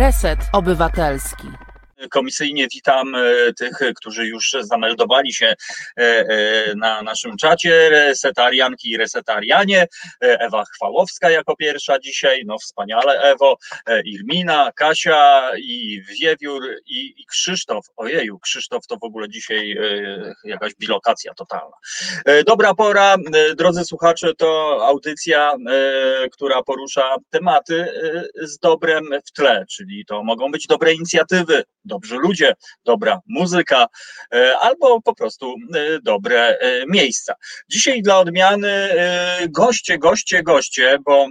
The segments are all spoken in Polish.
Reset Obywatelski. Komisyjnie witam e, tych, którzy już zameldowali się e, e, na naszym czacie, resetarianki i resetarianie. Ewa Chwałowska jako pierwsza dzisiaj, no wspaniale Ewo, Irmina, Kasia i Wiewiór i, i Krzysztof. Ojeju, Krzysztof to w ogóle dzisiaj jakaś bilokacja totalna. Dobra pora, drodzy słuchacze, to audycja, która porusza tematy z dobrem w tle, czyli to mogą być dobre inicjatywy, dobrzy ludzie, dobra muzyka e, albo po prostu e, dobre e, miejsca. Dzisiaj dla odmiany goście, goście, goście, bo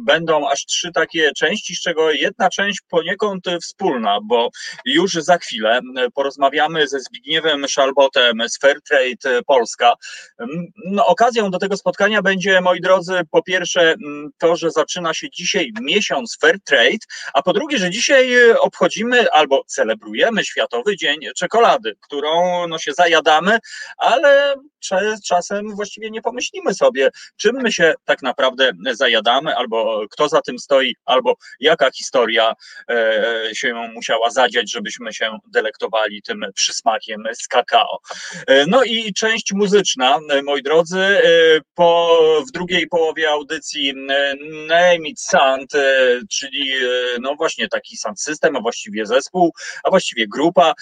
będą aż trzy takie części, z czego jedna część poniekąd wspólna, bo już za chwilę porozmawiamy ze Zbigniewem Szalbotem z Fairtrade Polska. No, okazją do tego spotkania będzie, moi drodzy, po pierwsze to, że zaczyna się dzisiaj miesiąc Fairtrade, a po drugie, że dzisiaj obchodzimy albo celebrujemy celebrujemy Światowy Dzień Czekolady, którą no, się zajadamy, ale czasem właściwie nie pomyślimy sobie, czym my się tak naprawdę zajadamy, albo kto za tym stoi, albo jaka historia e, się musiała zadziać, żebyśmy się delektowali tym przysmakiem z kakao. E, no i część muzyczna, moi drodzy, e, po, w drugiej połowie audycji Name It Sound, czyli no właśnie taki sound system, a właściwie zespół, a właściwie grupa,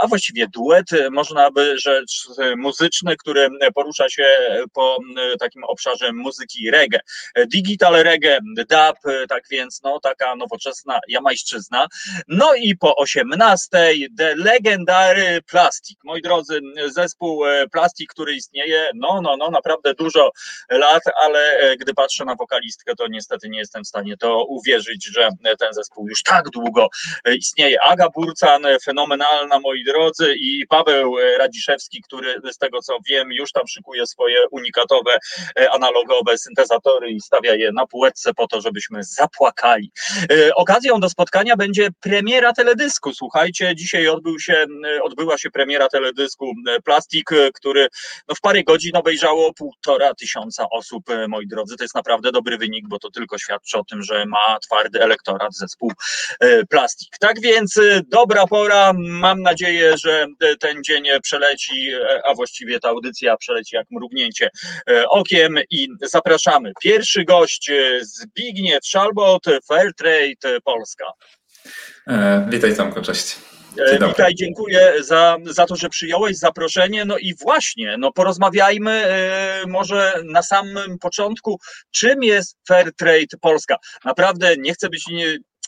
a właściwie duet, można by rzecz muzyczny, który porusza się po takim obszarze muzyki reggae. Digital reggae, dub, tak więc no taka nowoczesna jamajszczyzna. No i po 18 The Legendary Plastic. Moi drodzy, zespół e, Plastic, który istnieje, no, no, no, naprawdę dużo lat, ale e, gdy patrzę na wokalistkę, to niestety nie jestem w stanie to uwierzyć, że ten zespół już tak długo e, istnieje. Aga Burcan, fenomenalna, moi drodzy, i Paweł Radziszewski, który z tego co wiem, już tam szykuje swoje unikatowe, e, analogowe syntezatory i stawia je na półeczce po to, żebyśmy zapłakali. E, okazją do spotkania będzie premiera teledysku. Słuchajcie, dzisiaj odbył się, odbyła się premiera teledysku Plastik, który no, w parę godzin obejrzało półtora tysiąca osób, e, moi drodzy. To jest naprawdę dobry wynik, bo to tylko świadczy o tym, że ma twardy elektorat zespół Plastik. Tak więc dobra pora. Mam nadzieję, że ten dzień przeleci, a właściwie ta audycja przeleci jak mrugnięcie e, okiem i zapraszamy. Pierwszy gość e, Zbigniew Szalbot, Fairtrade Polska. E, witaj Tomko, cześć. Witaj, dziękuję za, za to, że przyjąłeś zaproszenie. No i właśnie, no porozmawiajmy może na samym początku, czym jest Fairtrade Polska. Naprawdę nie chcę być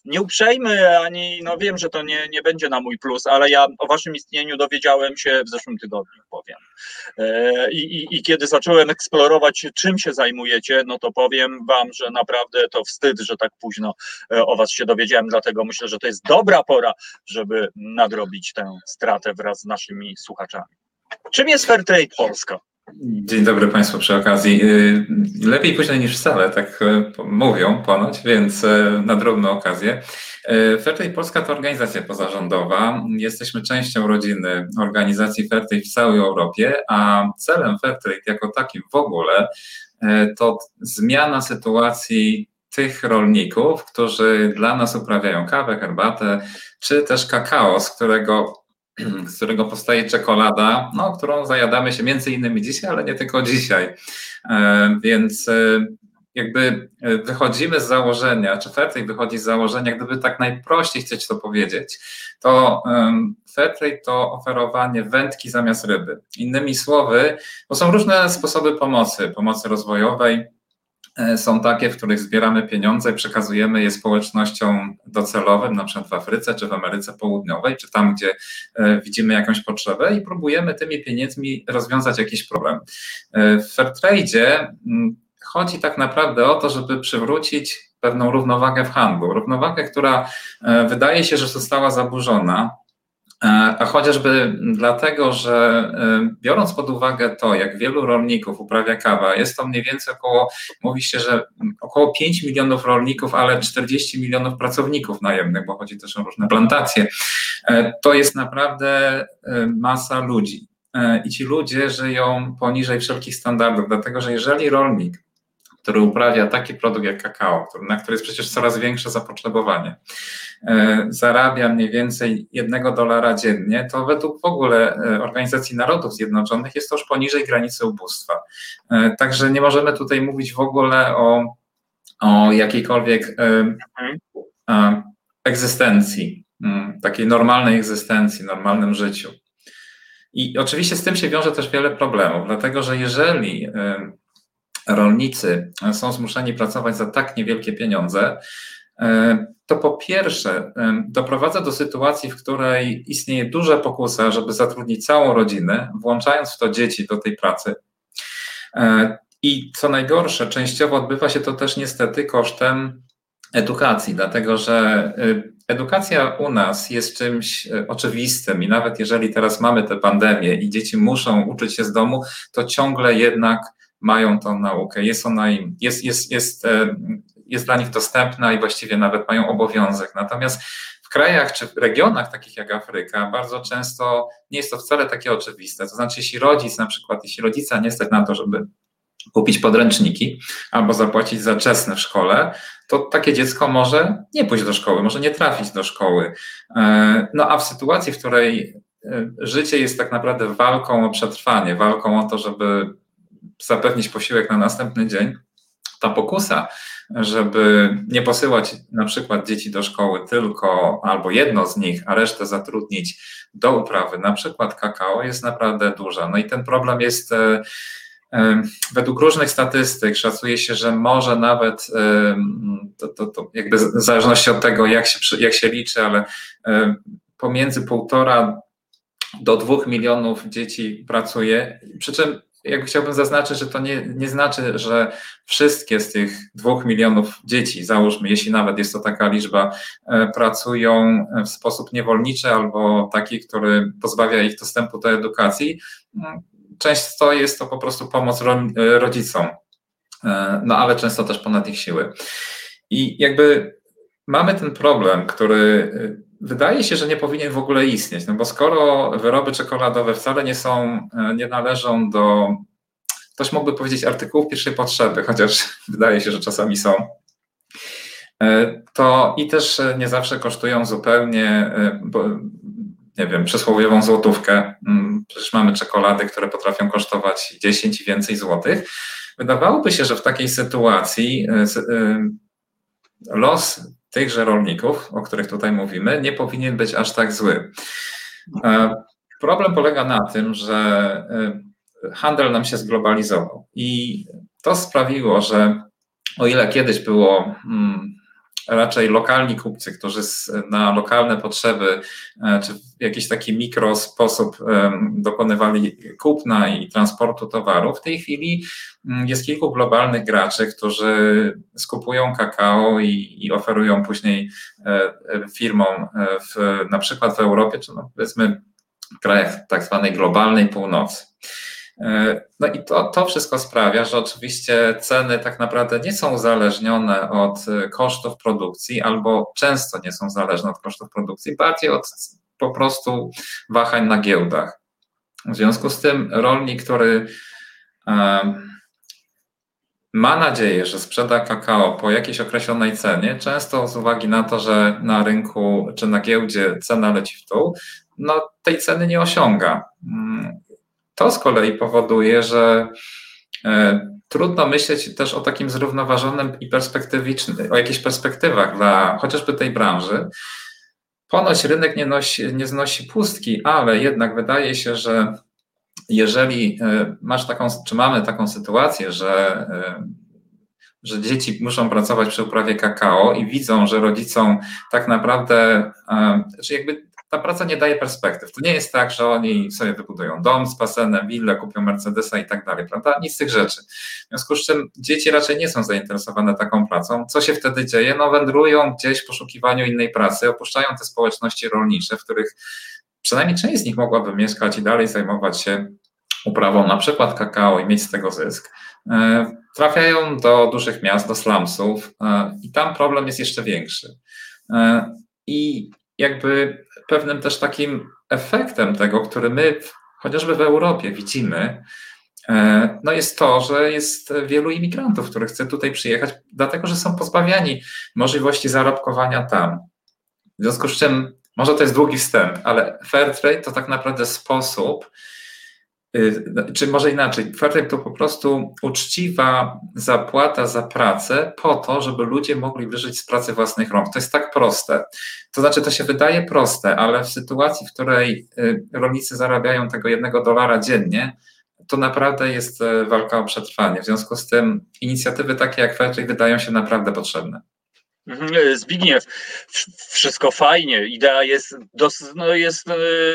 nie, nie uprzejmy, ani no wiem, że to nie, nie będzie na mój plus, ale ja o waszym istnieniu dowiedziałem się w zeszłym tygodniu, powiem. E, I, i, I kiedy zacząłem eksplorować, czym się zajmujecie, no to powiem wam, że naprawdę to wstyd, że tak późno e, o was się dowiedziałem, dlatego myślę, że to jest dobra pora, żeby nadrobić tę stratę wraz z naszymi słuchaczami. Czym jest Fairtrade Polska? Dzień dobry Państwu przy okazji. Y, lepiej późno niż wcale, tak y, mówią ponoć, więc y, na drobną okazję. Fairtrade Polska to organizacja pozarządowa. Jesteśmy częścią rodziny organizacji Fairtrade w całej Europie, a celem Fairtrade jako takim w ogóle to zmiana sytuacji tych rolników, którzy dla nas uprawiają kawę, herbatę, czy też kakao, z którego z którego powstaje czekolada, no, którą zajadamy się między innymi dzisiaj, ale nie tylko dzisiaj. E, więc e, jakby e, wychodzimy z założenia, czy Fairtrade wychodzi z założenia, gdyby tak najprościej chcieć to powiedzieć, to Fairtrade to oferowanie wędki zamiast ryby. Innymi słowy, bo są różne sposoby pomocy, pomocy rozwojowej, są takie, w których zbieramy pieniądze i przekazujemy je społecznościom docelowym, na przykład w Afryce czy w Ameryce Południowej, czy tam, gdzie e, widzimy jakąś potrzebę i próbujemy tymi pieniędzmi rozwiązać jakiś problem. E, w Fairtrade mm, chodzi tak naprawdę o to, żeby przywrócić pewną równowagę w handlu. Równowagę, która wydaje się, że została zaburzona E, a chociażby dlatego, że e, biorąc pod uwagę to, jak wielu rolników uprawia kawę, jest to mniej więcej około, mówi się, że około 5 milionów rolników, ale 40 milionów pracowników najemnych, bo chodzi też o różne plantacje, e, to jest naprawdę masa ludzi. I ci ludzie żyją poniżej wszelkich standardów, dlatego że jeżeli rolnik który uprawia taki produkt jak kakao, na który jest przecież coraz większe zapotrzebowanie, e, zarabia mniej więcej jednego dolara dziennie, to według w ogóle e, Organizacji Narodów Zjednoczonych jest to już poniżej granicy ubóstwa. E, także nie możemy tutaj mówić w ogóle o, o jakiejkolwiek egzystencji, mm, takiej normalnej egzystencji, normalnym życiu. I oczywiście z tym się wiąże też wiele problemów, dlatego że jeżeli rolnicy są zmuszeni pracować za tak niewielkie pieniądze, e, to po pierwsze doprowadza do sytuacji, w której istnieje duża pokusa, żeby zatrudnić całą rodzinę, włączając w to dzieci do tej pracy. E, I co najgorsze, częściowo odbywa się to też niestety kosztem edukacji, dlatego że edukacja u nas jest czymś oczywistym i nawet jeżeli teraz mamy tę pandemię i dzieci muszą uczyć się z domu, to ciągle jednak mają tą naukę. Jest ona im, jest, jest, jest, e, jest dla nich dostępna i właściwie nawet mają obowiązek. Natomiast w krajach czy w regionach takich jak Afryka bardzo często nie jest to wcale takie oczywiste. To znaczy, jeśli rodzic, na przykład, jeśli rodzica nie stać na to, żeby kupić podręczniki albo zapłacić za czesne w szkole, to takie dziecko może nie pójść do szkoły, może nie trafić do szkoły. E, no a w sytuacji, w której e, życie jest tak naprawdę walką o przetrwanie, walką o to, żeby zapewnić posiłek na następny dzień, ta pokusa, żeby nie posyłać na przykład dzieci do szkoły tylko albo jedno z nich, a resztę zatrudnić do uprawy, na przykład kakao, jest naprawdę duża. No i ten problem jest e, Według różnych statystyk szacuje się, że może nawet, to, to, to jakby w zależności od tego, jak się, jak się liczy, ale pomiędzy półtora do dwóch milionów dzieci pracuje. Przy czym jakby chciałbym zaznaczyć, że to nie, nie znaczy, że wszystkie z tych dwóch milionów dzieci, załóżmy, jeśli nawet jest to taka liczba, e, pracują w sposób niewolniczy albo taki, który pozbawia ich dostępu do edukacji często jest to po prostu pomoc rodzicom, e, no ale często też ponad ich siły. I jakby mamy ten problem, który e, wydaje się, że nie powinien w ogóle istnieć, no bo skoro wyroby czekoladowe wcale nie są, e, nie należą do, ktoś mógłby powiedzieć artykułów pierwszej potrzeby, chociaż wydaje się, że czasami są, to i też nie zawsze kosztują zupełnie, nie wiem, przysłowiową złotówkę. Mm, przecież mamy czekolady, które potrafią kosztować 10 i więcej złotych. Wydawałoby się, że w takiej sytuacji los tychże rolników, o których tutaj mówimy, nie powinien być aż tak zły. E, problem polega na tym, że y, handel nam się zglobalizował i to sprawiło, że o ile kiedyś było mm, raczej lokalni kupcy, którzy na lokalne potrzeby e, czy w jakiś taki mikro sposób dokonywali kupna i transportu towarów. W tej chwili mm, jest kilku globalnych graczy, którzy skupują kakao i, i oferują później e, firmom e, w, na przykład w Europie, czy no powiedzmy w krajach tak zwanej globalnej północy. E, no i to, to wszystko sprawia, że oczywiście ceny tak naprawdę nie są uzależnione od e, kosztów produkcji, albo często nie są zależne od kosztów produkcji, bardziej od po prostu wahań na giełdach. W związku z tym rolnik, który ma nadzieję, że sprzeda kakao po jakiejś określonej cenie, często z uwagi na to, że na rynku czy na giełdzie cena leci w dół, no tej ceny nie osiąga. To z kolei powoduje, że e, trudno myśleć też o takim zrównoważonym i perspektywicznym, o jakichś perspektywach dla chociażby tej branży. Ponoć rynek nie, nosi, nie znosi pustki, ale jednak wydaje się, że jeżeli e, masz taką, czy mamy taką sytuację, że, e, że dzieci muszą pracować przy uprawie kakao i widzą, że rodzicom tak naprawdę, że jakby ta praca nie daje perspektyw. To nie jest tak, że oni sobie wybudują dom z basenem, willę, kupią Mercedesa i tak dalej, prawda? Nic z tych rzeczy. W związku z czym dzieci raczej nie są zainteresowane taką pracą. Co się wtedy dzieje? No wędrują gdzieś w poszukiwaniu innej pracy, opuszczają te społeczności rolnicze, w których przynajmniej część z nich mogłaby mieszkać i dalej zajmować się uprawą na przykład kakao i mieć z tego zysk. E, trafiają do dużych miast, do slumsów e, i tam problem jest jeszcze większy. E, I jakby pewnym też takim efektem tego, który my chociażby w Europie widzimy, no jest to, że jest wielu imigrantów, którzy chce tutaj przyjechać, dlatego że są pozbawiani możliwości zarobkowania tam. W związku z czym, może to jest długi wstęp, ale fair trade to tak naprawdę sposób, czy może inaczej, Fairtrade to po prostu uczciwa zapłata za pracę po to, żeby ludzie mogli wyżyć z pracy własnych rąk. To jest tak proste. To znaczy, to się wydaje proste, ale w sytuacji, w której y, rolnicy zarabiają tego jednego dolara dziennie, to naprawdę jest y, walka o przetrwanie. W związku z tym inicjatywy takie jak Fairtrade wydają się naprawdę potrzebne. Mhm, Zbigniew, wszystko fajnie, idea jest, dos, no jest e,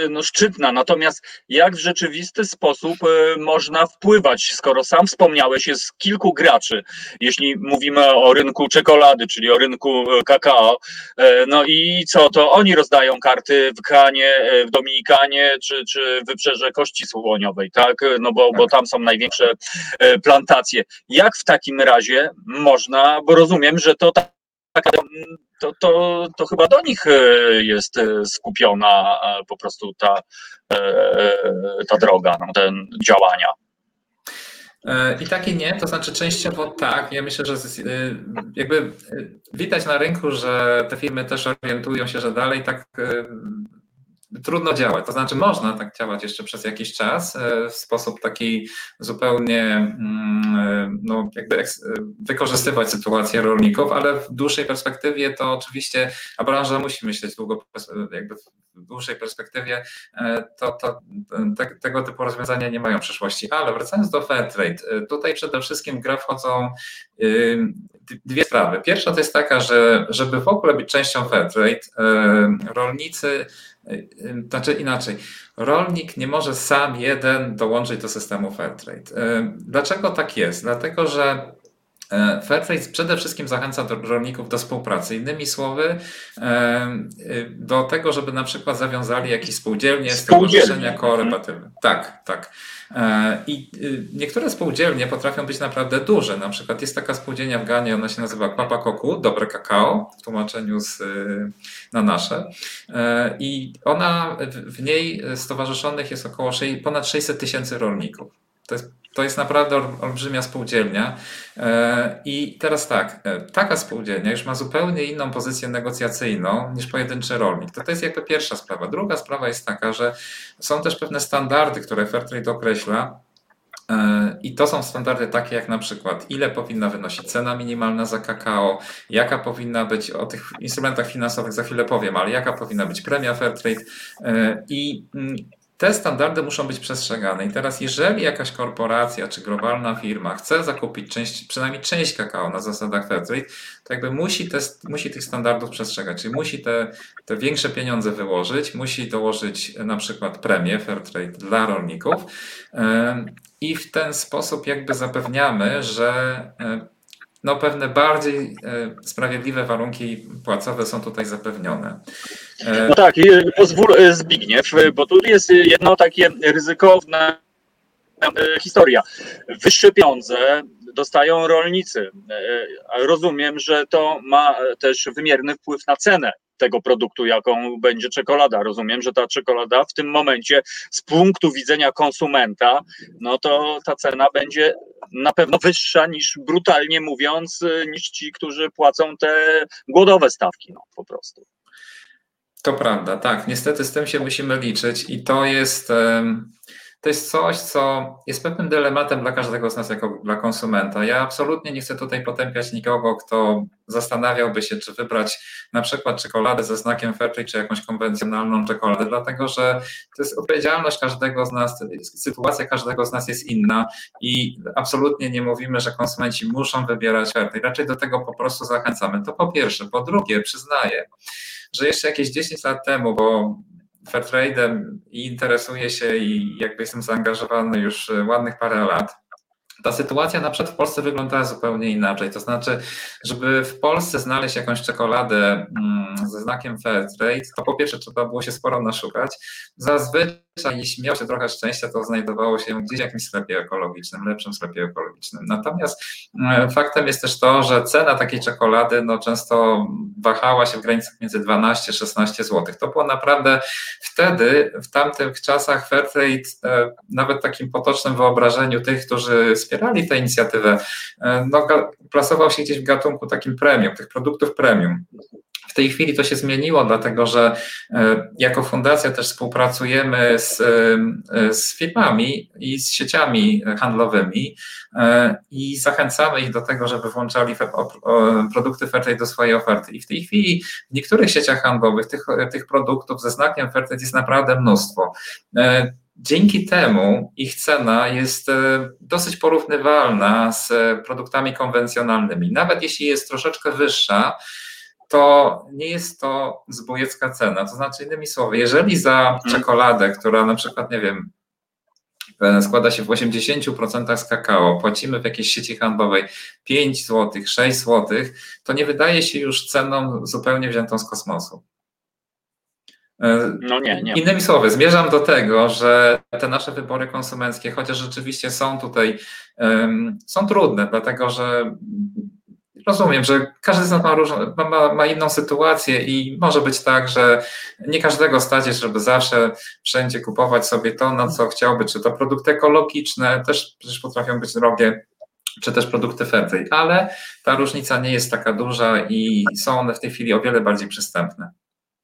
no, szczytna, natomiast jak w rzeczywisty sposób e, można wpływać, skoro sam wspomniałeś, jest kilku graczy, jeśli mówimy o rynku czekolady, czyli o rynku e, kakao, no i co, to oni rozdają karty w Kanie, w Dominikanie, czy, czy wybrzeże Kości Słoniowej, tak, no bo, bo tam są największe plantacje. Jak w takim razie można, bo rozumiem, że to tak to, to, to chyba do nich e, jest e, skupiona e, po prostu ta, ta droga, no, ten działania. I tak i nie, to znaczy częściowo tak. Ja myślę, że jakby widać na rynku, że te firmy też orientują się, że dalej tak trudno działać. To znaczy, można tak działać jeszcze przez jakiś czas e, w sposób taki zupełnie, mm, e, no, jakby wykorzystywać sytuację rolników, ale w dłuższej perspektywie to oczywiście, a branża musi myśleć długo, jakby w dłuższej perspektywie, e, to, to te, tego typu rozwiązania nie mają przyszłości. Ale wracając do Fairtrade, tutaj przede wszystkim grę wchodzą dwie sprawy. Pierwsza to jest taka, że żeby w ogóle być częścią Fairtrade, rolnicy znaczy inaczej, rolnik nie może sam jeden dołączyć do systemu Fairtrade. Dlaczego tak jest? Dlatego, że Fairtrade przede wszystkim zachęca do rolników do współpracy. Innymi słowy, do tego, żeby na przykład zawiązali jakieś spółdzielnie, stowarzyszenia kooperatywy. Tak, tak. E, I y, niektóre spółdzielnie potrafią być naprawdę duże. Na przykład jest taka spółdzielnia w Ganie, ona się nazywa Papa Koku, dobre kakao, w tłumaczeniu z, y, na nasze. E, I ona, w niej stowarzyszonych jest około 6, ponad 600 tysięcy rolników. To jest to jest naprawdę olbrzymia spółdzielnia. E, I teraz tak, e, taka spółdzielnia już ma zupełnie inną pozycję negocjacyjną niż pojedynczy rolnik. To, to jest jakby pierwsza sprawa. Druga sprawa jest taka, że są też pewne standardy, które Fairtrade określa, e, i to są standardy takie jak na przykład, ile powinna wynosić cena minimalna za kakao, jaka powinna być, o tych instrumentach finansowych za chwilę powiem, ale jaka powinna być premia Fairtrade. I mm, te standardy muszą być przestrzegane. I teraz, jeżeli jakaś korporacja czy globalna firma chce zakupić część, przynajmniej część kakao na zasadach Fairtrade, to jakby musi, te, musi tych standardów przestrzegać, czyli musi te, te większe pieniądze wyłożyć, musi dołożyć na przykład premię Fairtrade dla rolników i w ten sposób jakby zapewniamy, że no, pewne bardziej e, sprawiedliwe warunki płacowe są tutaj zapewnione. E, no tak, pozwól e, Zbigniew, bo tu jest jedno takie ryzykowne historia. Wyższe pieniądze dostają rolnicy. Rozumiem, że to ma też wymierny wpływ na cenę tego produktu, jaką będzie czekolada. Rozumiem, że ta czekolada w tym momencie z punktu widzenia konsumenta, no to ta cena będzie na pewno wyższa niż brutalnie mówiąc, niż ci, którzy płacą te głodowe stawki, no po prostu. To prawda, tak. Niestety z tym się musimy liczyć i to jest to jest coś, co jest pewnym dylematem dla każdego z nas jako dla konsumenta. Ja absolutnie nie chcę tutaj potępiać nikogo, kto zastanawiałby się, czy wybrać na przykład czekoladę ze znakiem Fairtrade, czy jakąś konwencjonalną czekoladę, dlatego że to jest odpowiedzialność każdego z nas, sytuacja każdego z nas jest inna i absolutnie nie mówimy, że konsumenci muszą wybierać Fairtrade. Raczej do tego po prostu zachęcamy. To po pierwsze. Po drugie, przyznaję, że jeszcze jakieś 10 lat temu, bo Fairtrade'em i interesuję się i jakby jestem zaangażowany już ładnych parę lat. Ta sytuacja na przykład w Polsce wyglądała zupełnie inaczej. To znaczy, żeby w Polsce znaleźć jakąś czekoladę mm, ze znakiem Fairtrade, to po pierwsze trzeba było się sporo naszukać. Zazwyczaj, jeśli miał się trochę szczęścia, to znajdowało się gdzieś w jakimś sklepie ekologicznym, lepszym sklepie ekologicznym. Natomiast mm, faktem jest też to, że cena takiej czekolady no, często wahała się w granicach między 12-16 zł. To było naprawdę wtedy, w tamtych czasach Fairtrade, e, nawet takim potocznym wyobrażeniu tych, którzy wspierali tę inicjatywę, e, no, plasował się gdzieś w gatunku takim premium, tych produktów premium. W tej chwili to się zmieniło, dlatego że e, jako fundacja też współpracujemy z, e, z firmami i z sieciami handlowymi i zachęcamy ich do tego, żeby włączali produkty Fairtrade do swojej oferty. I w tej chwili w niektórych sieciach handlowych tych, tych produktów ze znakiem Fairtrade jest naprawdę mnóstwo. Dzięki temu ich cena jest e, dosyć porównywalna z produktami konwencjonalnymi. Nawet jeśli jest troszeczkę wyższa, to nie jest to zbójecka cena. To znaczy, innymi słowy, jeżeli za mhm. czekoladę, która na przykład, nie wiem, e, składa się w 80% z kakao, płacimy w jakiejś sieci handlowej 5 zł, 6 zł, to nie wydaje się już ceną zupełnie wziętą z kosmosu. E, no nie, nie. Innymi słowy, zmierzam do tego, że te nasze wybory konsumenckie, chociaż rzeczywiście są tutaj, um, są trudne, dlatego że rozumiem, że każdy z nas ma, różną, ma, ma, inną sytuację i może być tak, że nie każdego stać żeby zawsze wszędzie kupować sobie to, na co chciałby, czy to produkty ekologiczne, też przecież potrafią być drogie, czy też produkty fairtrade, ale ta różnica nie jest taka duża i są one w tej chwili o wiele bardziej przystępne.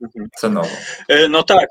Mhm. cenowo. E, no tak,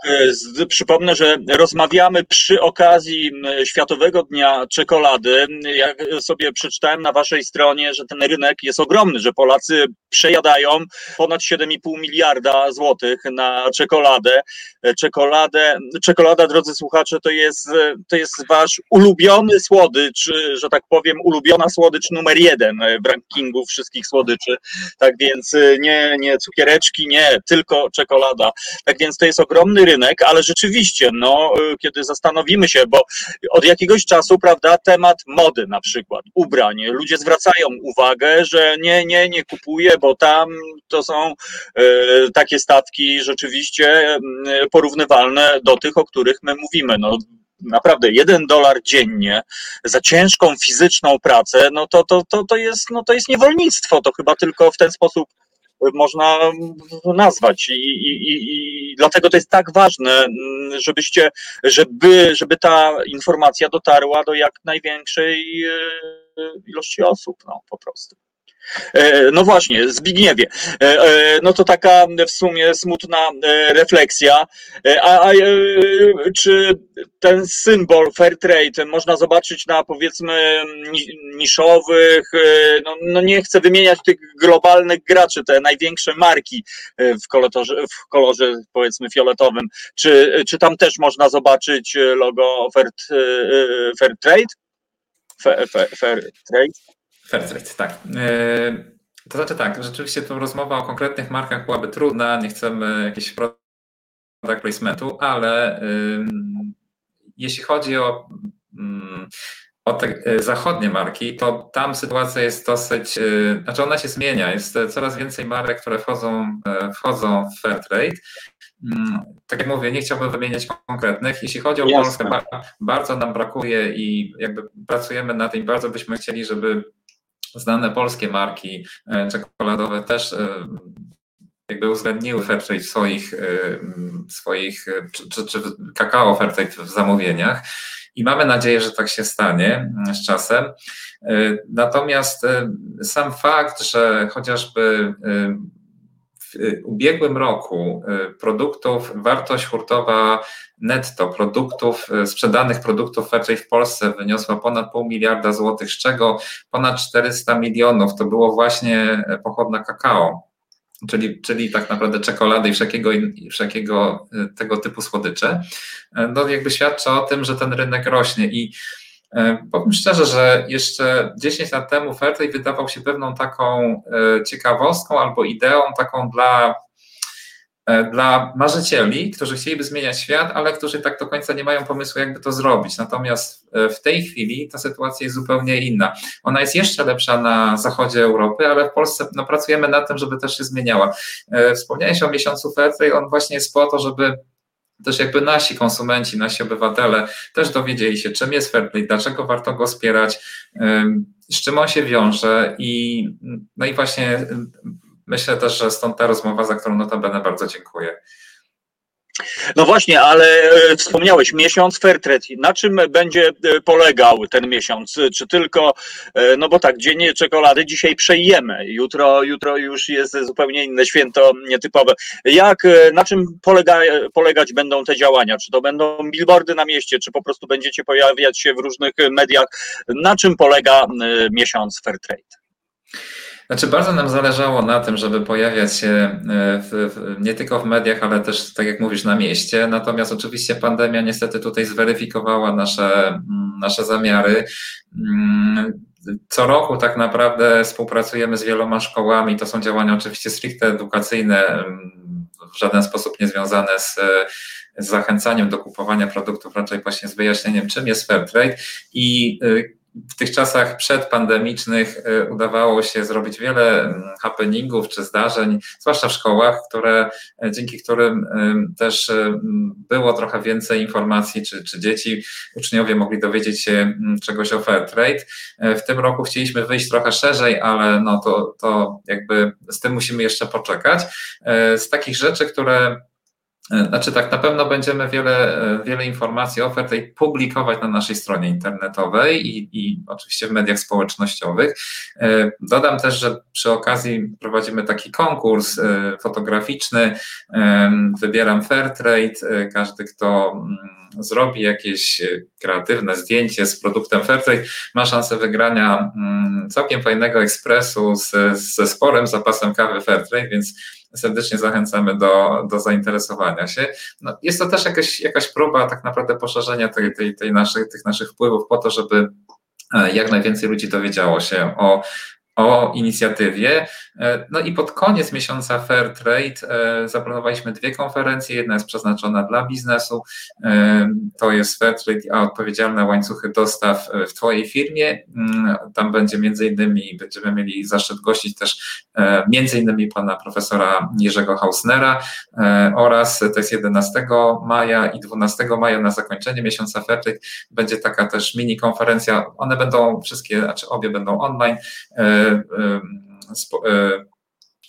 e, przypomnę, że rozmawiamy przy okazji Światowego Dnia Czekolady. Jak sobie przeczytałem na waszej stronie, że ten rynek jest ogromny, że Polacy przejadają ponad 7,5 miliarda złotych na czekoladę. E, czekoladę. Czekolada, drodzy słuchacze, to jest, to jest wasz ulubiony słodycz, że tak powiem, ulubiona słodycz numer jeden w rankingu wszystkich słodyczy. Tak więc nie, nie cukiereczki, nie, tylko czekolada czekolada. Tak więc to jest ogromny rynek, ale rzeczywiście, no, y, kiedy zastanowimy się, bo od jakiegoś czasu, prawda, temat mody na przykład, ubrań, ludzie zwracają uwagę, że nie, nie, nie kupuję, bo tam to są y, takie stawki rzeczywiście y, porównywalne do tych, o których my mówimy. No, naprawdę jeden dolar dziennie za ciężką fizyczną pracę, no to, to, to, to, jest, no to jest niewolnictwo. To chyba tylko w ten sposób można nazwać. I, i, i, dlatego to jest tak ważne, żebyście, żeby, żeby ta informacja dotarła do jak największej e, ilości osób, no po prostu. E, no właśnie, Zbigniewie, e, e, no to taka w sumie smutna refleksja. A, a czy ten symbol fair trade można zobaczyć na powiedzmy niszowych, no, no nie chcę wymieniać tych globalnych graczy, te największe marki w kolorze, w kolorze powiedzmy fioletowym. Czy, czy tam też można zobaczyć logo fair, fair trade? Fair, fair, fair trade? Fairtrade, tak. E, to znaczy tak, rzeczywiście tu rozmowa o konkretnych markach byłaby trudna, nie chcemy jakiegoś product placementu, ale jeśli chodzi o, mm, o te e, zachodnie marki, to tam sytuacja jest dosyć, e, znaczy ona się zmienia, jest coraz więcej marek, które wchodzą, wchodzą w Fairtrade. Mm, tak jak mówię, nie chciałbym wymieniać konkretnych. Jeśli chodzi o. Polskę, bardzo nam brakuje i jakby pracujemy na tym, bardzo byśmy chcieli, żeby znane polskie marki e, czekoladowe też e, jakby uwzględniły Fairtrade w swoich, e, swoich czy, czy, czy kakao Fairtrade w zamówieniach i mamy nadzieję, że tak się stanie z czasem. Natomiast sam fakt, że chociażby w ubiegłym roku produktów, wartość hurtowa netto produktów, e, sprzedanych produktów Fairtrade w Polsce wyniosła ponad pół miliarda złotych, z czego ponad 400 milionów to było właśnie e, pochodna kakao. Czyli, czyli tak naprawdę czekolady i wszelkiego, wszelkiego e, tego typu słodycze, no jakby świadczy o tym, że ten rynek rośnie i Powiem szczerze, że jeszcze 10 lat temu Fairtrade wydawał się pewną taką ciekawostką albo ideą taką dla dla marzycieli, którzy chcieliby zmieniać świat, ale którzy tak do końca nie mają pomysłu, jakby to zrobić. Natomiast w tej chwili ta sytuacja jest zupełnie inna. Ona jest jeszcze lepsza na zachodzie Europy, ale w Polsce no, pracujemy nad tym, żeby też się zmieniała. Wspomniałeś o miesiącu Fairtrade, on właśnie jest po to, żeby też jakby nasi konsumenci, nasi obywatele też dowiedzieli się, czym jest Fairplay, dlaczego warto go wspierać, z czym on się wiąże i no i właśnie myślę też, że stąd ta rozmowa, za którą notabene bardzo dziękuję. No właśnie, ale e, wspomniałeś miesiąc Fairtrade. Na czym będzie e, polegał ten miesiąc? Czy tylko, e, no bo tak, dzień czekolady dzisiaj przejemy, jutro, jutro już jest zupełnie inne święto, nietypowe. Jak, na czym polega, polegać będą te działania? Czy to będą billboardy na mieście, czy po prostu będziecie pojawiać się w różnych mediach? Na czym polega miesiąc Fairtrade? Znaczy, bardzo nam zależało na tym, żeby pojawiać się e, w, w, nie tylko w mediach, ale też, tak jak mówisz, na mieście. Natomiast oczywiście pandemia niestety tutaj zweryfikowała nasze, mm, nasze zamiary. Mm, co roku tak naprawdę współpracujemy z wieloma szkołami. To są działania oczywiście stricte edukacyjne, mm, w żaden sposób nie związane z, z zachęcaniem do kupowania produktów, raczej właśnie z wyjaśnieniem, czym jest Fairtrade. I y, w tych czasach przedpandemicznych y, udawało się zrobić wiele mm, happeningów czy zdarzeń, zwłaszcza w szkołach, które, y, dzięki którym y, też było trochę więcej informacji, czy, czy dzieci, uczniowie mogli dowiedzieć się mm, czegoś o Fairtrade. W tym roku chcieliśmy wyjść trochę szerzej, ale no to, to jakby z tym musimy jeszcze poczekać. Z takich rzeczy, które E, znaczy tak, na pewno będziemy wiele, e, wiele informacji, ofert publikować na naszej stronie internetowej i, i oczywiście w mediach społecznościowych. E, dodam też, że przy okazji prowadzimy taki konkurs fotograficzny, wybieram Fairtrade, każdy kto mm, zrobi jakieś kreatywne zdjęcie z produktem Fairtrade, ma szansę wygrania mm, całkiem fajnego ekspresu z, ze sporym zapasem kawy Fairtrade, więc serdecznie zachęcamy do, do zainteresowania się. No, jest to też jakaś, jakaś próba tak naprawdę poszerzenia tej, tej, tej naszych, tych naszych wpływów po to, żeby e, jak najwięcej ludzi dowiedziało się o, o inicjatywie. E, no i pod koniec miesiąca Fair Trade e, zaplanowaliśmy dwie konferencje. Jedna jest przeznaczona dla biznesu, e, to jest Fair Trade, a odpowiedzialne łańcuchy dostaw w Twojej firmie. Mm, tam będzie między innymi, będziemy mieli zaszczyt gościć też między innymi pana profesora Jerzego Hausnera oraz to jest 11 maja i 12 maja na zakończenie miesiąca Fair Trade będzie taka też mini konferencja. One będą wszystkie, znaczy obie będą online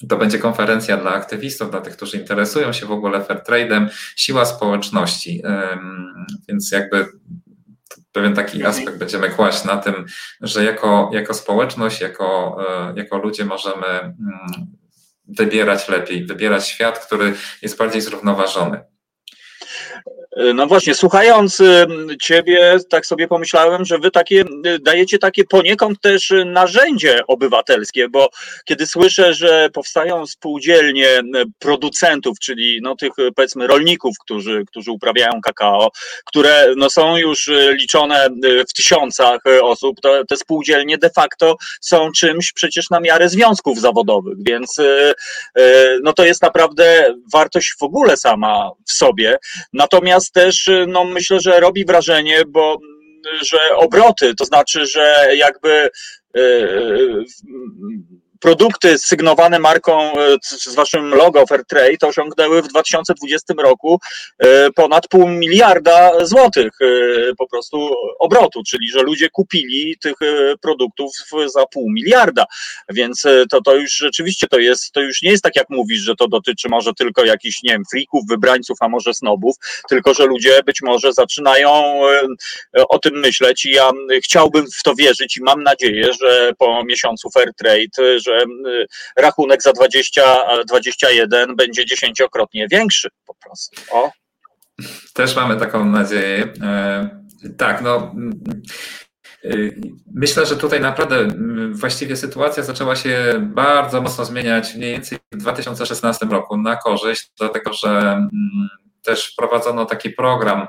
to będzie konferencja dla aktywistów, dla tych, którzy interesują się w ogóle fair trade'em, siła społeczności. Więc jakby pewien taki mhm. aspekt będziemy kłaść na tym, że jako, jako społeczność, jako, e, jako ludzie możemy mm, wybierać lepiej, wybierać świat, który jest bardziej zrównoważony. No właśnie, słuchając Ciebie, tak sobie pomyślałem, że Wy takie dajecie takie poniekąd też narzędzie obywatelskie, bo kiedy słyszę, że powstają spółdzielnie producentów, czyli no tych powiedzmy rolników, którzy, którzy uprawiają kakao, które no są już liczone w tysiącach osób, to te spółdzielnie de facto są czymś przecież na miarę związków zawodowych, więc no to jest naprawdę wartość w ogóle sama w sobie. Natomiast też no, myślę, że robi wrażenie, bo że obroty, to znaczy, że jakby e, produkty sygnowane marką e, z waszym logo Fairtrade osiągnęły w 2020 roku e, ponad pół miliarda złotych e, po prostu obrotu, czyli że ludzie kupili tych produktów za pół miliarda. Więc to, to już rzeczywiście to jest, to już nie jest tak jak mówisz, że to dotyczy może tylko jakichś, nie wiem, frików, wybrańców, a może snobów, tylko że ludzie być może zaczynają o tym myśleć i ja chciałbym w to wierzyć i mam nadzieję, że po miesiącu Fairtrade, że y, rachunek za 2021 będzie dziesięciokrotnie większy po prostu. O. Też mamy taką nadzieję. E, tak, no. Y, myślę, że tutaj naprawdę właściwie sytuacja zaczęła się bardzo mocno zmieniać mniej więcej w 2016 roku na korzyść, dlatego że też wprowadzono taki program,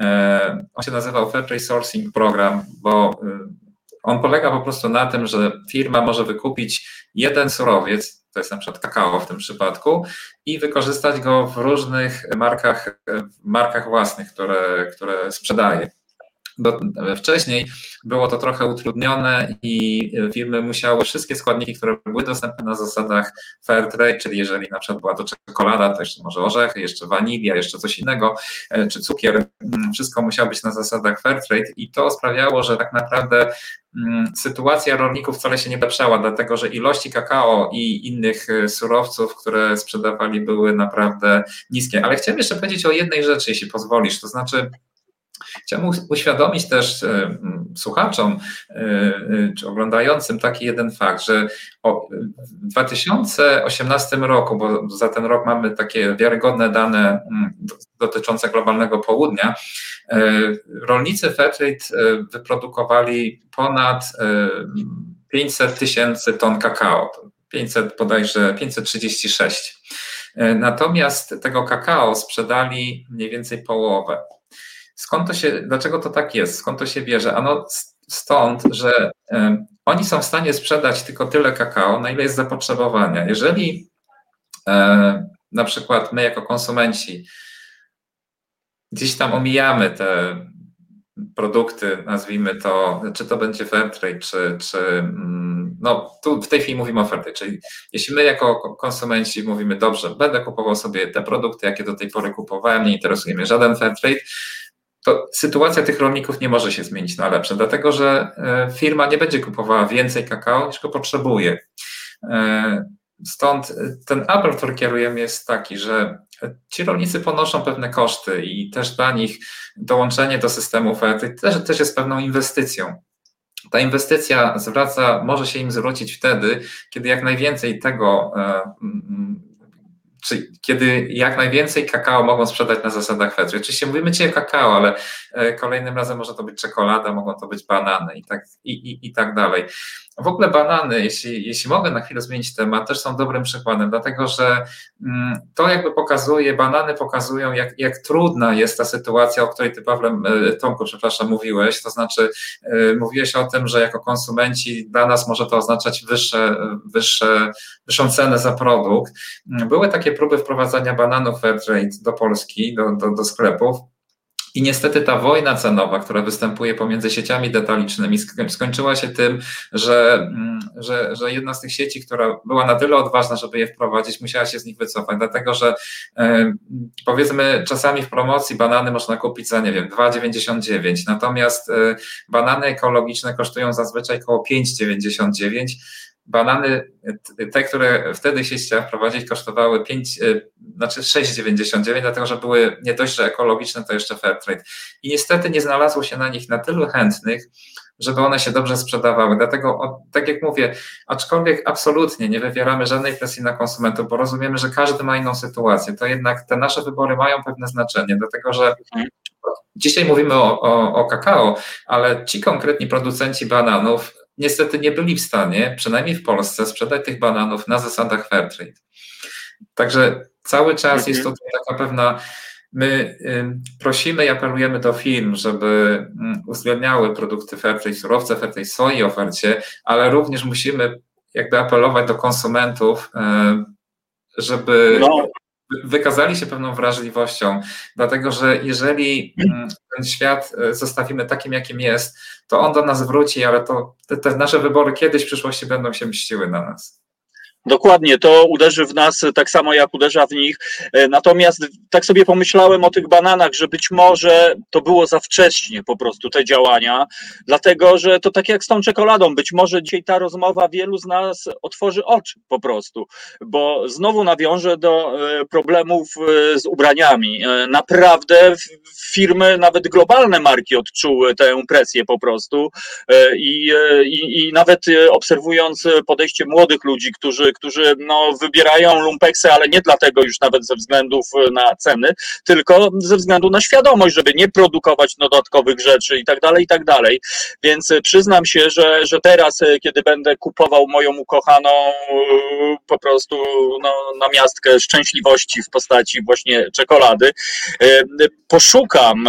e, on się nazywał Fair Trade Sourcing Program, bo on polega po prostu na tym, że firma może wykupić jeden surowiec, to jest na przykład kakao w tym przypadku, i wykorzystać go w różnych markach, markach własnych, które, które sprzedaje. Do, wcześniej było to trochę utrudnione i firmy musiały wszystkie składniki, które były dostępne na zasadach fair trade, czyli jeżeli na przykład była to czekolada, to jeszcze może orzechy, jeszcze wanilia, jeszcze coś innego, e, czy cukier, wszystko musiało być na zasadach fair trade i to sprawiało, że tak naprawdę sytuacja rolników wcale się nie polepszała, dlatego że ilości kakao i innych e, surowców, które sprzedawali, były naprawdę niskie. Ale chciałem jeszcze powiedzieć o jednej rzeczy, jeśli pozwolisz, to znaczy Chciałbym uświadomić też e, słuchaczom e, e, czy oglądającym taki jeden fakt, że w 2018 roku, bo za ten rok mamy takie wiarygodne dane dotyczące globalnego południa, rolnicy Fairtrade wyprodukowali ponad 500 tysięcy ton kakao. 500 bodajże 536. Natomiast tego kakao sprzedali mniej więcej połowę. Skąd to się, dlaczego to tak jest? Skąd to się bierze? Ano stąd, że oni są w stanie sprzedać tylko tyle kakao, na ile jest zapotrzebowania. Jeżeli na przykład my jako konsumenci gdzieś tam omijamy te produkty, nazwijmy to, czy to będzie Fairtrade, czy, czy mm, no tu w tej chwili mówimy o Fairtrade, czyli jeśli my jako konsumenci mówimy, dobrze, będę kupował sobie te produkty, jakie do tej pory kupowałem, nie interesuje mnie żaden Fairtrade, to sytuacja tych rolników nie może się zmienić na lepsze, dlatego że e, firma nie będzie kupowała więcej kakao niż go potrzebuje. E, stąd ten apel, który kierujemy, jest taki, że ci rolnicy ponoszą pewne koszty i też dla nich dołączenie do systemu oferty też, też jest pewną inwestycją. Ta inwestycja zwraca, może się im zwrócić wtedy, kiedy jak najwięcej tego e, kiedy jak najwięcej kakao mogą sprzedać na zasadach Fedry. Oczywiście mówimy dzisiaj o kakao, ale e, kolejnym razem może to być czekolada, mogą to być banany i tak, i, i, i tak dalej. W ogóle banany, jeśli, jeśli mogę na chwilę zmienić temat, też są dobrym przykładem, dlatego że mm, to jakby pokazuje, banany pokazują, jak, jak trudna jest ta sytuacja, o której ty, Pawle, e, Tomku, przepraszam, mówiłeś, to znaczy e, mówiłeś o tym, że jako konsumenci dla nas może to oznaczać wyższe, wyższe, wyższą cenę za produkt. Były takie próby wprowadzania bananów Fairtrade do Polski, do, do, do sklepów, i niestety ta wojna cenowa, która występuje pomiędzy sieciami detalicznymi, skończyła się tym, że, mm, że, że jedna z tych sieci, która była na tyle odważna, żeby je wprowadzić, musiała się z nich wycofać, dlatego że powiedzmy czasami w promocji banany można kupić za, nie wiem, 2,99, natomiast e, banany ekologiczne kosztują zazwyczaj około 5,99 banany, te, które wtedy się chciała wprowadzić, kosztowały 5, e, znaczy 6,99, dlatego że były nie dość, że ekologiczne, to jeszcze fair trade. I niestety nie znalazło się na nich na tylu chętnych, żeby one się dobrze sprzedawały. Dlatego, tak jak mówię, aczkolwiek absolutnie nie wywieramy żadnej presji na konsumentów, bo rozumiemy, że każdy ma inną sytuację, to jednak te nasze wybory mają pewne znaczenie, dlatego że dzisiaj mówimy o, o, o kakao, ale ci konkretni producenci bananów niestety nie byli w stanie, przynajmniej w Polsce, sprzedać tych bananów na zasadach Fairtrade. Także cały czas jest mhm. tutaj taka pewna. My prosimy i apelujemy do firm, żeby uwzględniały produkty Fairtrade, surowce Fairtrade w swojej ofercie, ale również musimy jakby apelować do konsumentów, żeby no wykazali się pewną wrażliwością, dlatego że jeżeli mm, ten świat e, zostawimy takim, jakim jest, to on do nas wróci, ale to te, te nasze wybory kiedyś w przyszłości będą się mściły na nas. Dokładnie, to uderzy w nas tak samo jak uderza w nich. E, natomiast tak sobie pomyślałem o tych bananach, że być może to było za wcześnie po prostu te działania, dlatego że to tak jak z tą czekoladą, być może dzisiaj ta rozmowa wielu z nas otworzy oczy po prostu, bo znowu nawiążę do e, problemów e, z ubraniami. Naprawdę firmy, nawet globalne marki odczuły tę presję po prostu i, i, i nawet obserwując podejście młodych ludzi, którzy którzy no, wybierają lumpeksy, ale nie dlatego już nawet ze względów e, na ceny, tylko ze względu na świadomość, żeby nie produkować dodatkowych rzeczy i tak dalej, i tak dalej. Więc e, przyznam się, że, że teraz, e, kiedy będę kupował moją ukochaną po prostu no, na miastkę szczęśliwości w postaci właśnie czekolady, poszukam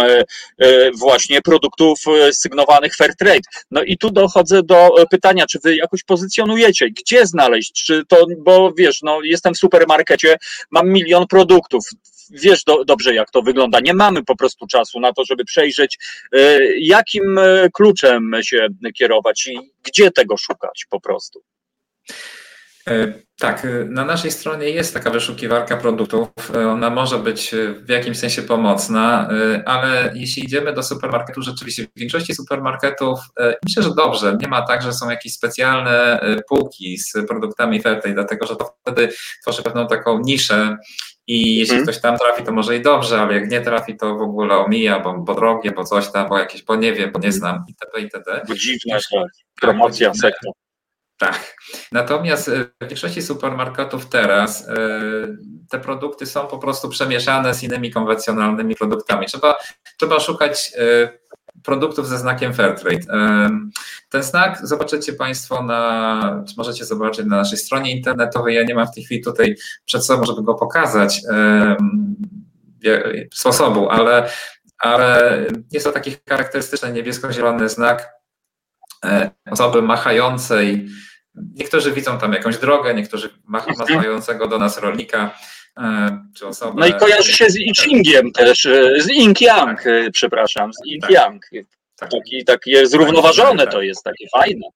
właśnie produktów sygnowanych Fairtrade. No i tu dochodzę do pytania, czy wy jakoś pozycjonujecie, gdzie znaleźć, czy to to, bo wiesz, no jestem w supermarkecie, mam milion produktów, wiesz do, dobrze, jak to wygląda. Nie mamy po prostu czasu na to, żeby przejrzeć, e, jakim e, kluczem się kierować i gdzie tego szukać po prostu. E, tak, na naszej stronie jest taka wyszukiwarka produktów. Ona może być w jakimś sensie pomocna, ale jeśli idziemy do supermarketu, rzeczywiście w większości supermarketów myślę, że dobrze. Nie ma tak, że są jakieś specjalne półki z produktami Fairtrade, dlatego że to wtedy tworzy pewną taką niszę i jeśli hmm. ktoś tam trafi, to może i dobrze, ale jak nie trafi, to w ogóle omija, bo, bo drogie, bo coś tam, bo jakieś, bo nie wiem, bo nie znam itp. itd. Bo dziwne, tak, promocja sektor. Tak. Natomiast e, w większości supermarketów teraz e, te produkty są po prostu przemieszane z innymi konwencjonalnymi produktami. Trzeba, trzeba szukać e, produktów ze znakiem Fairtrade. Ten znak zobaczycie Państwo na, czy możecie zobaczyć na naszej stronie internetowej. Ja nie mam w tej chwili tutaj przed sobą, żeby go pokazać sposobu, ale, ale jest to taki charakterystyczny niebiesko-zielony znak osoby machającej. Niektórzy widzą tam jakąś drogę, niektórzy mhm. machającego do nas rolnika. E, czy osobę. No i kojarzy się z I Chingiem też, e, z Ink Yang, tak. przepraszam, z Ink tak. Yang. Tak. Taki, takie zrównoważone tak. to jest, takie fajne.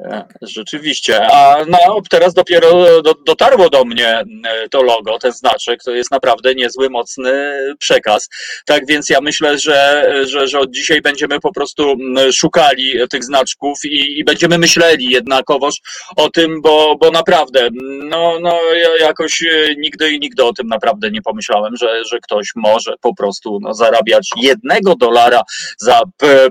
E, rzeczywiście. A no, teraz dopiero do, dotarło do mnie e, to logo, ten znaczek. To jest naprawdę niezły, mocny przekaz. Tak więc ja myślę, że, że, że od dzisiaj będziemy po prostu szukali tych znaczków i, i będziemy myśleli jednakowoż o tym, bo, bo naprawdę, no, no ja jakoś e, nigdy i nigdy o tym naprawdę nie pomyślałem, że, że ktoś może po prostu no, zarabiać jednego dolara za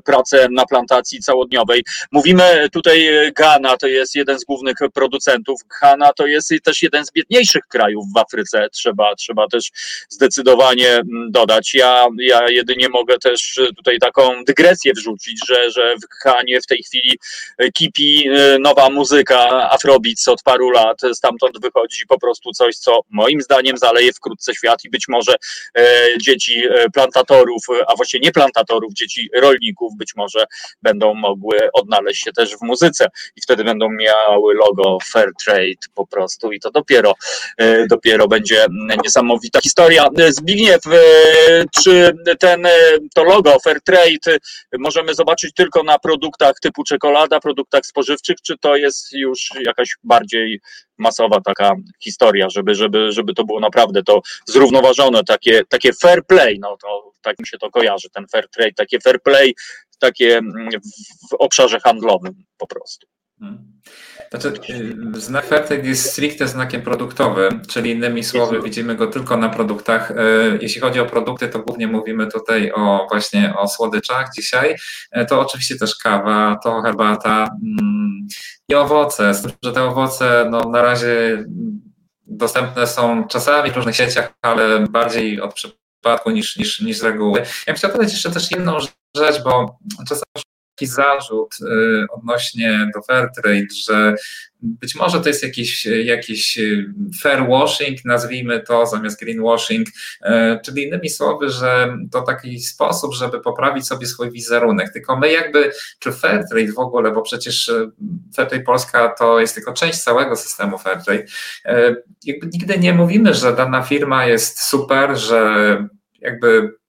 pracę na plantacji całodniowej. Mówimy tutaj Ghana to jest jeden z głównych producentów. Ghana to jest też jeden z biedniejszych krajów w Afryce, trzeba, trzeba też zdecydowanie mm, dodać. Ja, ja jedynie mogę też tutaj taką dygresję wrzucić, że, że w Ghanie w tej chwili kipi e, nowa muzyka Afrobeats od paru lat. Stamtąd wychodzi po prostu coś, co moim zdaniem zaleje wkrótce świat i być może e, dzieci e, plantatorów, a właściwie nie plantatorów, dzieci rolników być może będą mogły odnaleźć się też w muzyce i wtedy będą miały logo Fair Trade po prostu i to dopiero, e, dopiero będzie niesamowita historia. Zbigniew, e, czy ten, e, to logo Fair Trade możemy zobaczyć tylko na produktach typu czekolada, produktach spożywczych, czy to jest już jakaś bardziej masowa taka historia, żeby, żeby, żeby to było naprawdę to zrównoważone, takie, takie fair play, no to tak mi się to kojarzy, ten fair trade, takie fair play, takie w obszarze handlowym po prostu. Hmm. Znaczy, y, znak Fairtrade jest stricte znakiem produktowym, czyli innymi słowy widzimy go tylko na produktach. Y, jeśli chodzi o produkty, to głównie mówimy tutaj o właśnie o słodyczach dzisiaj. Y, to oczywiście też kawa, to herbata mm, i owoce. Z tym, że te owoce no, na razie dostępne są czasami w różnych sieciach, ale bardziej od przypadku niż, niż, niż z reguły. Ja bym chciał dodać jeszcze też jedną rzecz, bo czasami taki zarzut y, odnośnie do Fairtrade, że być może to jest jakiś, jakiś fair washing, nazwijmy to, zamiast greenwashing, y, czyli innymi słowy, że to taki sposób, żeby poprawić sobie swój wizerunek. Tylko my jakby, czy Fairtrade w ogóle, bo przecież y, Fairtrade Polska to jest tylko część całego systemu Fairtrade, jakby nigdy nie mówimy, że dana firma jest super, że jakby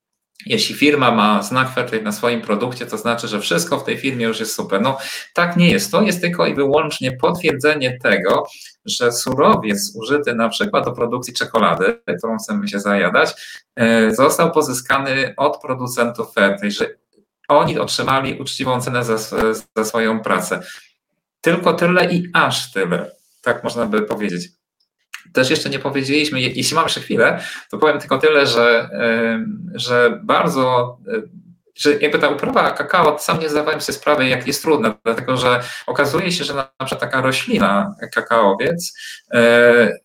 jeśli firma ma znak Fairtrade na swoim produkcie, to znaczy, że wszystko w tej firmie już jest super. No tak nie jest. To jest tylko i wyłącznie potwierdzenie tego, że surowiec użyty na przykład do produkcji czekolady, którą chcemy się zajadać, e, został pozyskany od producentów Fairtrade, że oni otrzymali uczciwą cenę za, za swoją pracę. Tylko tyle i aż tyle. Tak można by powiedzieć też jeszcze nie powiedzieliśmy, jeśli mam jeszcze chwilę, to powiem tylko tyle, że, że bardzo że jakby ta uprawa kakao, sam nie zdawałem sobie sprawy, jak jest trudna, dlatego że okazuje się, że na przykład taka roślina, kakaowiec, e,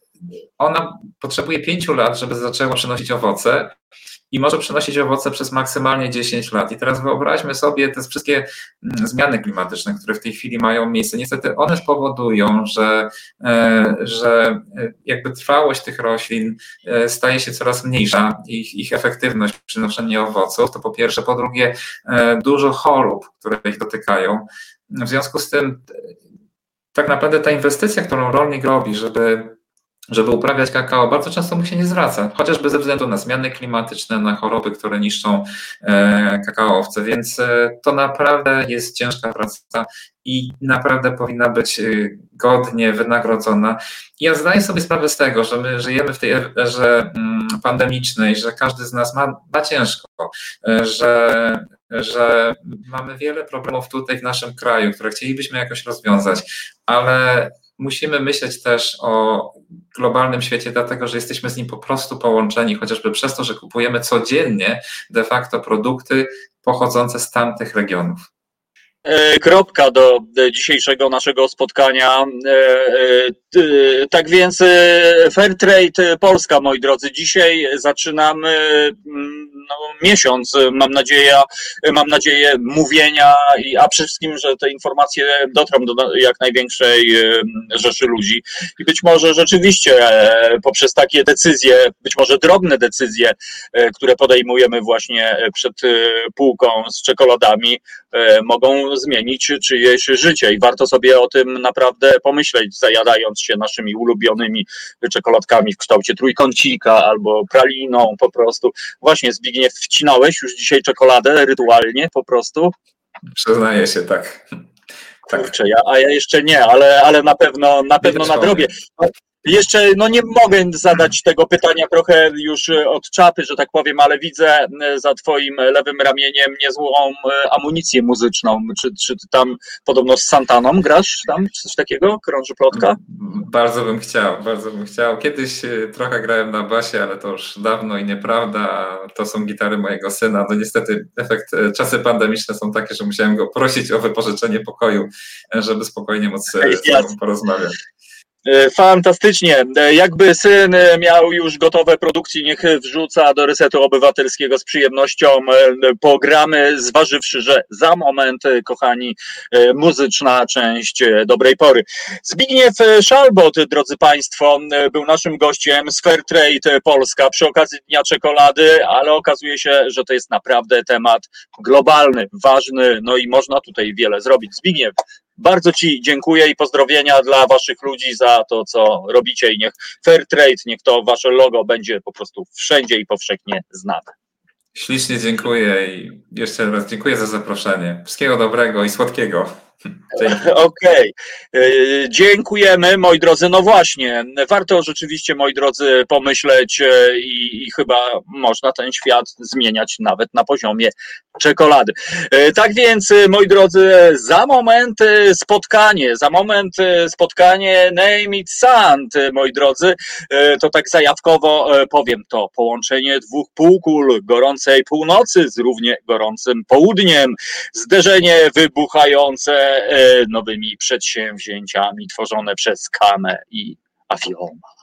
ona potrzebuje pięciu lat, żeby zaczęła przynosić owoce, i może przynosić owoce przez maksymalnie 10 lat. I teraz wyobraźmy sobie te wszystkie mm, zmiany klimatyczne, które w tej chwili mają miejsce. Niestety one spowodują, że, e, że e, jakby trwałość tych roślin e, staje się coraz mniejsza, ich, ich efektywność przy przynoszenia owoców, to po pierwsze. Po drugie, dużo chorób, które ich dotykają. W związku z tym tak naprawdę ta inwestycja, którą rolnik robi, żeby żeby uprawiać kakao, bardzo często mu się nie zwraca, chociażby ze względu na zmiany klimatyczne, na choroby, które niszczą e, kakaowce, więc e, to naprawdę jest ciężka praca i naprawdę powinna być e, godnie wynagrodzona. Ja zdaję sobie sprawę z tego, że my żyjemy w tej erze mm, pandemicznej, że każdy z nas ma, ma ciężko, że, że mamy wiele problemów tutaj w naszym kraju, które chcielibyśmy jakoś rozwiązać, ale musimy myśleć też o globalnym świecie, dlatego że jesteśmy z nim po prostu połączeni, chociażby przez to, że kupujemy codziennie de facto produkty pochodzące z tamtych regionów. E, kropka do dzisiejszego naszego spotkania. E, e, tak więc Fairtrade Polska, moi drodzy, dzisiaj zaczynamy mm, no, miesiąc, mam nadzieję, mam nadzieję mówienia, a przede wszystkim, że te informacje dotrą do jak największej rzeszy ludzi. I być może rzeczywiście poprzez takie decyzje, być może drobne decyzje, które podejmujemy właśnie przed półką z czekoladami, mogą zmienić czyjeś życie i warto sobie o tym naprawdę pomyśleć, zajadając się naszymi ulubionymi czekoladkami w kształcie trójkącika albo praliną po prostu. Właśnie Zbigniew, wcinałeś już dzisiaj czekoladę rytualnie po prostu? Przyznaję się, tak. Tak. Kurczę, ja, a ja jeszcze nie, ale, ale na pewno na pewno nadrobię. Jeszcze no nie mogę zadać tego pytania trochę już e, od czapy, że tak powiem, ale widzę e, za twoim lewym ramieniem niezłą e, amunicję muzyczną. Czy, czy ty tam podobno z Santaną grasz tam? Czy coś takiego? Krąży plotka? Bardzo bym chciał, bardzo bym chciał. Kiedyś trochę grałem na basie, ale to już dawno i nieprawda. To są gitary mojego syna. No niestety efekt, czasy pandemiczne są takie, że musiałem go prosić o wypożyczenie pokoju, żeby spokojnie móc z porozmawiać. E, fantastycznie. E, jakby syn miał już gotowe produkcje, niech wrzuca do resetu obywatelskiego z przyjemnością. E, pogramy, zważywszy, że za moment, kochani, muzyczna część dobrej pory. Zbigniew Szalbot, drodzy Państwo, był naszym gościem z Fairtrade Polska przy okazji Dnia Czekolady, ale okazuje się, że to jest naprawdę temat globalny, ważny, no i można tutaj wiele zrobić. Zbigniew, bardzo Ci dziękuję i pozdrowienia dla Waszych ludzi za to, co robicie i niech fair trade, niech to Wasze logo będzie po prostu wszędzie i powszechnie znane. Ślicznie dziękuję i jeszcze raz dziękuję za zaproszenie. Wszystkiego dobrego i słodkiego. Okej, okay. E, dziękujemy moi drodzy. No właśnie, warto rzeczywiście moi drodzy pomyśleć e, i, i, chyba można ten świat zmieniać nawet na poziomie czekolady. E, tak więc moi drodzy, za moment spotkanie, za moment spotkanie Name It Sand, moi drodzy, to tak zajawkowo powiem to, połączenie dwóch półkul, gorącej północy z równie gorącym południem, zderzenie wybuchające nowymi przedsięwzięciami tworzone przez Kamę i Afioma.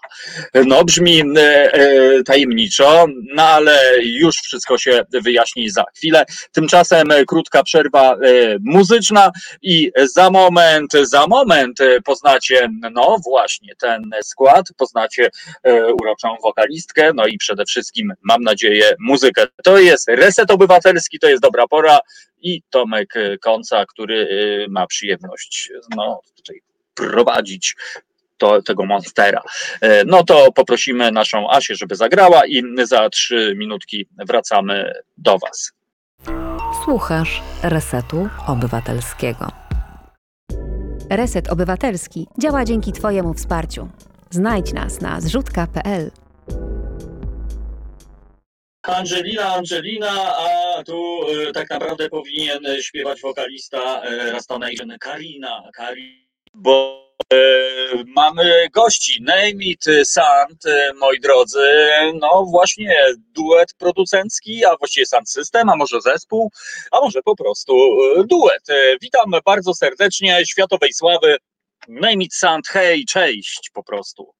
No, brzmi e, e, tajemniczo, no ale już wszystko się wyjaśni za chwilę. Tymczasem krótka przerwa muzyczna i za moment, za moment poznacie, no właśnie, ten skład, poznacie uroczą wokalistkę, no i przede wszystkim, mam nadzieję, muzykę. To jest Reset Obywatelski, to jest dobra pora i Tomek Konca, który ma przyjemność no, prowadzić to, tego monstera. E, no to poprosimy naszą Asię, żeby zagrała i za trzy minutki wracamy do Was. Słuchasz Resetu Obywatelskiego. Reset Obywatelski działa dzięki Twojemu wsparciu. Znajdź nas na zrzutka.pl. Angelina, Angelina, a tu y, tak naprawdę powinien śpiewać wokalista y, Rastonation Karina, Karina, bo y, mamy gości, Name It Sand, moi drodzy, no właśnie duet producencki, a właściwie Sand System, a może zespół, a może po prostu duet. Witam bardzo serdecznie, światowej sławy, Name It Sand, hej, cześć po prostu.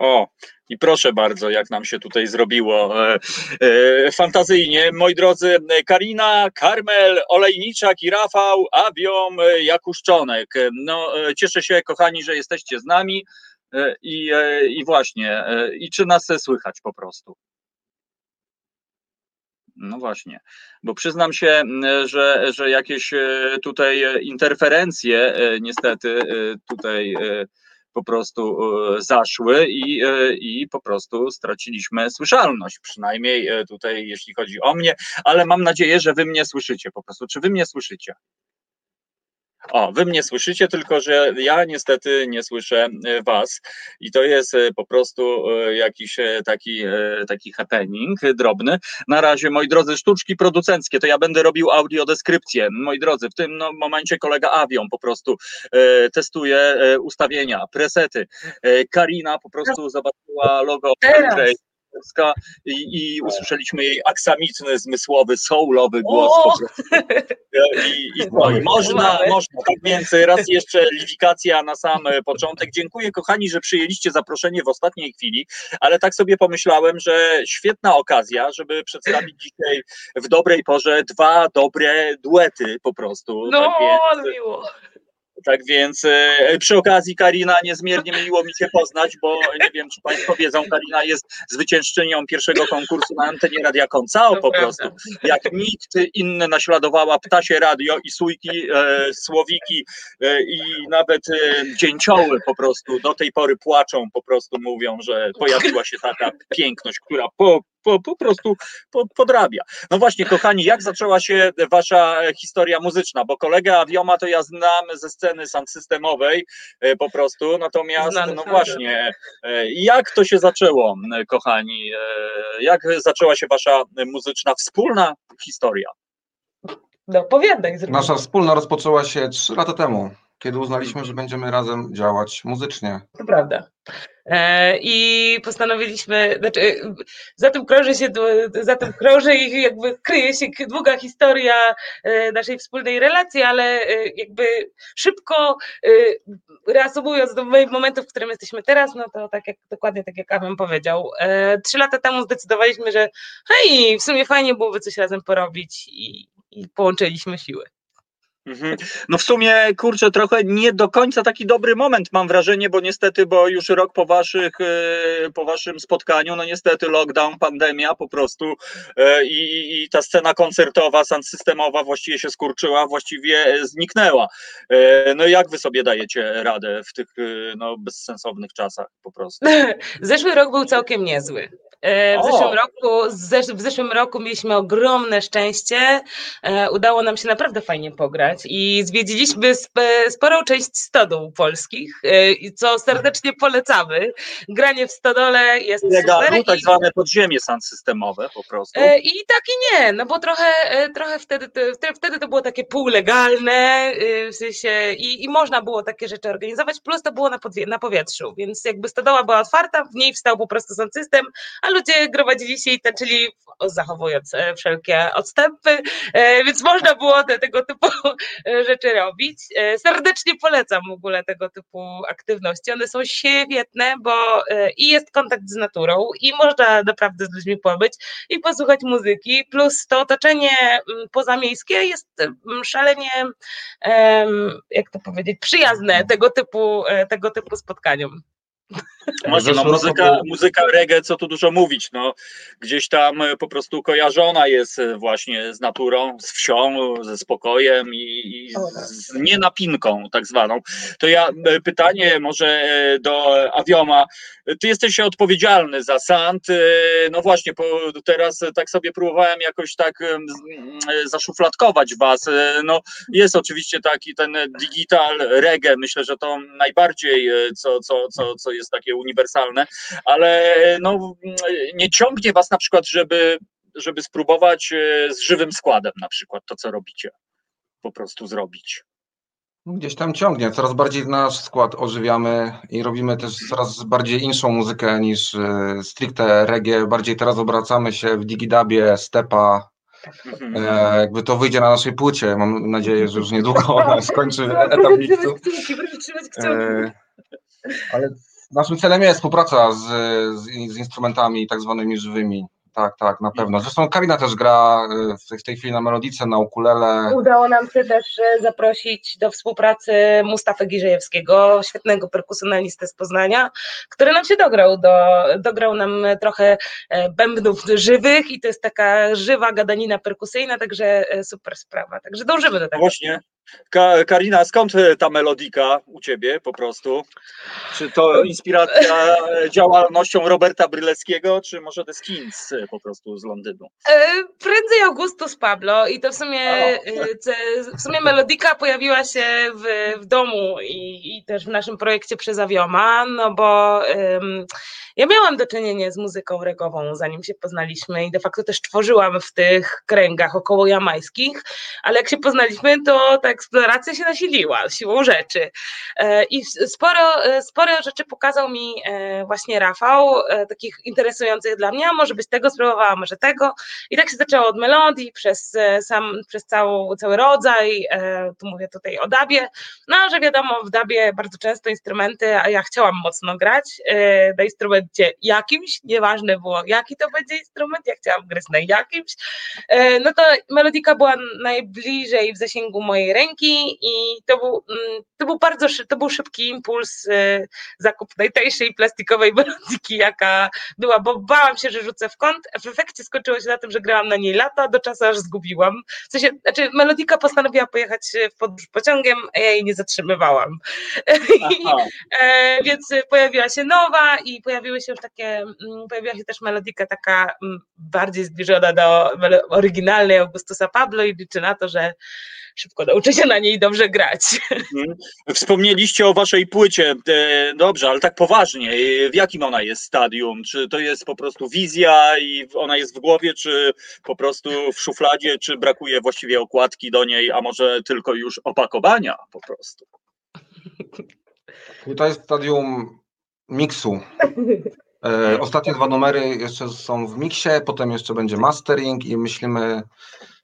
O, i proszę bardzo, jak nam się tutaj zrobiło e, e, fantazyjnie. Moi drodzy, Karina, Karmel, Olejniczak i Rafał, Abiom, e, Jakuszczonek. No, e, cieszę się, kochani, że jesteście z nami e, i, e, i właśnie, i czy nas słychać po prostu? No właśnie, bo przyznam się, że, że jakieś tutaj interferencje niestety tutaj po prostu e, zaszły i, e, i po prostu straciliśmy słyszalność, przynajmniej e, tutaj jeśli chodzi o mnie, ale mam nadzieję, że wy mnie słyszycie po prostu. Czy wy mnie słyszycie? O, wy mnie słyszycie, tylko że ja niestety nie słyszę e, was i to jest e, po prostu e, jakiś taki, taki happening drobny. Na razie, moi drodzy, sztuczki producenckie, to ja będę robił audiodeskrypcję. Moi drodzy, w tym no, momencie kolega Avion po prostu e, testuje e, ustawienia, presety. E, Karina po prostu zobaczyła logo Teraz. Polska i, i usłyszeliśmy jej aksamitny, zmysłowy, soulowy głos O! po prostu. I, i i można, można. Tak więc raz jeszcze liwikacja na sam e, początek. Dziękuję kochani, że przyjęliście zaproszenie w ostatniej chwili, ale tak sobie pomyślałem, że świetna okazja, żeby przedstawić dzisiaj w dobrej porze dwa dobre duety po prostu. No, tak więc, miło. Tak więc e, przy okazji Karina, niezmiernie miło mi Cię poznać, bo nie wiem, czy Państwo wiedzą, Karina jest zwyciężczynią pierwszego konkursu na antenie Radia Koncao po prostu. Jak nikt inny naśladowała Ptasie Radio i Sójki, e, Słowiki e, i nawet e, Dzięcioły po prostu do tej pory płaczą, po prostu mówią, że pojawiła się taka piękność, która po, po, po prostu po, podrabia. No właśnie, kochani, jak zaczęła się wasza e, historia muzyczna? Bo kolegę Avioma to ja znam ze sceny sound systemowej e, po prostu, natomiast Znany no właśnie, e, jak to się zaczęło, m, kochani? E, Jak zaczęła się wasza muzyczna wspólna historia? No, powiadaj. Nasza wspólna rozpoczęła się 3 lata temu, kiedy uznaliśmy, że będziemy razem działać muzycznie. To prawda. E, I postanowiliśmy, znaczy, za tym krąży się, za tym krąży i jakby kryje się długa historia e, naszej wspólnej relacji, ale e, jakby szybko reasumując do mo- momentu, w którym jesteśmy teraz, no to tak jak, dokładnie tak jak Amen powiedział. Trzy lata temu zdecydowaliśmy, że hej, w sumie fajnie byłoby coś razem porobić i, i połączyliśmy siły. Mhm. No w sumie, kurczę, trochę nie do końca taki dobry moment mam wrażenie, bo niestety, bo już rok po waszych, e, po waszym spotkaniu, no niestety lockdown, pandemia po prostu e, i, i- ta scena koncertowa, systemowa właściwie się skurczyła, właściwie e, zniknęła. No jak wy sobie dajecie radę w tych no, bezsensownych czasach po prostu? Zeszły rok był całkiem niezły. E, W zeszłym, roku, w zeszłym roku mieliśmy ogromne szczęście. E, Udało nam się naprawdę fajnie pograć i zwiedziliśmy sp- sporą część stodół polskich, e, co serdecznie polecamy. Granie w stodole jest. Legalu, tak i- zwane podziemie systemowe po prostu. I tak i nie, no bo trochę, trochę wtedy, to, wtedy- to było takie półlegalne, y, w sensie i, i można było takie rzeczy organizować, plus to było na, podwie, na powietrzu, więc jakby stodoła była otwarta, w niej wstał po prostu sound system, a ludzie gromadzili się i tańczyli, zachowując e, wszelkie odstępy, e, więc można było te, tego typu e, rzeczy robić. Serdecznie polecam w ogóle tego typu aktywności, one są świetne, bo i jest kontakt z naturą i można naprawdę z ludźmi pobyć, i posłuchać muzyki, plus to otoczenie pozamiejskie jest szalenie, jak to powiedzieć, przyjazne tego typu, tego typu spotkaniom. Właśnie, no, muzyka, muzyka reggae, co tu dużo mówić, no, gdzieś tam e, po prostu kojarzona jest e, właśnie z naturą, z wsią, ze spokojem i, i z nienapinką tak zwaną. To ja e, pytanie może do Avioma. Ty jesteś odpowiedzialny za SANT. e, No właśnie, teraz tak sobie próbowałem jakoś tak zaszufladkować was. No jest oczywiście taki ten digital reggae, myślę, że to najbardziej, co, co, co, co jest takie uniwersalne, ale no, nie ciągnie was na przykład, żeby, żeby spróbować e, z żywym składem na przykład to, co robicie, po prostu zrobić. Gdzieś tam ciągnie, coraz bardziej nasz skład ożywiamy i robimy też coraz bardziej inszą muzykę niż e, stricte reggae. Bardziej teraz obracamy się w digidabie, stepa. Mhm. E, jakby to wyjdzie na naszej płycie. Mam nadzieję, że już niedługo ona skończy etap miksu. E, ale naszym celem jest współpraca z, z, z instrumentami tak zwanymi żywymi. tak, tak, na pewno. Zresztą Karina też gra y, w, tej chwili na melodice, na ukulele. Udało nam się też e, zaprosić do współpracy Mustafę Giżejewskiego, świetnego perkusjonalistę z Poznania, który nam się dograł, do, dograł nam trochę e, bębnów żywych i to jest taka żywa gadanina perkusyjna, także e, super sprawa. Także dążymy do tego. Właśnie. Ka Karina, skąd e, ta melodika u ciebie po prostu? Czy to inspiracja e, działalnością Roberta Bryleckiego, czy może The Skins e, po prostu z Londynu? E, Prędzej Augustus Pablo i to w sumie, e, w sumie melodika pojawiła się w, w domu i, i też w naszym projekcie przez Awioma, no bo em, ja miałam do czynienia z muzyką regową, zanim się poznaliśmy i de facto też tworzyłam w tych kręgach około jamańskich, ale jak się poznaliśmy, to ta eksploracja się nasiliła siłą rzeczy. E, I sporo, e, sporo rzeczy pokazał mi e, właśnie Rafał, takich interesujących dla mnie, może być tego spróbowała, może tego. I tak się zaczęło od melodii, przez sam, przez całą, cały rodzaj, tu mówię tutaj o dabie, no że wiadomo, w dabie bardzo często instrumenty, a ja chciałam mocno grać na instrumencie jakimś, nieważne było jaki to będzie instrument, ja chciałam grać na jakimś, e, no to melodika była najbliżej w zasięgu mojej ręki i to był, mm, to był bardzo to był szybki impuls, e, zakup najtańszej plastikowej melodiki, jaka była, bo bałam się, że rzucę w kąt, w efekcie skończyło się na tym, że grałam na niej lata, do czasu aż zgubiłam. W sensie, znaczy melodika postanowiła pojechać e, w podróż pociągiem, a ja jej nie zatrzymywałam. I, e, więc pojawiła się nowa i pojawiły się już takie, mm, pojawiła się też melodika taka mm, bardziej zbliżona do oryginalnej Augustusa Pablo i liczę na to, że szybko nauczę się na niej dobrze grać. Mhm. Wspomnieliście o waszej płycie. E, Dobrze, ale tak poważnie. e, W jakim ona jest stadium? Czy to jest po prostu wizja i ona jest w głowie, czy po prostu w szufladzie, czy brakuje właściwie okładki do niej, a może tylko już opakowania po prostu? To jest stadium miksu. E, ostatnie dwa numery jeszcze są w miksie, potem jeszcze będzie mastering i myślimy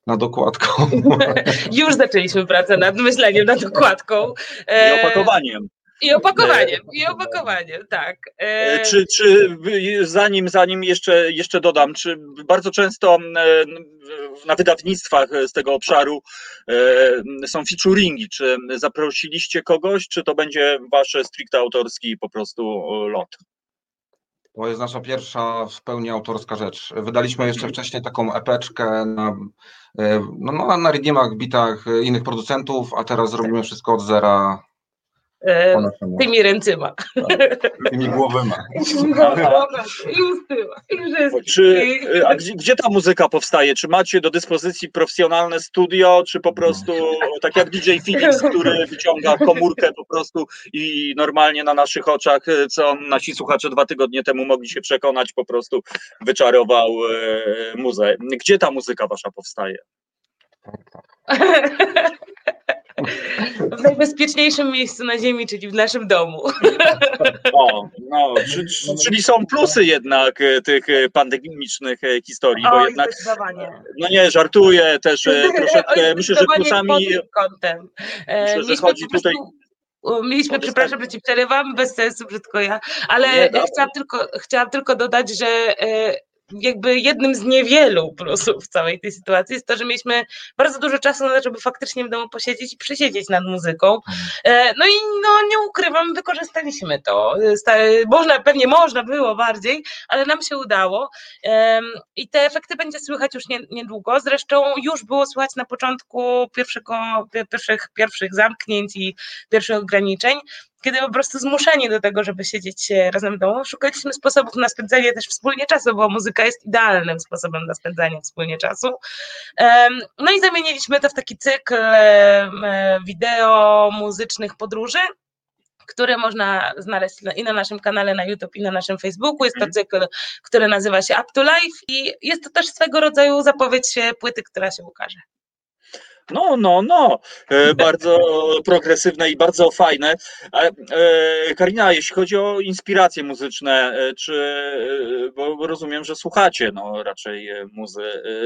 nad okładką. Już zaczęliśmy pracę nad myśleniem, nad okładką. I E, opakowaniem. I opakowaniem, i opakowaniem, tak. E, E, Czy, czy zanim, zanim jeszcze, jeszcze dodam, czy bardzo często e, w- na wydawnictwach z tego obszaru e, są featuringi? Czy zaprosiliście kogoś, czy to będzie wasz stricte autorski po prostu e, lot? To jest nasza pierwsza w pełni autorska rzecz. Wydaliśmy jeszcze wcześniej taką epeczkę na, e, no, no, na redeemach, bitach e, innych producentów, a teraz zrobimy wszystko od zera e, tymi ręcyma. Tymi głowymi. I z tyłu, i wszystkim. Czy, e, a gdzie, gdzie ta muzyka powstaje? Czy macie do dyspozycji profesjonalne studio, czy po prostu tak jak DJ Felix, który wyciąga komórkę po prostu i normalnie na naszych oczach, e, co nasi słuchacze dwa tygodnie temu mogli się przekonać, po prostu wyczarował e, muzę. Gdzie ta muzyka wasza powstaje? W najbezpieczniejszym miejscu na ziemi, czyli w naszym domu. O, no, czy, czy, czyli są plusy jednak e, tych e, pandemicznych e, historii, bo Oj, jednak, no nie, żartuję też troszeczkę, myślę, że plusami, kątem. E, myślę, że mieliśmy chodzi o, Mieliśmy, o przepraszam, że ci przerywam, bez sensu, brzydko ja, ale Nie, chciałam, tylko, chciałam tylko dodać, że jakby jednym z niewielu plusów całej tej sytuacji jest to, że mieliśmy bardzo dużo czasu na to, żeby faktycznie w domu posiedzieć i przesiedzieć nad muzyką. E, No i no nie ukrywam, wykorzystaliśmy to. Można, pewnie można było bardziej, ale nam się udało. I te efekty będzie słychać już nie- niedługo. Zresztą już było słychać na początku pierwszego, pie- pierwszych, pierwszych zamknięć i pierwszych ograniczeń, kiedy po prostu zmuszeni do tego, żeby siedzieć e, razem w domu, szukaliśmy sposobów na spędzanie też wspólnie czasu, bo muzyka jest idealnym sposobem na spędzanie wspólnie czasu. No i zamieniliśmy to w taki cykl em, e, wideo muzycznych podróży, które można znaleźć na- i na naszym kanale na YouTube, i na naszym Facebooku. Jest to Mhm. cykl, który nazywa się Up to Life i jest to też swego rodzaju zapowiedź e, płyty, która się ukaże. No, no, no. E, bardzo progresywne i bardzo fajne. E, Karina, jeśli chodzi o inspiracje muzyczne, e, czy, bo rozumiem, że słuchacie no, raczej muzy.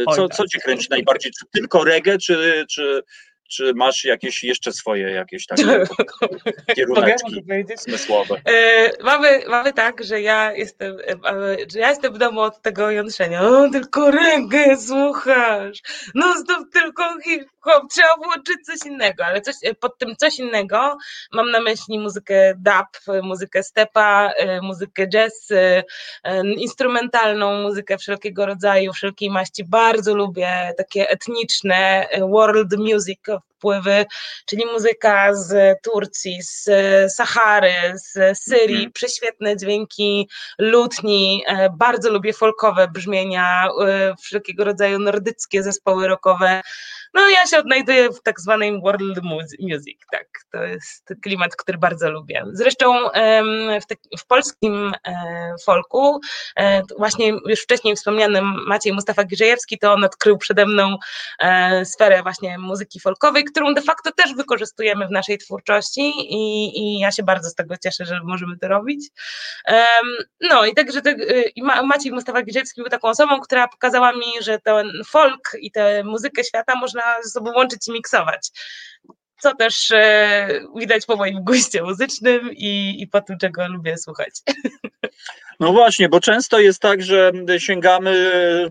Oj, Co, tak. co cię kręci najbardziej? Czy tylko reggae, czy, czy czy masz jakieś jeszcze swoje jakieś takie kieruneczki zmysłowe? E, mamy, mamy tak, że ja jestem, e, mamy- że ja jestem w domu od tego jątrzenia. O, tylko reggae słuchasz. No stop tylko hip-hop, trzeba włączyć coś innego, ale coś, e, pod tym coś innego mam na myśli muzykę dub, e, muzykę stepa, e, muzykę jazz, e, e, instrumentalną muzykę wszelkiego rodzaju, wszelkiej maści. Bardzo lubię takie etniczne e, world music wpływy, czyli muzyka z Turcji, z Sahary, z Syrii, Mhm. prześwietne dźwięki lutni, e, bardzo lubię folkowe brzmienia, e, wszelkiego rodzaju nordyckie zespoły rockowe. No ja się odnajduję w tak zwanej world mus- music, tak, to jest klimat, który bardzo lubię. Zresztą w, tak- w polskim e, folku, e, właśnie już wcześniej wspomnianym Maciej Mustafa Girzejewski, to on odkrył przede mną e, sferę właśnie muzyki folkowej, którą de facto też wykorzystujemy w naszej twórczości i, i ja się bardzo z tego cieszę, że możemy to robić. No i także te, y, i Ma- Maciej Mustafa Girzewski był taką osobą, która pokazała mi, że ten folk i tę muzykę świata można ze sobą łączyć i miksować. Co też e, widać po moim guście muzycznym i, i po tym, czego lubię słuchać. No właśnie, bo często jest tak, że sięgamy,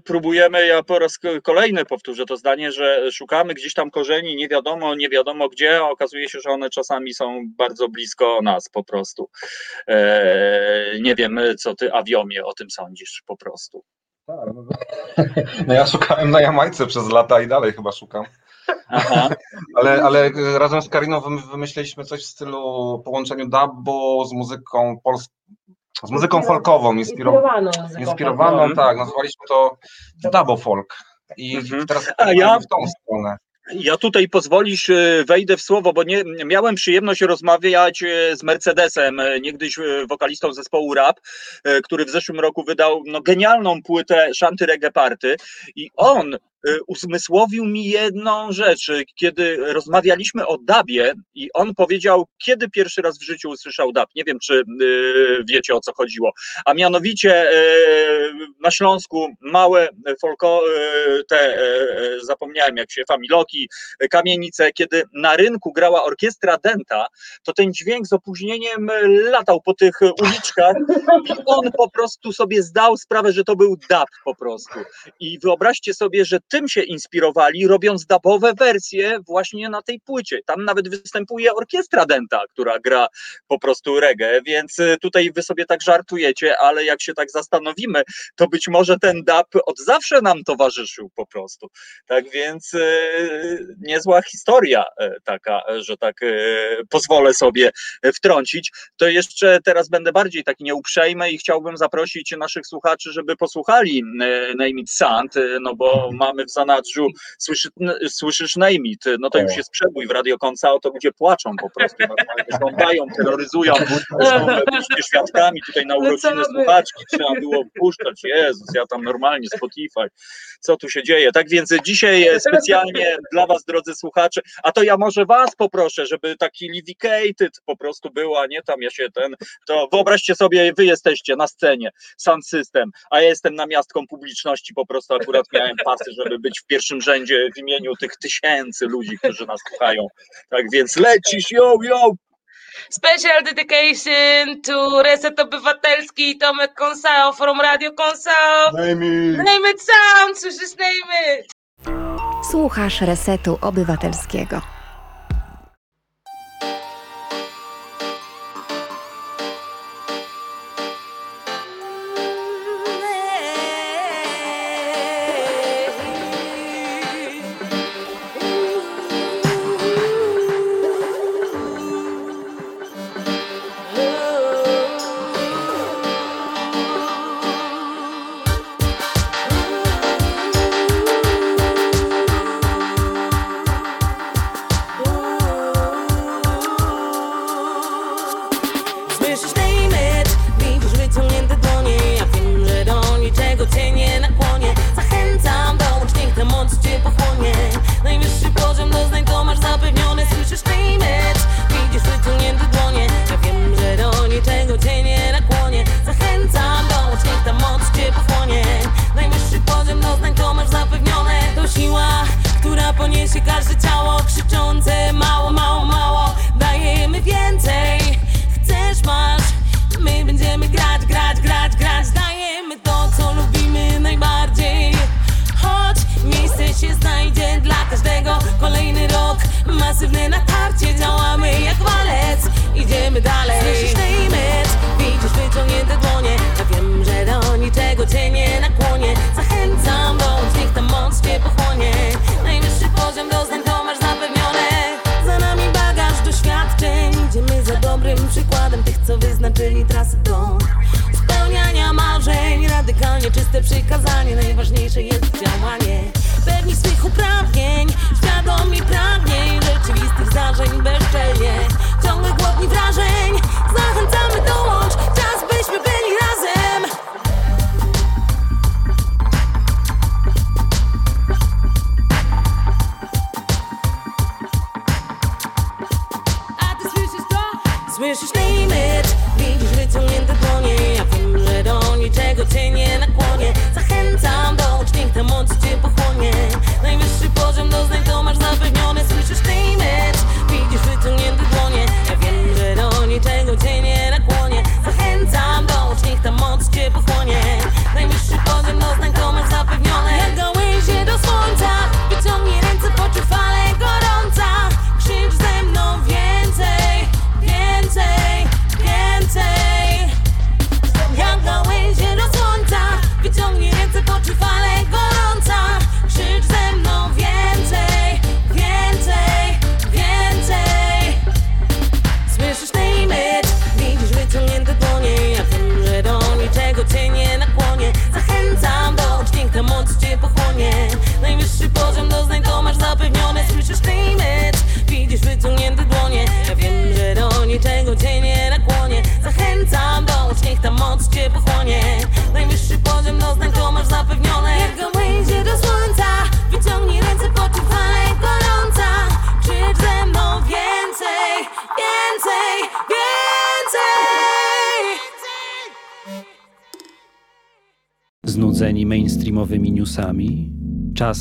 próbujemy, ja po raz kolejny powtórzę to zdanie, że szukamy gdzieś tam korzeni, nie wiadomo, nie wiadomo gdzie, a okazuje się, że one czasami są bardzo blisko nas po prostu. Eee, nie wiem, co ty, Awiomie, o tym sądzisz po prostu. No ja szukałem na Jamajce przez lata i dalej chyba szukam. Aha, Ale, ale razem z Kariną wym- wymyśliliśmy coś w stylu połączeniu dubbo z muzyką polską, z muzyką folkową, inspirowaną. muzyką Inspirowaną, tak, nazwaliśmy to dubbo folk. I Mhm. teraz A ja- w tą stronę. Ja tutaj pozwolisz, e, wejdę w słowo, bo nie miałem przyjemność rozmawiać e, z Mercedesem, e, niegdyś wokalistą zespołu Rap, który w zeszłym roku wydał no, genialną płytę Shanty Reggae Party. I on uzmysłowił mi jedną rzecz, e, kiedy rozmawialiśmy o dubie i on powiedział, kiedy pierwszy raz w życiu usłyszał dub. Nie wiem, czy e, wiecie o co chodziło. A mianowicie na Śląsku małe folko, te, zapomniałem jak się, familoki, kamienice, kiedy na rynku grała orkiestra Denta, to ten dźwięk z opóźnieniem latał po tych uliczkach i on po prostu sobie zdał sprawę, że to był dub po prostu. I wyobraźcie sobie, że tym się inspirowali, robiąc dubowe wersje właśnie na tej płycie. Tam nawet występuje orkiestra Denta, która gra po prostu reggae, więc e, tutaj wy sobie tak żartujecie, ale jak się tak zastanowimy, to być może ten dub od zawsze nam towarzyszył po prostu. Tak więc e, niezła historia e, taka, że tak pozwolę sobie wtrącić. To jeszcze teraz będę bardziej taki nieuprzejmy i chciałbym zaprosić naszych słuchaczy, żeby posłuchali Name It Sand, no bo mamy w zanadrzu. Słyszy, słyszysz Name It, no to już jest przebój w radiokonca, to ludzie płaczą po prostu, normalnie żądają, terroryzują, zresztą byliście świadkami tutaj na urodziny Lecamy. słuchaczki, trzeba było puszczać, Jezus, ja tam normalnie Spotify, co tu się dzieje, tak więc dzisiaj e, specjalnie dla was, drodzy słuchacze, a to ja może was poproszę, żeby taki Livicated po prostu było, a nie tam ja się ten, to wyobraźcie sobie, wy jesteście na scenie, sound system, a ja jestem na miastką publiczności, po prostu akurat miałem pasy, żeby być w pierwszym rzędzie w imieniu tych tysięcy ludzi, którzy nas słuchają, tak więc lecisz, yo, yo, Special dedication to Reset Obywatelski i Tomek Konsao from Radio Konsao. Name it sound, słyszysz name it. Słuchasz Resetu Obywatelskiego.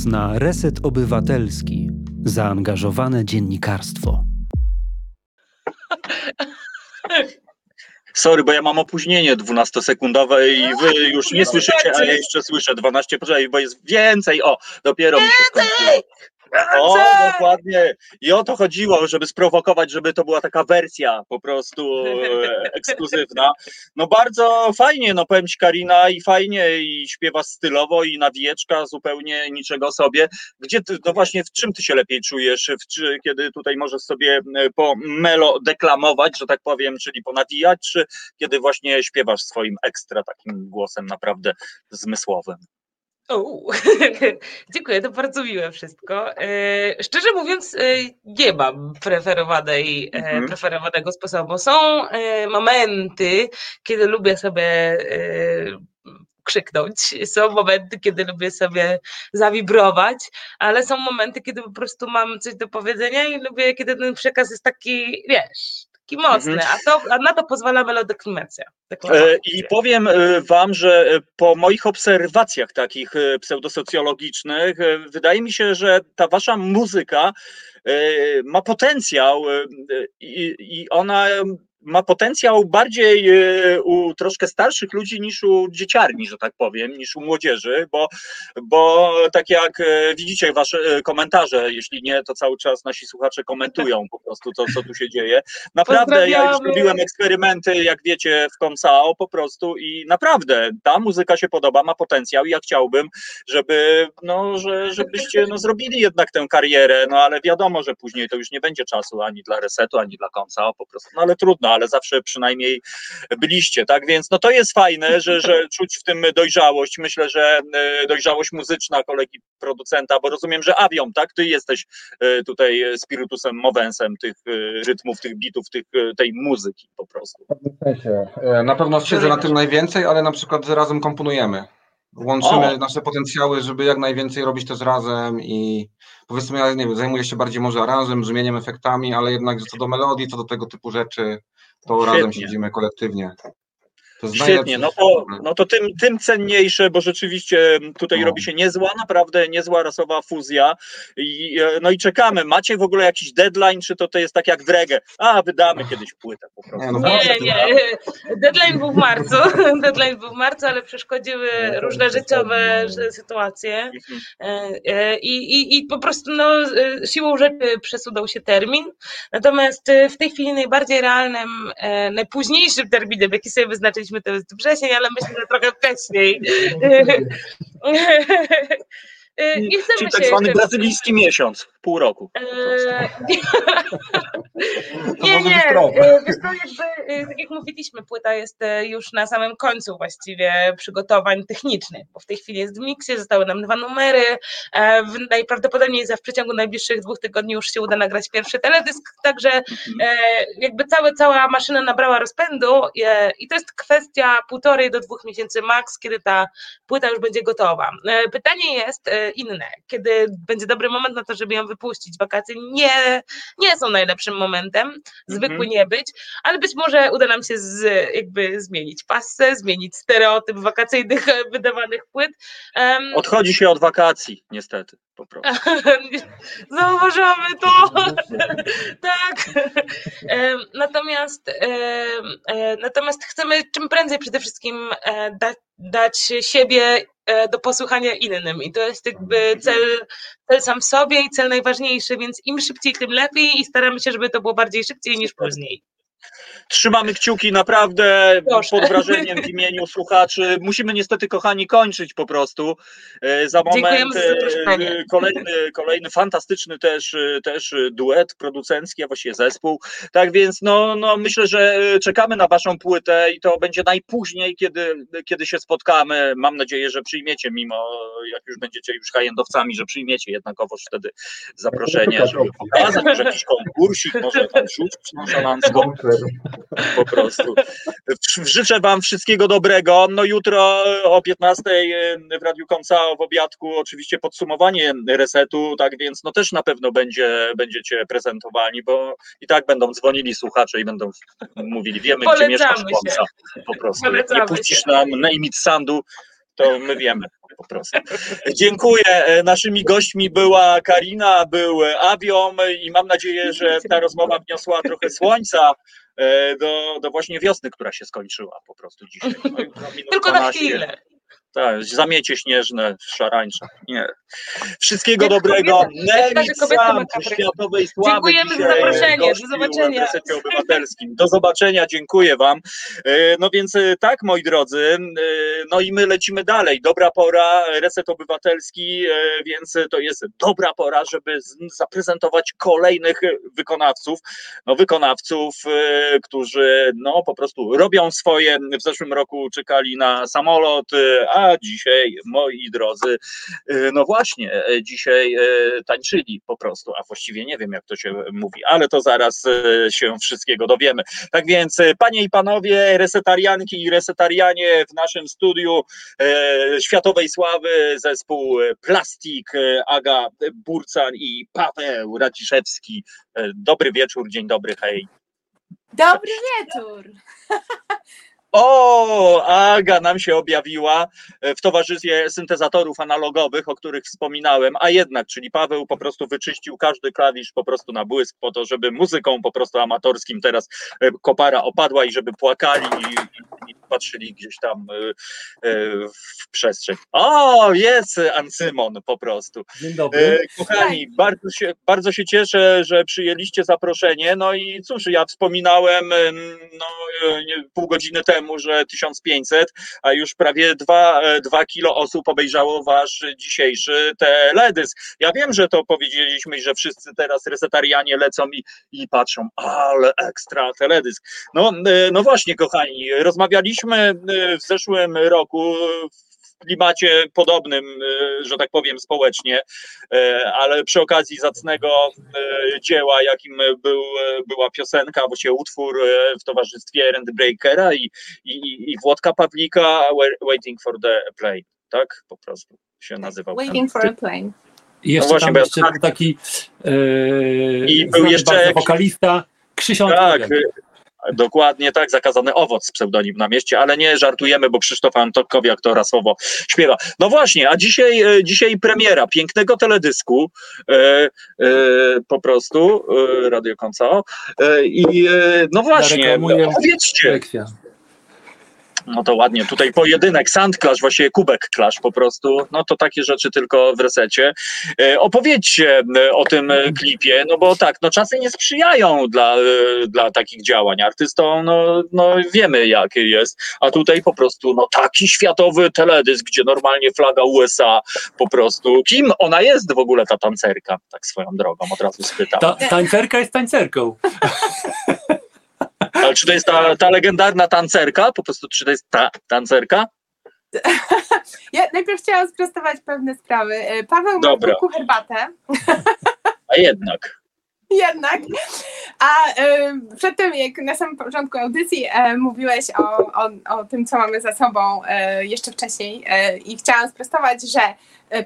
Czas na reset obywatelski, zaangażowane dziennikarstwo. Sorry, bo ja mam opóźnienie 12-sekundowe i wy już nie słyszycie, a ja jeszcze słyszę 12, poczekaj, bo jest więcej, o, dopiero mi się skończyło. O, dokładnie. I o to chodziło, żeby sprowokować, żeby to była taka wersja po prostu e, ekskluzywna. No bardzo fajnie, no powiem ci Karina i fajnie i śpiewa stylowo i nawijeczka zupełnie niczego sobie. Gdzie ty, no właśnie w czym ty się lepiej czujesz, w, czy, kiedy tutaj możesz sobie e, po melo deklamować, że tak powiem, czyli ponawijać, czy kiedy właśnie śpiewasz swoim ekstra takim głosem naprawdę zmysłowym? U, Dziękuję, to bardzo miłe wszystko. E, szczerze mówiąc, e, nie mam preferowanej, e, Mhm. preferowanego sposobu. Są momenty, kiedy lubię sobie krzyknąć, są momenty, kiedy lubię sobie zawibrować, ale są momenty, kiedy po prostu mam coś do powiedzenia i lubię, kiedy ten przekaz jest taki, wiesz, taki mocny, Mhm. a, to, a na to pozwala melodeklimacja. E, I powiem e, wam, że e, po moich obserwacjach takich pseudosocjologicznych, wydaje mi się, że ta wasza muzyka ma potencjał i, i ona ma potencjał bardziej e, u troszkę starszych ludzi niż u dzieciarni, że tak powiem, niż u młodzieży, bo, bo tak jak e, widzicie wasze e, komentarze, jeśli nie, to cały czas nasi słuchacze komentują po prostu to, co tu się dzieje. Naprawdę, ja już robiłem eksperymenty, jak wiecie, w Komsao po prostu i naprawdę ta muzyka się podoba, ma potencjał i ja chciałbym, żeby, no, że, żebyście no, zrobili jednak tę karierę, no ale wiadomo, że później to już nie będzie czasu ani dla Resetu, ani dla Komsao po prostu, no ale trudno, ale zawsze przynajmniej byliście, tak, więc no to jest fajne, że, że czuć w tym dojrzałość, myślę, że e, dojrzałość muzyczna kolegi producenta, bo rozumiem, że Avion, tak, ty jesteś e, tutaj spirytusem, mowensem tych e, rytmów, tych bitów, tych, tej muzyki po prostu. W pewnym sensie. Na pewno siedzę na tym najwięcej, ale na przykład razem komponujemy. Łączymy O. nasze potencjały, żeby jak najwięcej robić też razem i powiedzmy, ja nie wiem, zajmuję się bardziej może aranżem, brzmieniem, efektami, ale jednak co do melodii, co do tego typu rzeczy, to razem siedzimy kolektywnie. Świetnie, no to, no to tym, tym cenniejsze, bo rzeczywiście tutaj No. robi się niezła, naprawdę niezła rasowa fuzja. I, e, no i czekamy. Macie w ogóle jakiś deadline, czy to, to jest tak jak w reggae? A, wydamy kiedyś płynę po prostu. Nie, no Nie, nie. Deadline był w marcu. Deadline był w marcu, ale przeszkodziły różne życiowe że- sytuacje. Mhm. E, e, I, i, I po prostu no, siłą rzeczy przesunął się termin. Natomiast w tej chwili najbardziej realnym, najpóźniejszym terminem, jaki sobie wyznaczyliśmy, to jest wrzesień, ale myślę, że trochę wcześniej. E, I chcemy Czyli się tak zwany brazylijski miesiąc, pół roku. Eee, To Nie, może nie, e, wiesz co, jakby, e, tak jak mówiliśmy, płyta jest już na samym końcu właściwie przygotowań technicznych, bo w tej chwili jest w miksie, zostały nam dwa numery, e, w- najprawdopodobniej za w przeciągu najbliższych dwóch tygodni już się uda nagrać pierwszy teledysk, także e, jakby całe, cała maszyna nabrała rozpędu e, i to jest kwestia półtorej do dwóch miesięcy max, kiedy ta płyta już będzie gotowa. Pytanie jest inne, kiedy będzie dobry moment na to, żeby ją wypuścić. Wakacje nie, nie są najlepszym momentem, zwykły Mhm. nie być, ale być może uda nam się z, jakby zmienić pasę, zmienić stereotyp wakacyjnych e, wydawanych płyt. Em, Odchodzi się od wakacji, niestety, po prostu. Zauważamy to. tak. Natomiast, e, natomiast chcemy czym prędzej przede wszystkim e, dać, dać siebie e, do posłuchania innym. I to jest jakby cel, cel sam w sobie i cel najważniejszy, więc im szybciej, tym lepiej i staramy się, żeby to było bardziej szybciej niż później. Trzymamy kciuki naprawdę Proszę. pod wrażeniem w imieniu słuchaczy. Musimy niestety, kochani, kończyć po prostu. E, Za moment za e, kolejny, kolejny fantastyczny też, e, też duet producencki, a właściwie zespół. Tak więc no, no myślę, że czekamy na waszą płytę i to będzie najpóźniej, kiedy, kiedy się spotkamy. Mam nadzieję, że przyjmiecie, mimo jak już będziecie już hajendowcami, że przyjmiecie jednakowoż wtedy zaproszenie, żeby pokazać, może jakiś konkursik, może tam rzucić nonszalancko po prostu. Życzę Wam wszystkiego dobrego. No jutro o 15 w Radiu Koncao w obiadku oczywiście podsumowanie resetu, tak więc no też na pewno będzie, będziecie prezentowani, bo i tak będą dzwonili słuchacze i będą mówili, wiemy gdzie Polecamy mieszkasz się. Konca. Po prostu. Jak nie Polecamy puścisz się. nam name it sandu, to my wiemy po prostu. Dziękuję. E, Naszymi gośćmi była Karina, był Abiom i mam nadzieję, że ta rozmowa wniosła trochę słońca e, do, do właśnie wiosny, która się skończyła po prostu dzisiaj. No, Tylko na 12. chwilę. Tak, zamiecie śnieżne, szarańcze. Nie. Wszystkiego dobrego. Nemit sam światowej sławy Dziękujemy za zaproszenie. Do zobaczenia. w Obywatelskim. Do zobaczenia, dziękuję Wam. E, No więc e, tak, moi drodzy, e, no i my lecimy dalej. Dobra pora, Reset Obywatelski, więc to jest dobra pora, żeby zaprezentować kolejnych wykonawców. No wykonawców, którzy no po prostu robią swoje. W zeszłym roku czekali na samolot, e, a dzisiaj, moi drodzy, e, no właśnie, e, dzisiaj e, tańczyli po prostu, a właściwie nie wiem, jak to się mówi, ale to zaraz się wszystkiego dowiemy. Tak więc, panie i panowie, resetarianki i resetarianie w naszym studiu światowej sławy, zespół Plastik, Aga Burcan i Paweł Radziszewski. Dobry wieczór, dzień dobry, hej. Dobry wieczór. O, Aga nam się objawiła e, w towarzystwie syntezatorów analogowych, o których wspominałem, a jednak, czyli Paweł po prostu wyczyścił każdy klawisz po prostu na błysk po to, żeby muzyką po prostu amatorskim teraz e, kopara opadła i żeby płakali i, i patrzyli gdzieś tam e, e, w przestrzeń. O, jest Ancymon po prostu. Dzień dobry. E, Kochani, bardzo się, bardzo się cieszę, że przyjęliście zaproszenie. No i cóż, ja wspominałem em, no, e, pół godziny temu, że 1500, a już prawie 2, 2 kilo osób obejrzało wasz dzisiejszy teledysk. Ja wiem, że to powiedzieliśmy, że wszyscy teraz resetarianie lecą i, i patrzą, ale ekstra teledysk. No, e, no właśnie, kochani, rozmawialiśmy e, w zeszłym roku w klimacie podobnym, e, że tak powiem, społecznie, e, ale przy okazji zacnego dzieła, jakim był, była piosenka, właściwie utwór e, w towarzystwie Randy Breakera i, i, i Włodka Pawlika, Wai- Waiting for the Play, tak? Po prostu się nazywał. Waiting for a plane. I jeszcze no właśnie, tam bo ja- jeszcze był taki e, I był znany jeszcze wokalista Krzysiąc Tak. Dokładnie tak, zakazany owoc pseudonim na mieście, ale nie żartujemy, bo Krzysztof Antokowiak to rasowo śpiewa. No właśnie, a dzisiaj, e, dzisiaj premiera pięknego teledysku, e, e, po prostu, e, Radio Koncao. E, I e, no właśnie. Rekwia. No to ładnie, tutaj pojedynek, sandklasz, właściwie kubek klasz po prostu, no to takie rzeczy tylko w resecie. E, opowiedzcie e, o tym e, klipie, no bo tak, no czasy nie sprzyjają dla, dla takich działań. Artystom, no, no wiemy jak jest, a tutaj po prostu, no taki światowy teledysk, gdzie normalnie flaga USA po prostu. Kim ona jest w ogóle ta tancerka? Tak swoją drogą, od razu spytam. Ta, tańcerka jest tańcerką. Ale czy to jest ta, ta legendarna tancerka? Po prostu, czy to jest ta tancerka? Ja najpierw chciałam sprostować pewne sprawy. E, Paweł ma Dobra. boku herbatę, A jednak. jednak. A e, przedtem, jak na samym początku audycji e, mówiłeś o, o, o tym, co mamy za sobą e, jeszcze wcześniej i chciałam sprostować, że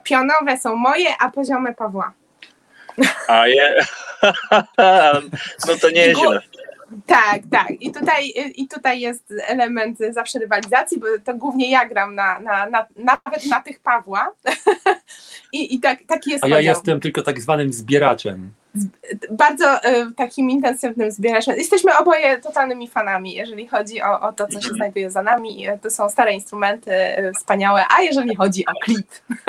pionowe są moje, a poziome Pawła. A je. No to nieźle. Tak, tak. I tutaj, I tutaj jest element zawsze rywalizacji, bo to głównie ja gram na, na, na, nawet na tych Pawła. I, i tak, taki jest A ja podział. jestem tylko tak zwanym zbieraczem. bardzo y, takim intensywnym zbieraczem. Jesteśmy oboje totalnymi fanami, jeżeli chodzi o, o to, co się znajduje za nami. Y, To są stare instrumenty, y, wspaniałe. A jeżeli chodzi o klip,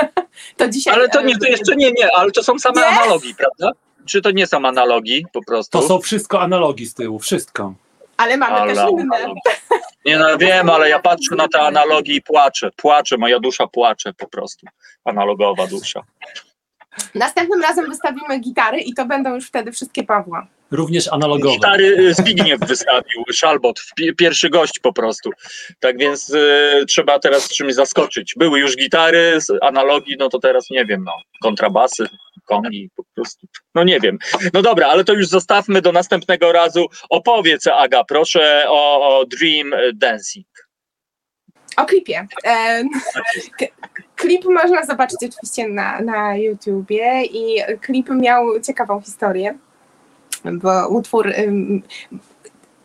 to dzisiaj... Ale to nie, to jeszcze nie, nie, ale to są same Nie? analogii, prawda? Czy to nie są analogii po prostu? To są wszystko analogii z tyłu, wszystko. Ale mamy Ale też inne. Nie no wiem, ale ja patrzę na te analogii i płaczę. Płaczę, moja dusza płacze po prostu. Analogowa dusza. Następnym razem wystawimy gitary i to będą już wtedy wszystkie Pawła. Również analogowe. Gitary y, Zbigniew wystawił, Szalbot, pierwszy gość po prostu. Tak więc y, trzeba teraz czymś zaskoczyć. Były już gitary z analogii, no to teraz nie wiem, no, kontrabasy, kongi po prostu. No nie wiem. No dobra, ale to już zostawmy do następnego razu. Opowiedz, Aga, proszę o, o Dream Dancing. O klipie. E, klip można zobaczyć oczywiście na, na YouTubie i klip miał ciekawą historię, bo utwór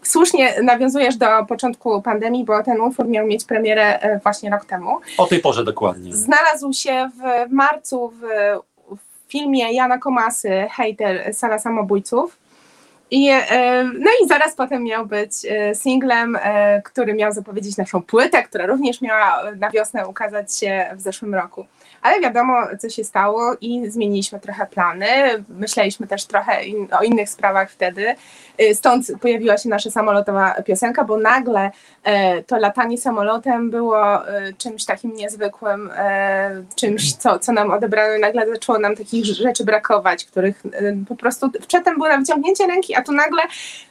słusznie nawiązujesz do początku pandemii, bo ten utwór miał mieć premierę e, właśnie rok temu. O tej porze dokładnie. Znalazł się w marcu w filmie Jana Komasy, Hater, Sala Samobójców. I, e, no i zaraz potem miał być e, singlem, e, który miał zapowiedzieć naszą płytę, która również miała na wiosnę ukazać się w zeszłym roku. Ale wiadomo, co się stało i zmieniliśmy trochę plany. Myśleliśmy też trochę in, o innych sprawach wtedy. Stąd pojawiła się nasza samolotowa piosenka, bo nagle to latanie samolotem było czymś takim niezwykłym, czymś, co, co nam odebrano. Nagle zaczęło nam takich rzeczy brakować, których po prostu przedtem było na wyciągnięcie ręki, a tu nagle,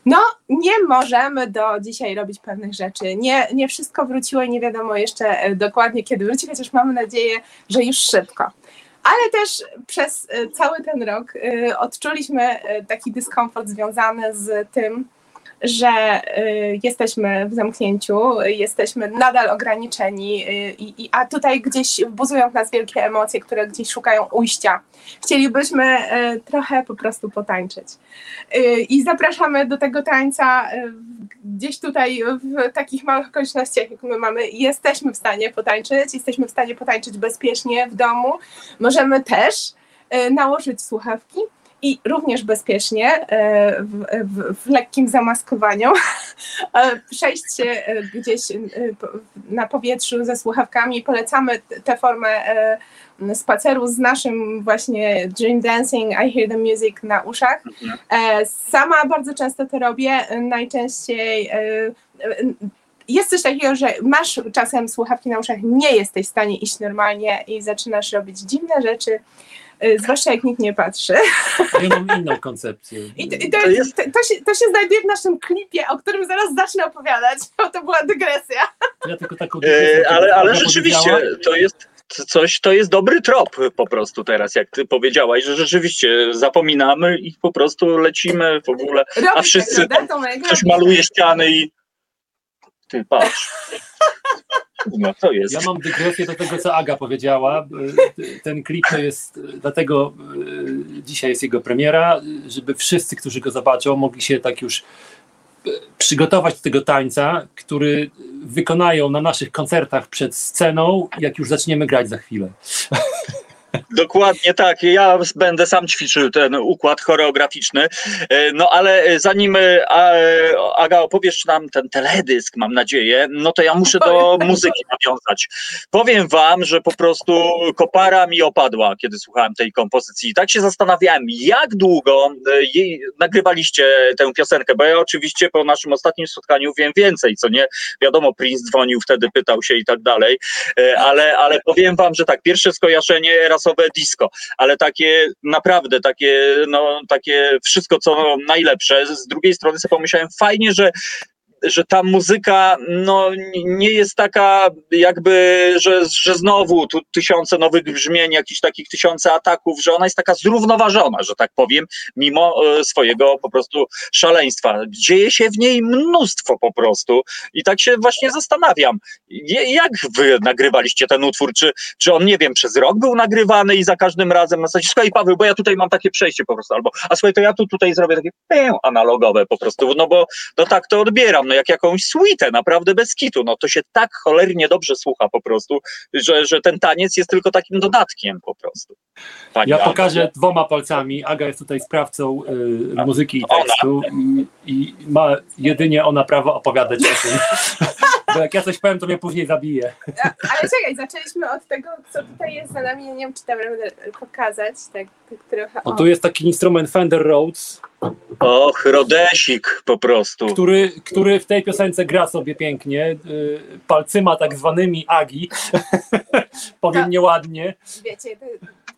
no nie możemy do dzisiaj robić pewnych rzeczy. Nie, nie wszystko wróciło i nie wiadomo jeszcze e, dokładnie kiedy wróci, chociaż mamy nadzieję, że już szybko. Ale też przez e, cały ten rok e, odczuliśmy taki dyskomfort związany z tym, że y, jesteśmy w zamknięciu, jesteśmy nadal ograniczeni, y, a tutaj gdzieś buzują w nas wielkie emocje, które gdzieś szukają ujścia. Chcielibyśmy y, trochę po prostu potańczyć. I zapraszamy do tego tańca gdzieś tutaj w takich małych okolicznościach, jak my mamy. Jesteśmy w stanie potańczyć, jesteśmy w stanie potańczyć bezpiecznie w domu. Możemy też nałożyć słuchawki i również bezpiecznie e, w, w, w lekkim zamaskowaniu e, przejść się e, gdzieś na powietrzu ze słuchawkami. Polecamy tę formę spaceru z naszym właśnie Dream Dancing, I Hear the Music na uszach. Sama bardzo często to robię, najczęściej jest coś takiego, że masz czasem słuchawki na uszach, nie jesteś w stanie iść normalnie i zaczynasz robić dziwne rzeczy, zwłaszcza jak nikt nie patrzy. Ja mam inną koncepcję. I, to, i to, jest, to, się, to się znajduje w naszym klipie, o którym zaraz zacznę opowiadać, bo to była dygresja. Ja tylko taką E, ale, ale Aga rzeczywiście to jest coś, to jest dobry trop po prostu teraz, jak ty powiedziałaś, że rzeczywiście zapominamy i po prostu lecimy w ogóle, a wszyscy tak, Tomek? ktoś maluje ściany i ty patrz. No to jest. Ja mam dygresję do tego, co Aga powiedziała. Ten klip to jest, dlatego y, dzisiaj jest jego premiera, żeby wszyscy, którzy go zobaczą, mogli się tak już przygotować do tego tańca, który wykonają na naszych koncertach przed sceną, jak już zaczniemy grać za chwilę. Dokładnie tak. Ja będę sam ćwiczył ten układ choreograficzny. E, No ale zanim e, Aga opowiesz nam ten teledysk, mam nadzieję, no to ja muszę do muzyki nawiązać. Powiem wam, że po prostu kopara mi opadła, kiedy słuchałem tej kompozycji. Tak się zastanawiałem, jak długo e, jej nagrywaliście tę piosenkę, bo ja oczywiście po naszym ostatnim spotkaniu wiem więcej, co nie? Wiadomo, Prince dzwonił wtedy, pytał się i tak dalej, ale, ale powiem wam, że tak, pierwsze skojarzenie rasowe disco, ale takie naprawdę takie, no takie wszystko co najlepsze. Z drugiej strony sobie pomyślałem, fajnie, że że ta muzyka no, nie jest taka jakby, że, że znowu tu tysiące nowych brzmień, jakichś takich tysiące ataków, że ona jest taka zrównoważona, że tak powiem, mimo e, swojego po prostu szaleństwa. Dzieje się w niej mnóstwo po prostu i tak się właśnie zastanawiam, jak wy nagrywaliście ten utwór, czy, czy on, nie wiem, przez rok był nagrywany i za każdym razem na zasadzie, słuchaj Paweł, bo ja tutaj mam takie przejście po prostu, albo, a słuchaj, to ja tu tutaj zrobię takie analogowe po prostu, no bo no tak to odbieram, no jak jakąś suite, naprawdę bez kitu, no to się tak cholernie dobrze słucha po prostu, że, że ten taniec jest tylko takim dodatkiem po prostu. Pani Ja Ado. pokażę dwoma palcami. Aga jest tutaj sprawcą y, muzyki i tekstu i, i ma jedynie ona prawo opowiadać o tym. Bo jak ja coś powiem, to mnie później zabije. Ale czekaj, zaczęliśmy od tego, co tutaj jest za nami. Ja nie wiem, czy to będę pokazać. Tak, tak trochę. No o. tu jest taki instrument Fender Rhodes, Och, Rodesik po prostu. który, który w tej piosence gra sobie pięknie, y, palcyma tak zwanymi Agi, powiem Tak. nieładnie. Wiecie, to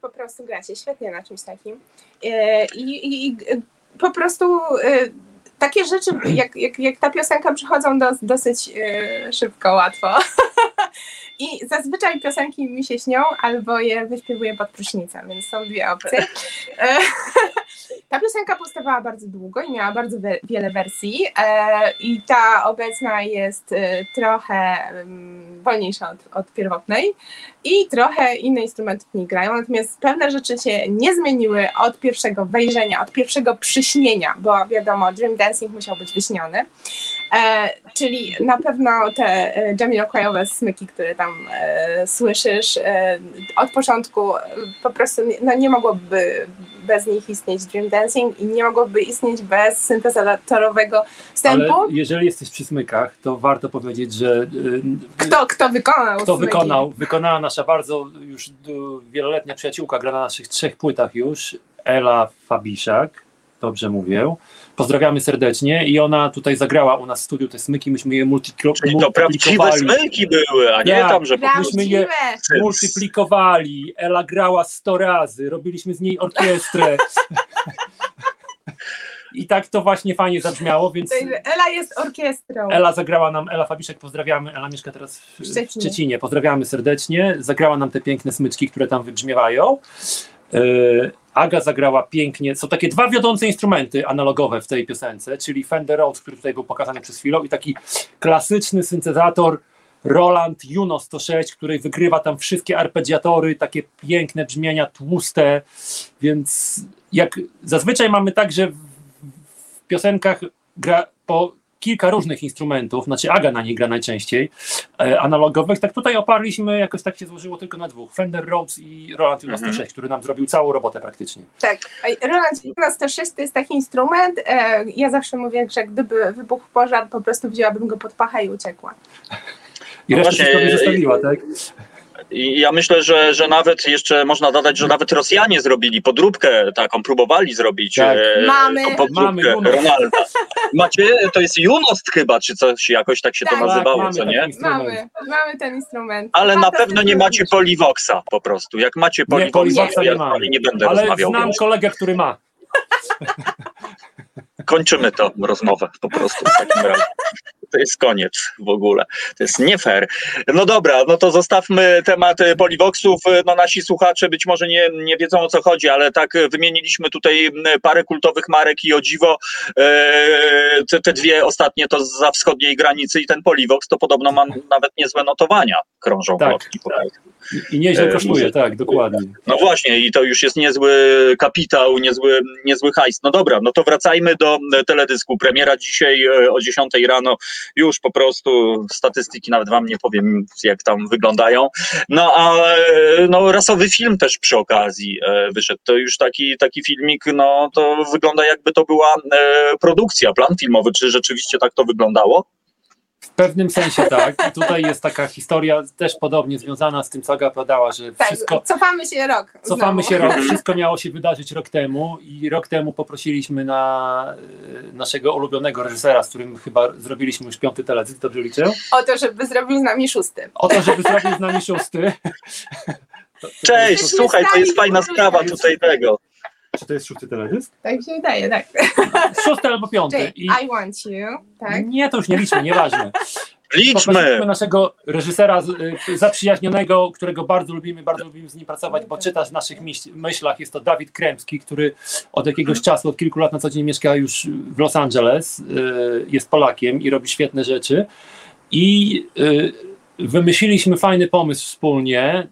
po prostu gracie świetnie na czymś takim. E, I, po prostu e, takie rzeczy, jak, jak, jak ta piosenka przychodzą do, dosyć e, szybko, łatwo. I zazwyczaj piosenki mi się śnią, albo je wyśpiewuję pod prysznicem, więc są dwie opcje. E, Ta piosenka powstawała bardzo długo i miała bardzo wiele wersji e, i ta obecna jest e, trochę mm, wolniejsza od, od pierwotnej i trochę inne instrumenty w niej grają, natomiast pewne rzeczy się nie zmieniły od pierwszego wejrzenia, od pierwszego przyśnienia, bo wiadomo, Dream Dancing musiał być wyśniony, czyli na pewno te e, Jamiroquaiowe smyki, które tam e, słyszysz, e, od początku e, po prostu nie, no nie mogłoby bez nich istnieć Dream Dancing i nie mogłoby istnieć bez syntezatorowego wstępu. Ale jeżeli jesteś przy smykach, to warto powiedzieć, że Kto, kto wykonał Kto smyki? wykonał? Wykonała nasza bardzo już wieloletnia przyjaciółka, gra na naszych trzech płytach już, Ela Fabiszak, dobrze mówię. Pozdrawiamy serdecznie i ona tutaj zagrała u nas w studiu te smyki, myśmy je multiplo- Czyli to prawdziwe multiplikowali. smyki były, a nie Tak. tam, że po prostu... Myśmy je multiplikowali, Ela grała 100 razy, robiliśmy z niej orkiestrę. I tak to właśnie fajnie zabrzmiało, więc Ela jest orkiestrą. Ela zagrała nam, Ela Fabiszek, pozdrawiamy. Ela mieszka teraz w, w Szczecinie. Szczecinie. Pozdrawiamy serdecznie. Zagrała nam te piękne smyczki, które tam wybrzmiewają. Yy, Aga zagrała pięknie. Są takie dwa wiodące instrumenty analogowe w tej piosence, czyli Fender Rhodes, który tutaj był pokazany przez chwilę, i taki klasyczny syntezator Roland Juno 106, który wykrywa tam wszystkie arpeggiatory, takie piękne brzmienia, tłuste, więc jak zazwyczaj mamy tak, że w piosenkach gra po kilka różnych instrumentów, znaczy Aga na niej gra najczęściej, e, analogowych, tak tutaj oparliśmy, jakoś tak się złożyło tylko na dwóch, Fender Rhodes i Roland Juno 106, który nam zrobił całą robotę praktycznie. Tak. Roland Juno 106 to jest taki instrument, e, ja zawsze mówię, że gdyby wybuchł pożar, po prostu wzięłabym go pod pachę i uciekła. I No resztę właśnie, wszystko mi e, zostawiła, tak? I ja myślę, że, że nawet jeszcze można dodać, że nawet Rosjanie zrobili podróbkę taką, próbowali zrobić Tak. e, Mamy. Mamy Junost. Ronalda. Macie, to jest Junost chyba, czy coś, jakoś tak się to Tak, nazywało, mamy co nie? Mamy, mamy ten instrument. Ale na pewno nie macie Polivoxa po prostu. Jak macie Nie, Polivoxa, Polivoxa to nie ja nie, nie będę Ale rozmawiał. znam kolegę, który ma. Kończymy tę rozmowę po prostu w takim razie. To jest koniec w ogóle. To jest nie fair. No dobra, no to zostawmy temat e, Polivoxów. E, No nasi słuchacze być może nie, nie wiedzą o co chodzi, ale tak e, wymieniliśmy tutaj parę kultowych marek i o dziwo te, te dwie ostatnie to za wschodniej granicy i ten Polivox to podobno ma nawet niezłe notowania krążą Tak. plotki po prostu. I nieźle e, kosztuje, tak, dokładnie. No właśnie, i to już jest niezły kapitał, niezły, niezły hajs. No dobra, no to wracajmy do e, teledysku. Premiera dzisiaj e, o 10 rano, już po prostu statystyki nawet wam nie powiem, jak tam wyglądają. No a no, rasowy film też przy okazji wyszedł. To już taki, taki filmik, no to wygląda jakby to była produkcja, plan filmowy. Czy rzeczywiście tak to wyglądało? W pewnym sensie tak. I tutaj jest taka historia też podobnie związana z tym, co Aga opowiadała, że Tak, wszystko, cofamy się rok. Cofamy znowu. się rok, wszystko miało się wydarzyć rok temu i rok temu poprosiliśmy na e, naszego ulubionego reżysera, z którym chyba zrobiliśmy już piąty teledysk, dobrze liczę? O to, żeby zrobił z nami szósty. O to, żeby zrobił z nami szósty. To- to Cześć, słuchaj, to jest fajna sprawa tutaj tego. Czy to jest szósty teledysk? Tak mi się wydaje, tak. Szósty albo piąty. I I want you, tak? nie, to już nie liczmy, nieważne. Liczmy! Naszego reżysera y, zaprzyjaźnionego, którego bardzo lubimy, bardzo lubimy z nim pracować, bo czytasz w naszych myślach. Jest to Dawid Kremski, który od jakiegoś czasu, od kilku lat na co dzień mieszka już w Los Angeles. y, Jest Polakiem i robi świetne rzeczy. I y, wymyśliliśmy fajny pomysł wspólnie.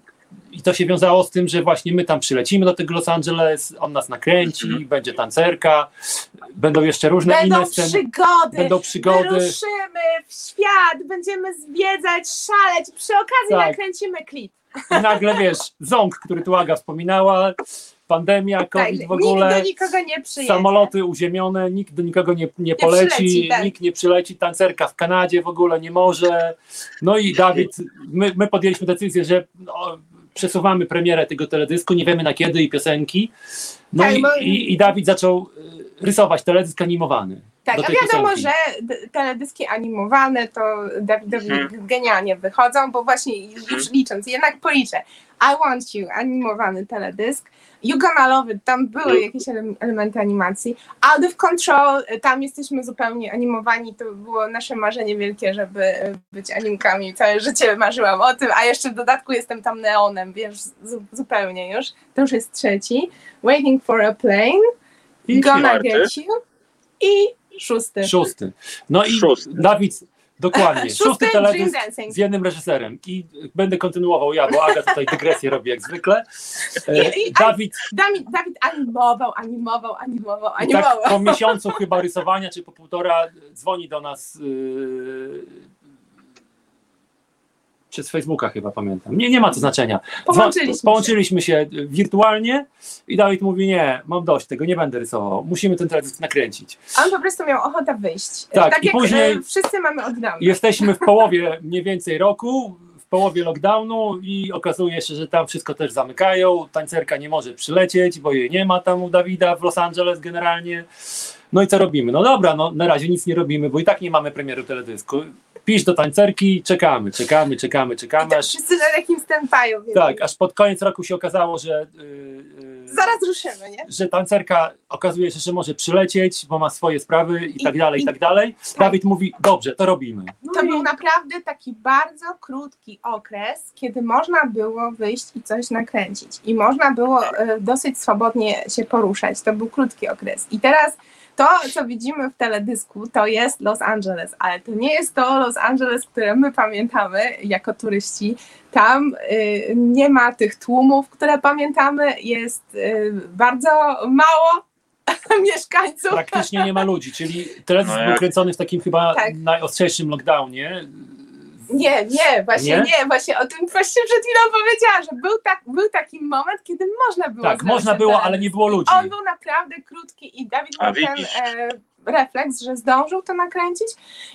I to się wiązało z tym, że właśnie my tam przylecimy do tego Los Angeles, on nas nakręci, Mhm. będzie tancerka, będą jeszcze różne Będą inne sceny. przygody, Będą przygody. wyruszymy w świat, będziemy zwiedzać, szaleć, przy okazji Tak. nakręcimy klip. I nagle wiesz, ząg, który tu Aga wspominała, pandemia, Tak, COVID w nikt ogóle, do nikogo nie przyjedzie. samoloty uziemione, nikt do nikogo nie, nie poleci, przyleci, tak. nikt nie przyleci, tancerka w Kanadzie w ogóle nie może. No i Dawid, my, my podjęliśmy decyzję, że no, przesuwamy premierę tego teledysku, nie wiemy na kiedy i piosenki. No Tak, i, i, i Dawid zaczął y, rysować teledysk animowany. Tak, a wiadomo, piosenki. że teledyski animowane to Dawidowi Mhm. genialnie wychodzą, bo właśnie już licząc, jednak policzę. I Want You, animowany teledysk. You Gonna Love It, tam były jakieś ele- elementy animacji. Out of Control, tam jesteśmy zupełnie animowani, to było nasze marzenie wielkie, żeby być animkami. Całe życie marzyłam o tym, a jeszcze w dodatku jestem tam neonem, wiesz, zu- zupełnie już. To już jest trzeci. Waiting for a Plane, I Gonna. Get You i szósty. Szósty. No i Szósty. Dawid, dokładnie, Szósty szósty teledysk z jednym reżyserem. I będę kontynuował ja, bo Aga tutaj dygresję robi jak zwykle. E, I- i- Dawid, Dawid, Dawid animował, animował, animował, tak animował. po miesiącu chyba rysowania, czy po półtora, dzwoni do nas yy, przez Facebooka chyba pamiętam. Nie, nie ma to znaczenia. Połączyliśmy się. Połączyliśmy się wirtualnie i Dawid mówi, nie, mam dość tego, nie będę rysował. Musimy ten teledysk nakręcić. A On po prostu miał ochotę wyjść. Tak, tak i jak później- e, wszyscy mamy od dawna. Jesteśmy w połowie mniej więcej roku, w połowie lockdownu i okazuje się, że tam wszystko też zamykają. Tańcerka nie może przylecieć, bo jej nie ma tam u Dawida w Los Angeles generalnie. No i co robimy? No dobra, no na razie nic nie robimy, bo i tak nie mamy premiery teledysku. Pisz do tańcerki, czekamy, czekamy, czekamy, I czekamy, tak aż, wszyscy na takim stępają. więc tak, aż pod koniec roku się okazało, że, yy, yy, Zaraz ruszymy, nie? że tancerka okazuje się, że może przylecieć, bo ma swoje sprawy i, I- tak dalej, i i- tak dalej. Dawid mówi, dobrze, to robimy. No To i- był naprawdę taki bardzo krótki okres, kiedy można było wyjść i coś nakręcić. I można było e, dosyć swobodnie się poruszać. To był krótki okres. I teraz to, co widzimy w teledysku, to jest Los Angeles, ale to nie jest to Los Angeles, które my pamiętamy jako turyści. Tam y, nie ma tych tłumów, które pamiętamy. Jest y, bardzo mało mieszkańców. praktycznie nie ma ludzi, czyli teledysk No był jak- kręcony w takim chyba Tak. najostrzejszym lockdownie. Nie, nie, właśnie Nie? nie? właśnie o tym właśnie przed chwilą powiedziała, że był, tak, był taki moment, kiedy można było Tak, można ten było, teledysk. ale nie było ludzi. On był naprawdę krótki i Dawid A miał ten e, refleks, że zdążył to nakręcić.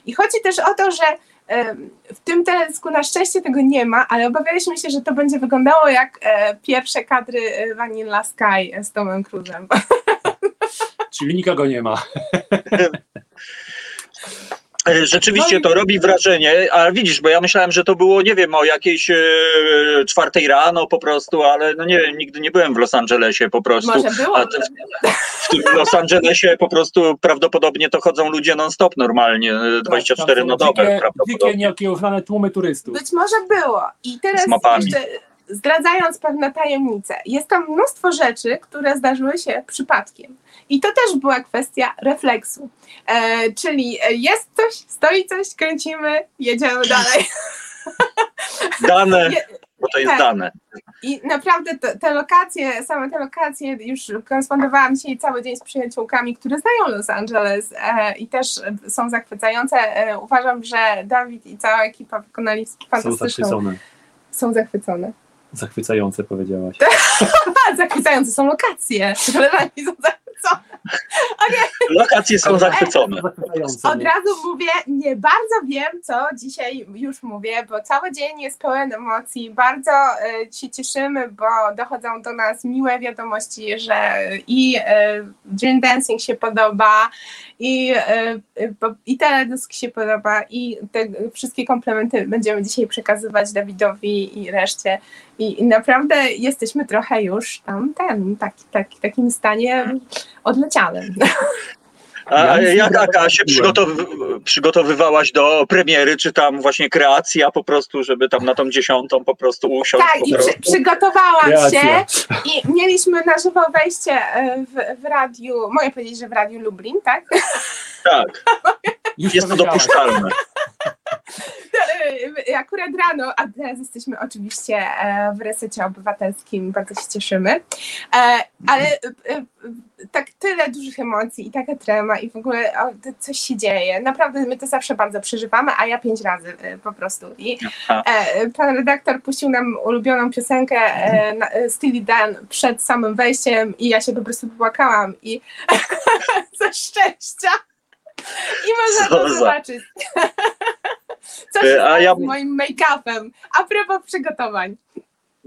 I chodzi też o to, że e, w tym teledysku na szczęście tego nie ma, ale obawialiśmy się, że to będzie wyglądało jak e, pierwsze kadry e, Vanilla Sky z Tomem Cruzem. Czyli nikogo nie ma. E, Rzeczywiście No i- to robi wrażenie, a widzisz, bo ja myślałem, że to było, nie wiem, o jakiejś e, czwartej rano po prostu, ale no nie wiem, nigdy nie byłem w Los Angelesie po prostu. Może było. A w Los Angelesie po prostu prawdopodobnie to chodzą ludzie non-stop normalnie, e, 24 Tak, Tam na dobę Dzikie, prawdopodobnie. dzikie nieokiełznane tłumy turystów. Być może było. I teraz Z mapami. jeszcze zdradzając pewne tajemnice, jest tam mnóstwo rzeczy, które zdarzyły się przypadkiem. I to też była kwestia refleksu. E, czyli jest coś, stoi coś, kręcimy, jedziemy dalej. Dane, bo to jest Tak. dane. I naprawdę te, te lokacje, same te lokacje, już korespondowałam dzisiaj cały dzień z przyjaciółkami, które znają Los Angeles e, i też są zachwycające. E, uważam, że Dawid i cała ekipa wykonali Są fantastyczną... zachwycone. Są zachwycone. Zachwycające powiedziałaś. Zachwycające są lokacje. Koleżanki są zachwycone. Lokacje są zachwycone. Od razu mówię, nie bardzo wiem, co dzisiaj już mówię, bo cały dzień jest pełen emocji. Bardzo e, się cieszymy, bo dochodzą do nas miłe wiadomości, że i Dream Dancing się podoba, i, e, i teledysk się podoba, i te wszystkie komplementy będziemy dzisiaj przekazywać Dawidowi i reszcie. I, naprawdę jesteśmy trochę już tam ten, taki, taki, takim stanie odlecianym. A Ja jak się zrobiłem. przygotowy- przygotowywałaś do premiery, czy tam właśnie kreacja po prostu, żeby tam na tą dziesiątą po prostu usiąść? Tak, i przy, przygotowałam Kreacja. się i mieliśmy na żywo wejście e, w, w radiu, mogę powiedzieć, że w radiu Lublin, tak? tak, Już jest to dopuszczalne. E, Akurat rano, a teraz jesteśmy oczywiście e, w resecie obywatelskim, bardzo się cieszymy, E, ale e, tak tyle dużych emocji i taka trema i w ogóle o, coś się dzieje. Naprawdę my to zawsze bardzo przeżywamy, a ja pięć razy po prostu. I. E, Pan redaktor puścił nam ulubioną piosenkę e, Steely Dan przed samym wejściem i ja się po prostu popłakałam i ze szczęścia. I można Co to za- zobaczyć. Co E, się a stało ja- z moim make-upem? A propos przygotowań.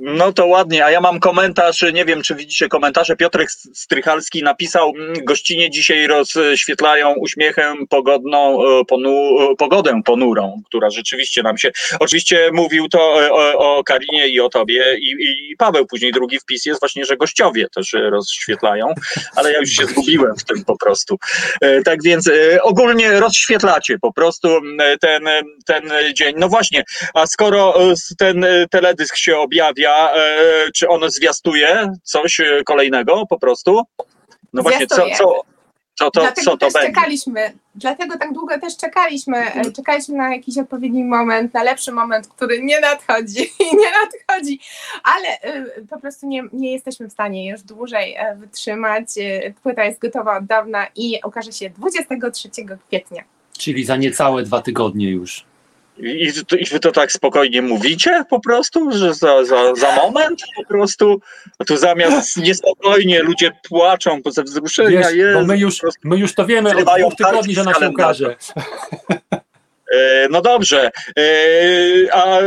No to ładnie, a ja mam komentarz, nie wiem czy widzicie komentarze, Piotrek Strychalski napisał, "Mm, gościnie dzisiaj rozświetlają uśmiechem pogodną e, ponu, e, pogodę ponurą, która rzeczywiście nam się, oczywiście mówił to e, o, o Karinie i o tobie i, i Paweł, później drugi wpis jest właśnie, że gościowie też rozświetlają, ale ja już się zgubiłem w tym po prostu. Tak więc ogólnie rozświetlacie po prostu ten, ten dzień. No właśnie, a skoro ten teledysk się objawia, e, czy on zwiastuje coś e, kolejnego po prostu? No właśnie, co, co, co to, dlatego co to też będzie? czekaliśmy, dlatego tak długo też czekaliśmy. e, Czekaliśmy na jakiś odpowiedni moment, na lepszy moment, który nie nadchodzi i nie nadchodzi, ale e, po prostu nie, nie jesteśmy w stanie już dłużej e, wytrzymać. E, Płyta jest gotowa od dawna i ukaże się 23 kwietnia. Czyli za niecałe dwa tygodnie już. I, i wy to tak spokojnie mówicie po prostu, że za, za, za moment po prostu, a tu zamiast niespokojnie ludzie płaczą ze wzruszenia, Wiesz, bo my już, my już to wiemy od dwóch tygodni, że kalendarza. ukaże. E, No dobrze, e, a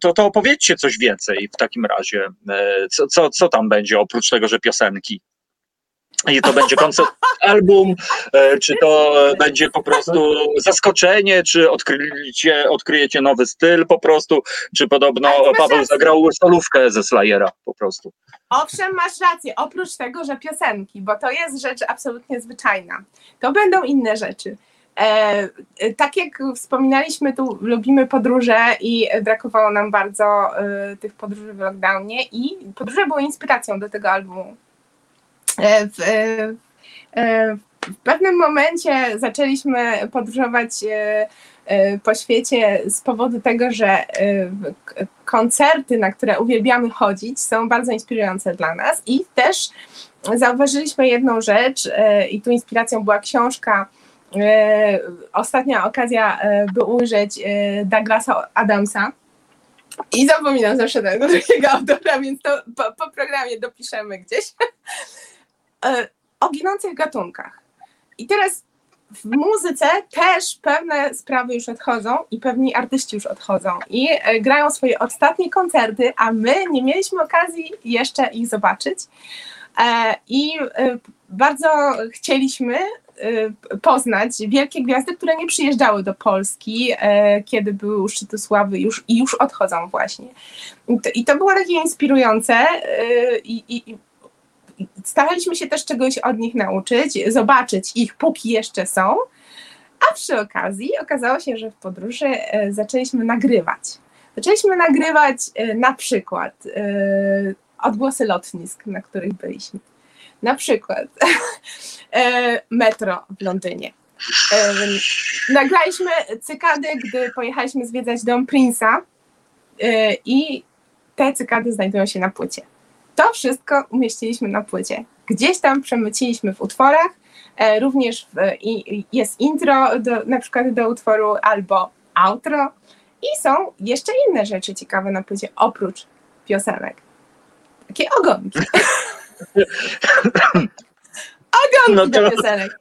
to, to opowiedzcie coś więcej w takim razie. E, Co, co, co tam będzie oprócz tego, że piosenki? I to będzie koncert, album, e, czy to będzie po prostu zaskoczenie, czy odkryjecie, odkryjecie nowy styl po prostu, czy podobno Paweł rację. zagrał solówkę ze Slayera po prostu. Owszem, masz rację, oprócz tego, że piosenki, bo to jest rzecz absolutnie zwyczajna. To będą inne rzeczy. E, e, tak jak wspominaliśmy, tu lubimy podróże i brakowało nam bardzo e, tych podróży w lockdownie i podróże były inspiracją do tego albumu. E, w, e, e, w pewnym momencie zaczęliśmy podróżować po świecie z powodu tego, że koncerty, na które uwielbiamy chodzić, są bardzo inspirujące dla nas i też zauważyliśmy jedną rzecz i tu inspiracją była książka Ostatnia okazja, by ujrzeć Douglasa Adamsa. I zapominam zawsze tego drugiego autora, więc to po, po programie dopiszemy gdzieś. E, O ginących gatunkach. I teraz w muzyce też pewne sprawy już odchodzą i pewni artyści już odchodzą i e, grają swoje ostatnie koncerty, a my nie mieliśmy okazji jeszcze ich zobaczyć. E, I bardzo chcieliśmy poznać wielkie gwiazdy, które nie przyjeżdżały do Polski, kiedy były u szczytu sławy już, i już odchodzą właśnie. I to, i to było takie inspirujące i, i staraliśmy się też czegoś od nich nauczyć, zobaczyć ich, póki jeszcze są. A przy okazji okazało się, że w podróży e, zaczęliśmy nagrywać. Zaczęliśmy nagrywać e, na przykład e, odgłosy lotnisk, na których byliśmy. Na przykład metro w Londynie. Nagraliśmy cykady, gdy pojechaliśmy zwiedzać dom Prince'a i te cykady znajdują się na płycie. To wszystko umieściliśmy na płycie. Gdzieś tam przemyciliśmy w utworach, e, również w, i, jest intro do, na przykład do utworu albo outro i są jeszcze inne rzeczy ciekawe na płycie oprócz piosenek. Takie ogonki. ogonki No do to- piosenek.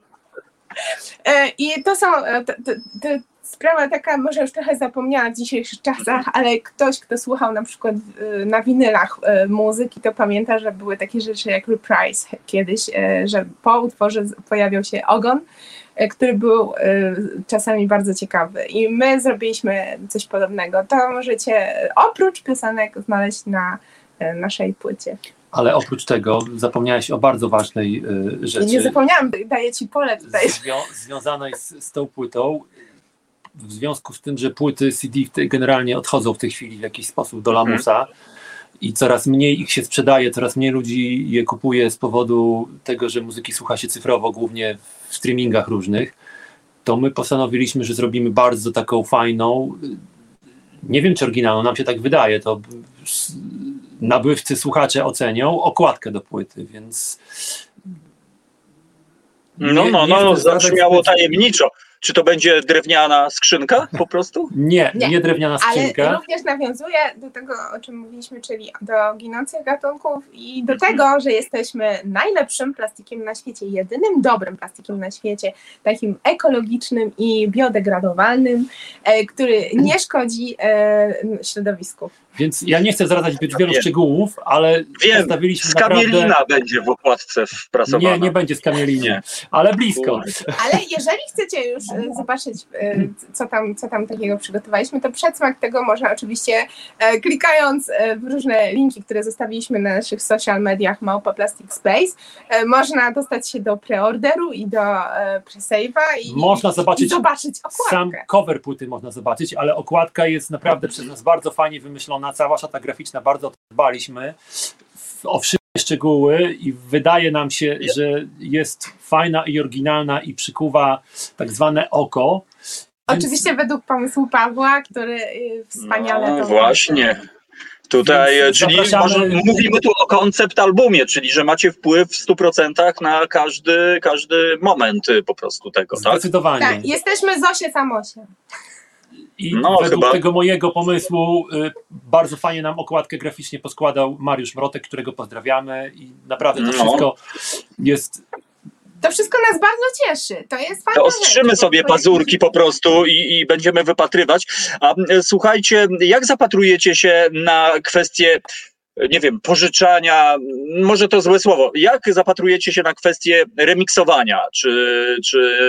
E, I to są, e, to, to, to sprawa taka, może już trochę zapomniana w dzisiejszych czasach, ale ktoś, kto słuchał na przykład e, na winylach e, muzyki, to pamięta, że były takie rzeczy jak reprise kiedyś, e, że po utworze pojawiał się ogon, który był czasami bardzo ciekawy. I my zrobiliśmy coś podobnego. To możecie oprócz piosenek znaleźć na naszej płycie. Ale oprócz tego zapomniałeś o bardzo ważnej y, rzeczy. nie zapomniałam, daję ci pole tutaj. zwią- związanej z, z tą płytą. W związku z tym, że płyty CD generalnie odchodzą w tej chwili w jakiś sposób do lamusa i coraz mniej ich się sprzedaje, coraz mniej ludzi je kupuje z powodu tego, że muzyki słucha się cyfrowo, głównie w streamingach różnych, to my postanowiliśmy, że zrobimy bardzo taką fajną, nie wiem czy oryginalną, nam się tak wydaje, to nabywcy, słuchacze ocenią okładkę do płyty, więc No, Nie- no, nie no, zdradzać zabrzmiało tajemniczo. Czy to będzie drewniana skrzynka po prostu? nie, Nie, nie, drewniana Ale skrzynka. również nawiązuje do tego, o czym mówiliśmy, czyli do ginących gatunków i do tego, że jesteśmy najlepszym plastikiem na świecie, jedynym dobrym plastikiem na świecie, takim ekologicznym i biodegradowalnym, e, który nie szkodzi e, środowisku. Więc ja nie chcę zdradzać zbyt wielu Wiem. szczegółów, ale Wiem, postawiliśmy z naprawdę... kamielina będzie w okładce wprasowana. Nie, nie będzie z kamieliny, Nie. ale blisko. Ale jeżeli chcecie już zobaczyć, e, co tam, co tam takiego przygotowaliśmy, to przedsmak tego można oczywiście e, klikając e, w różne linki, które zostawiliśmy na naszych social mediach Małpa Plastic Space, e, można dostać się do preorderu i do e, presave'a i, Można i zobaczyć zobaczyć sam okładkę. cover płyty można zobaczyć, ale okładka jest naprawdę przez nas bardzo fajnie wymyślona, cała szata graficzna, bardzo dbaliśmy o wszystkie szczegóły i wydaje nam się, że jest fajna i oryginalna i przykuwa tak zwane oko. Więc- Oczywiście według pomysłu Pawła, który e, wspaniale no, to właśnie. Tutaj, Więc czyli zapraszamy- może mówimy tu o koncept albumie, czyli że macie wpływ w 100% na każdy, każdy moment e, po prostu tego, tak? Zdecydowanie. Tak, jesteśmy Zosie Samosie. I No, według chyba. tego mojego pomysłu y, bardzo fajnie nam okładkę graficznie poskładał Mariusz Mrotek, którego pozdrawiamy i naprawdę to No. wszystko jest To wszystko nas bardzo cieszy. To jest fajna To ostrzymy rzecz, sobie pazurki po prostu i, i będziemy wypatrywać. A słuchajcie, jak zapatrujecie się na kwestię, nie wiem, pożyczania, może to złe słowo, jak zapatrujecie się na kwestię remiksowania? Czy, czy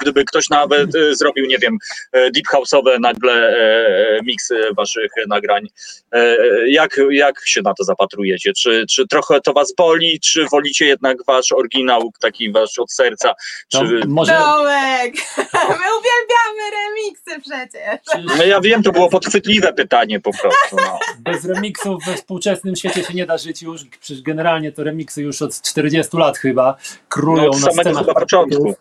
gdyby ktoś nawet e, zrobił, nie wiem, e, deep house'owe nagle e, miksy waszych nagrań, e, jak, jak się na to zapatrujecie? Czy, czy trochę to was boli, czy wolicie jednak wasz oryginał, taki wasz od serca? to Czy, może Dołek! My uwielbiamy remiksy przecież. No ja wiem, to było podchwytliwe pytanie po prostu. No. bez remiksów we współczesnym świecie się nie da żyć już. Przecież generalnie to remiksy już od 40 lat chyba królują No, na scenach początku.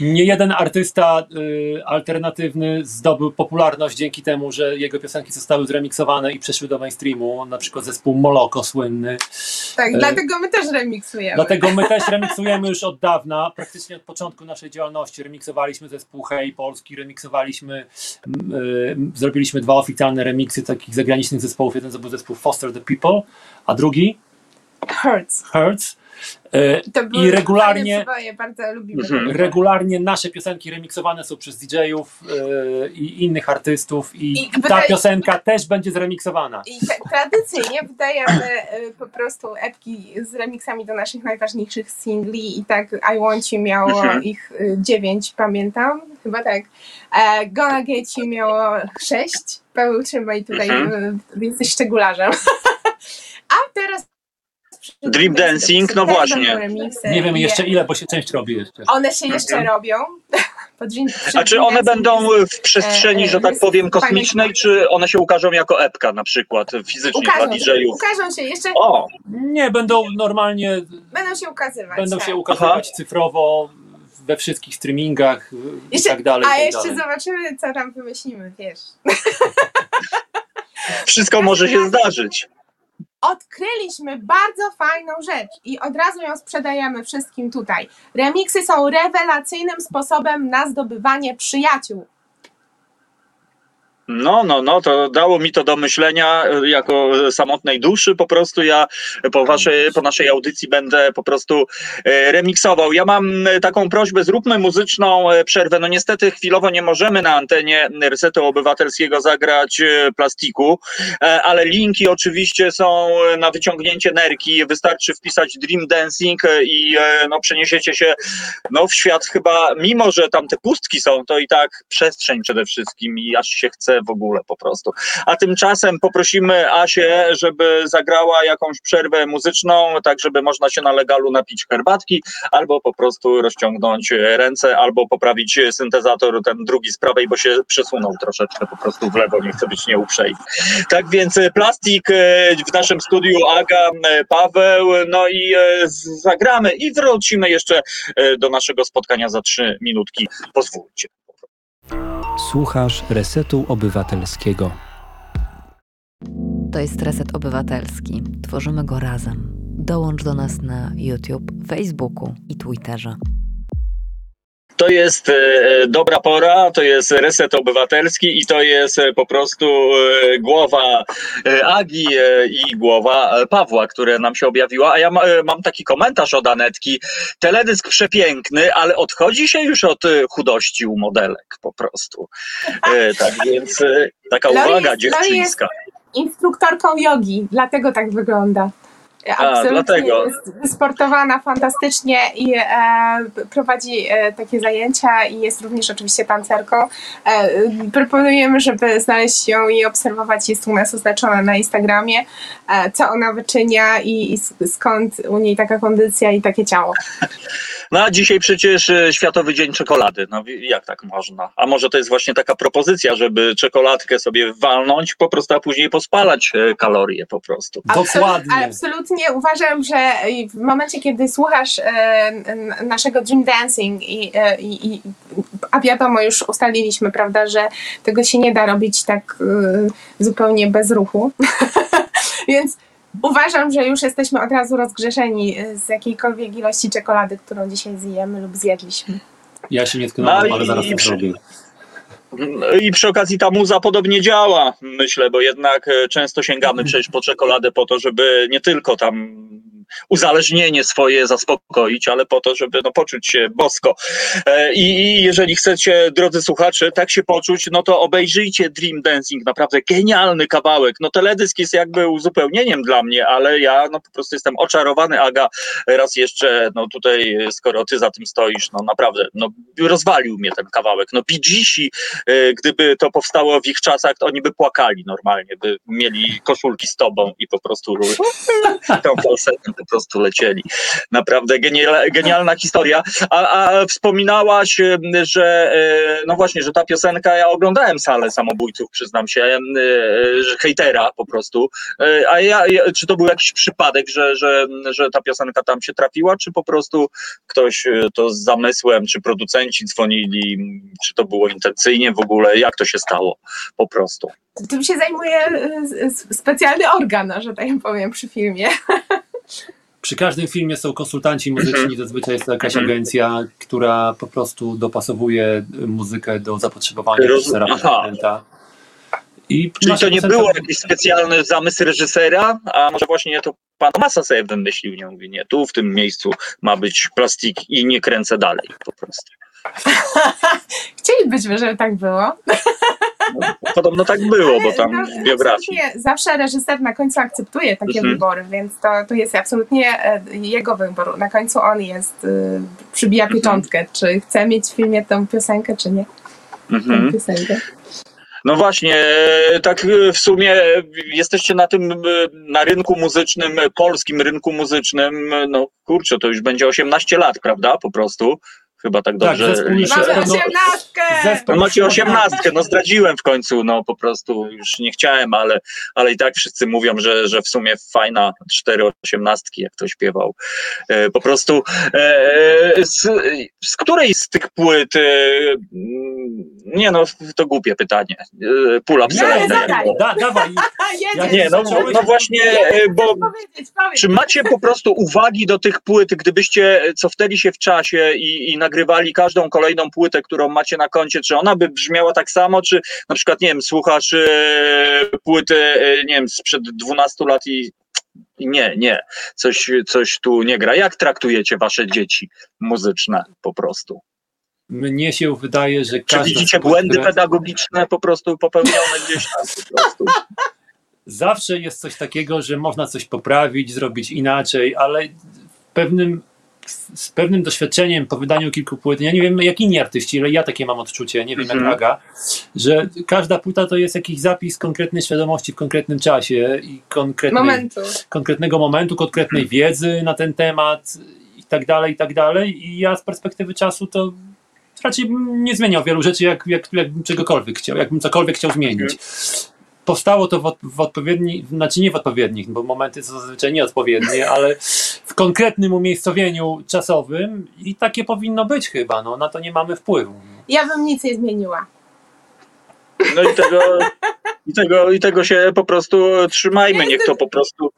Nie jeden artysta y, alternatywny zdobył popularność dzięki temu, że jego piosenki zostały zremiksowane i przeszły do mainstreamu, na przykład zespół Moloko słynny. Tak, E, dlatego my też remiksujemy. Dlatego my też remiksujemy już od dawna, praktycznie od początku naszej działalności. Remiksowaliśmy zespół Hej Polski, remiksowaliśmy, y, zrobiliśmy dwa oficjalne remiksy takich zagranicznych zespołów. Jeden to był zespół Foster the People, a drugi Hurts. Hurts. To były I regularnie. Mhm. regularnie nasze piosenki remiksowane są przez DJ-ów y, i innych artystów i, I ta wydaje- piosenka też będzie zremiksowana. I tradycyjnie wydajemy y, po prostu epki z remiksami do naszych najważniejszych singli i tak I Want You miało Mhm. ich dziewięć, pamiętam, chyba tak. E, Gonna Get You miało sześć. Paweł, trzymaj tutaj, Mhm. jesteś szczegularzem. A teraz Dream Dancing, no właśnie. Nie wiemy i jeszcze ile, bo się część robi jeszcze. One się jeszcze robią. Po Dream- A czy one będą w przestrzeni, e, że tak powiem, kosmicznej, czy one się ukażą jako epka na przykład fizycznie dla Ukażą się, DJ-ów? ukażą się jeszcze, O, Nie, będą normalnie będą się ukazywać. będą tak. się ukazywać cyfrowo we wszystkich streamingach i Jeszcze- tak dalej. i A tak jeszcze dalej. zobaczymy, co tam wymyślimy, wiesz. Wszystko może się zdarzyć. Odkryliśmy bardzo fajną rzecz i od razu ją sprzedajemy wszystkim tutaj. Remiksy są rewelacyjnym sposobem na zdobywanie przyjaciół. No, no, no, to dało mi to do myślenia e, jako samotnej duszy. Po prostu ja po, waszej, po naszej audycji będę po prostu e, remiksował. Ja mam e, taką prośbę, zróbmy muzyczną e, przerwę. No niestety chwilowo nie możemy na antenie Resetu Obywatelskiego zagrać e, plastiku, e, ale linki oczywiście są na wyciągnięcie nerki. Wystarczy wpisać Dream Dancing e, i e, no, przeniesiecie się no, w świat chyba, mimo że tam te pustki są, to i tak przestrzeń przede wszystkim i aż się chce w ogóle po prostu. A tymczasem poprosimy Asię, żeby zagrała jakąś przerwę muzyczną, tak żeby można się na legalu napić herbatki, albo po prostu rozciągnąć ręce, albo poprawić syntezator ten drugi z prawej, bo się przesunął troszeczkę po prostu w lewo, nie chcę być nieuprzejmy. Tak więc e, plastik e, w naszym studiu Aga, Paweł, no i e, zagramy i wrócimy jeszcze do naszego spotkania za trzy minutki. Pozwólcie. Słuchasz Resetu Obywatelskiego. To jest Reset Obywatelski. Tworzymy go razem. Dołącz do nas na YouTube, Facebooku i Twitterze. To jest e, dobra pora, to jest reset obywatelski i to jest e, po prostu e, głowa Agi i głowa Pawła, które nam się objawiła. A ja ma, mam taki komentarz od Anetki. Teledysk przepiękny, ale odchodzi się już od chudości u modelek po prostu. Tak więc taka uwaga dziewczyńska. Instruktorką jogi, dlatego tak wygląda. Absolutnie dlatego. jest wysportowana fantastycznie i e, prowadzi e, takie zajęcia i jest również oczywiście tancerką. E, proponujemy, żeby znaleźć ją i obserwować. Jest u nas oznaczona na Instagramie, e, co ona wyczynia i, i skąd u niej taka kondycja i takie ciało. No a dzisiaj przecież e, Światowy Dzień Czekolady. No jak tak można? A może to jest właśnie taka propozycja, żeby czekoladkę sobie walnąć po prostu, a później pospalać e, kalorie po prostu. Dokładnie. Absolutnie uważam, że w momencie, kiedy słuchasz e, naszego Dream Dancing i, e, i, i a wiadomo, już ustaliliśmy, prawda, że tego się nie da robić tak e, zupełnie bez ruchu. Więc uważam, że już jesteśmy od razu rozgrzeszeni e, z jakiejkolwiek ilości czekolady, którą dzisiaj zjemy lub zjedliśmy. Ja się nie tknąłem, No ale i- zaraz i to przy- zrobię. No I przy okazji ta muza podobnie działa, myślę, bo jednak e, często sięgamy przecież po czekoladę po to, żeby nie tylko tam uzależnienie swoje zaspokoić, ale po to, żeby no, poczuć się bosko. E, I, jeżeli chcecie, drodzy słuchacze, tak się poczuć, no to obejrzyjcie Dream Dancing, naprawdę genialny kawałek. No teledysk jest jakby uzupełnieniem dla mnie, ale ja no po prostu jestem oczarowany, Aga, raz jeszcze, no tutaj, skoro ty za tym stoisz, no naprawdę, no rozwalił mnie ten kawałek. No Geesi, e, gdyby to powstało w ich czasach, to oni by płakali normalnie, by mieli koszulki z tobą i po prostu tą falsetem po prostu lecieli. Naprawdę genial, genialna historia. A, a wspominałaś, że e, no właśnie, że ta piosenka, ja oglądałem salę samobójców, przyznam się, e, że hejtera po prostu. E, A ja, czy to był jakiś przypadek, że, że, że ta piosenka tam się trafiła, czy po prostu ktoś to z zamysłem, czy producenci dzwonili, czy to było intencyjnie w ogóle, jak to się stało po prostu? Tym się zajmuje specjalny organ, że tak powiem, przy filmie. Przy każdym filmie są konsultanci muzyczni, zazwyczaj jest to jakaś Mhm. agencja, która po prostu dopasowuje muzykę do zapotrzebowania Roz- reżysera, aha. I Czyli to nie było jakiś specjalny zamysł reżysera, a może właśnie to pan Masa sobie wymyślił, nie mówi, nie, tu w tym miejscu ma być plastik i nie kręcę dalej po prostu. Chcielibyśmy, żeby tak było. Podobno tak było, bo tam No, w biografii. Zawsze reżyser na końcu akceptuje takie Mhm. wybory, więc to, to jest absolutnie e, jego wybór. Na końcu on jest, y, przybija Mhm. pieczątkę, czy chce mieć w filmie tą piosenkę, czy nie. Tą Mhm. piosenkę. No właśnie, e, tak e, w sumie e, jesteście na tym, e, na rynku muzycznym, e, polskim rynku muzycznym, e, no kurczę, to już będzie 18 lat, prawda, po prostu. Chyba tak Tak, dobrze zespół już liczę. jest Mamy osiemnastkę! zespół- No macie osiemnastkę, no zdradziłem w końcu, no po prostu już nie chciałem, ale, ale i tak wszyscy mówią, że, że w sumie fajna cztery osiemnastki, jak to śpiewał. E, po prostu e, z, z której z tych płyt, e, mm, nie no, to głupie pytanie, e, pull up Nie. Da, dawaj. Ja no, no właśnie, e, bo czy macie po prostu uwagi do tych płyt, gdybyście cofnęli się w czasie i, i nagrywali każdą kolejną płytę, którą macie na koncie, czy ona by brzmiała tak samo, czy na przykład, nie wiem, słuchasz e, płyty, e, nie wiem, sprzed 12 lat i nie, nie, coś, coś tu nie gra. Jak traktujecie wasze dzieci muzyczne po prostu? mnie się wydaje, że Czy każda widzicie błędy które- pedagogiczne po prostu popełnione gdzieś tam po prostu? Zawsze jest coś takiego, że można coś poprawić, zrobić inaczej, ale w pewnym, z pewnym doświadczeniem po wydaniu kilku płyt, ja nie wiem jak inni artyści, ale ja takie mam odczucie, nie wiem Mhm. jak Aga, że każda płyta to jest jakiś zapis konkretnej świadomości w konkretnym czasie i konkretnej, Momentu. konkretnego momentu, konkretnej wiedzy na ten temat i tak dalej, i tak dalej. I ja z perspektywy czasu to raczej bym nie zmieniał wielu rzeczy, jak, jak, jakbym czegokolwiek chciał, jakbym cokolwiek chciał zmienić. Powstało to w, od- w odpowiednich, znaczy nie w odpowiednich, bo momenty są zazwyczaj nieodpowiednie, ale w konkretnym umiejscowieniu czasowym i takie powinno być chyba, no na to nie mamy wpływu. Ja bym nic nie zmieniła. No i tego, i tego, i tego się po prostu trzymajmy, niech to po prostu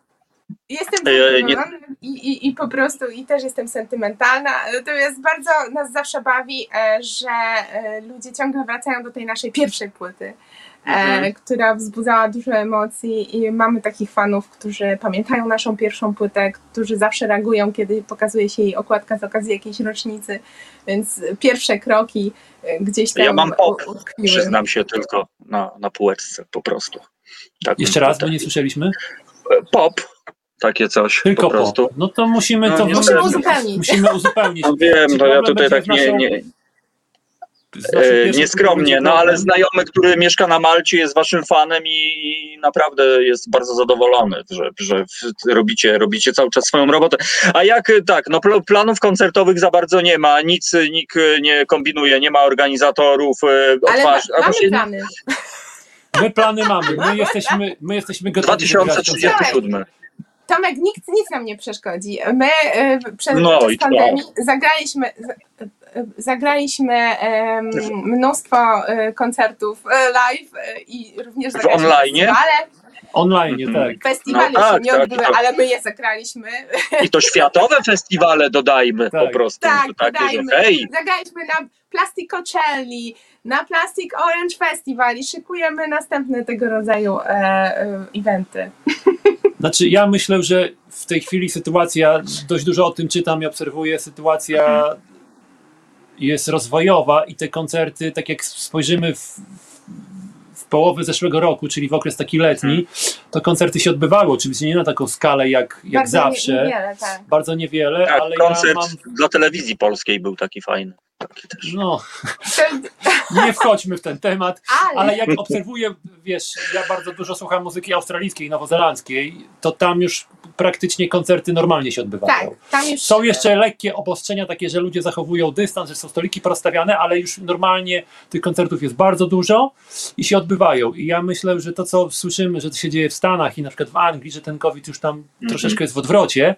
Jestem nie- zadowolona i, i, i po prostu i też jestem sentymentalna. Natomiast bardzo nas zawsze bawi, e, że e, ludzie ciągle wracają do tej naszej pierwszej płyty, e, Mhm. która wzbudzała dużo emocji i mamy takich fanów, którzy pamiętają naszą pierwszą płytę, którzy zawsze reagują, kiedy pokazuje się jej okładka z okazji jakiejś rocznicy, więc pierwsze kroki e, gdzieś tam Ja mam pop, utkwiły. przyznam się tylko na, na półeczce po prostu. Tak Jeszcze raz, bo nie słyszeliśmy. Pop, takie coś Tylko po prostu. pop. No to musimy No, to Musimy uzupełnić. musimy uzupełnić. No wiem, to ja tutaj tak nie, nie, z naszą e, pierwszą nieskromnie, płytą no ale znajomy, który mieszka na Malcie jest waszym fanem i, i naprawdę jest bardzo zadowolony, że, że robicie, robicie cały czas swoją robotę. A jak e, tak, no pl- planów koncertowych za bardzo nie ma, nic nikt e, nie kombinuje, nie ma organizatorów, e, Ale ma, mamy plany. My plany mamy, my jesteśmy, my jesteśmy gotowi. do grać koncerty. 2037. Tomek, nikt nic nam nie przeszkodzi. My y, przed No pandemii zagraliśmy, z- zagraliśmy mnóstwo y, koncertów y, live y, i również zagraliśmy online? festiwale. Online, Mhm. tak. Festiwale No się tak, nie tak, odbyły, to- ale my je zagraliśmy. I to światowe festiwale dodajmy Tak. po prostu. Tak, to takie, że dodajmy. hej, Zagraliśmy na Plastic Coachelli, na Plastic Orange Festival i szykujemy następne tego rodzaju e, e, eventy. Znaczy, ja myślę, że w tej chwili sytuacja, dość dużo o tym czytam i obserwuję, sytuacja jest rozwojowa i te koncerty, tak jak spojrzymy w, w połowę zeszłego roku, czyli w okres taki letni, to koncerty się odbywały. Oczywiście nie na taką skalę jak, jak Bardzo nie- zawsze. Niewiele, tak. Bardzo niewiele, tak, ale koncert ja mam. dla telewizji polskiej był taki fajny. No, nie wchodźmy w ten temat. Ale, Ale jak obserwuję, wiesz, ja bardzo dużo słucham muzyki australijskiej i nowozelandzkiej, to tam już praktycznie koncerty normalnie się odbywają. tak, tam już Są jeszcze lekkie obostrzenia takie, że ludzie zachowują dystans, że są stoliki porozstawiane, ale już normalnie tych koncertów jest bardzo dużo i się odbywają. I ja myślę, że to, co słyszymy, że to się dzieje w Stanach i na przykład w Anglii, że ten COVID już tam troszeczkę jest w odwrocie,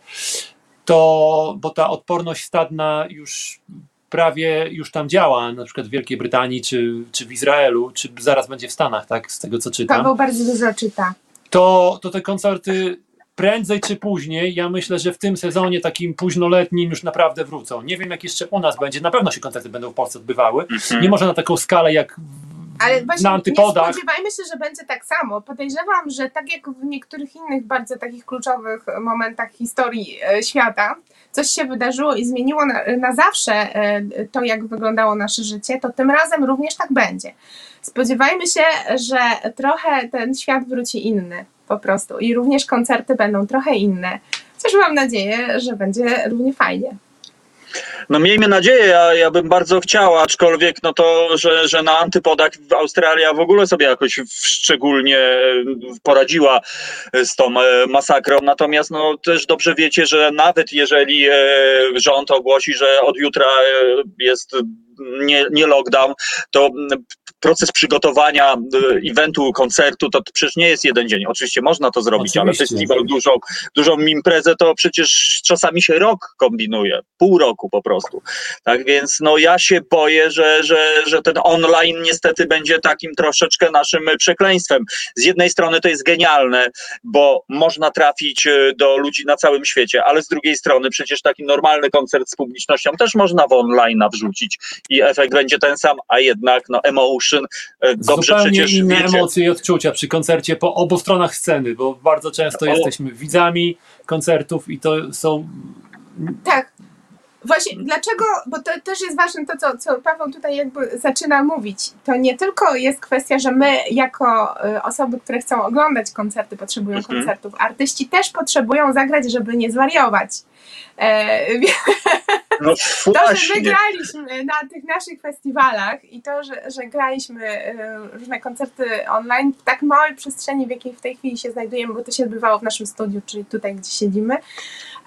to, bo ta odporność stadna już prawie już tam działa, na przykład w Wielkiej Brytanii, czy, czy w Izraelu, czy zaraz będzie w Stanach, tak, z tego co czytam Paweł bardzo dużo czyta. to, to te koncerty prędzej czy później, ja myślę, że w tym sezonie takim późnoletnim już naprawdę wrócą. Nie wiem, jak jeszcze u nas będzie. Na pewno się koncerty będą w Polsce odbywały. Mhm. Nie może na taką skalę jak Ale właśnie na nie antypodach. spodziewajmy się, że będzie tak samo. Podejrzewam, że tak jak w niektórych innych bardzo takich kluczowych momentach historii e, świata, coś się wydarzyło i zmieniło na, na zawsze e, to, jak wyglądało nasze życie, to tym razem również tak będzie. Spodziewajmy się, że trochę ten świat wróci inny po prostu i również koncerty będą trochę inne. Chociaż mam nadzieję, że będzie równie fajnie. No miejmy nadzieję, ja, ja bym bardzo chciał, aczkolwiek no to, że, że na antypodach Australia w ogóle sobie jakoś szczególnie poradziła z tą e, masakrą. Natomiast no też dobrze wiecie, że nawet jeżeli e, rząd ogłosi, że od jutra e, jest nie, nie lockdown, to proces przygotowania eventu, koncertu to przecież nie jest jeden dzień. Oczywiście można to zrobić, ale Oczywiście. festiwal, dużą, dużą imprezę to przecież czasami się rok kombinuje, pół roku po prostu. Tak więc no ja się boję, że, że, że ten online niestety będzie takim troszeczkę naszym przekleństwem. Z jednej strony to jest genialne, bo można trafić e, do ludzi na całym świecie, ale z drugiej strony przecież taki normalny koncert z publicznością też można w online wrzucić i efekt będzie ten sam, a jednak no emotion, e, dobrze Zupełnie przecież inne wiecie. emocje i odczucia przy koncercie po obu stronach sceny, bo bardzo często O. jesteśmy widzami koncertów i to są Tak. Właśnie dlaczego, bo to też jest ważne to, co, co Paweł tutaj jakby zaczyna mówić. To nie tylko jest kwestia, że my jako y, osoby, które chcą oglądać koncerty, potrzebują Mhm. koncertów. Artyści też potrzebują zagrać, żeby nie zwariować. E, No to, że my właśnie. graliśmy na tych naszych festiwalach i to, że, że graliśmy e, różne koncerty online w tak małej przestrzeni, w jakiej w tej chwili się znajdujemy, bo to się odbywało w naszym studiu, czyli tutaj, gdzie siedzimy,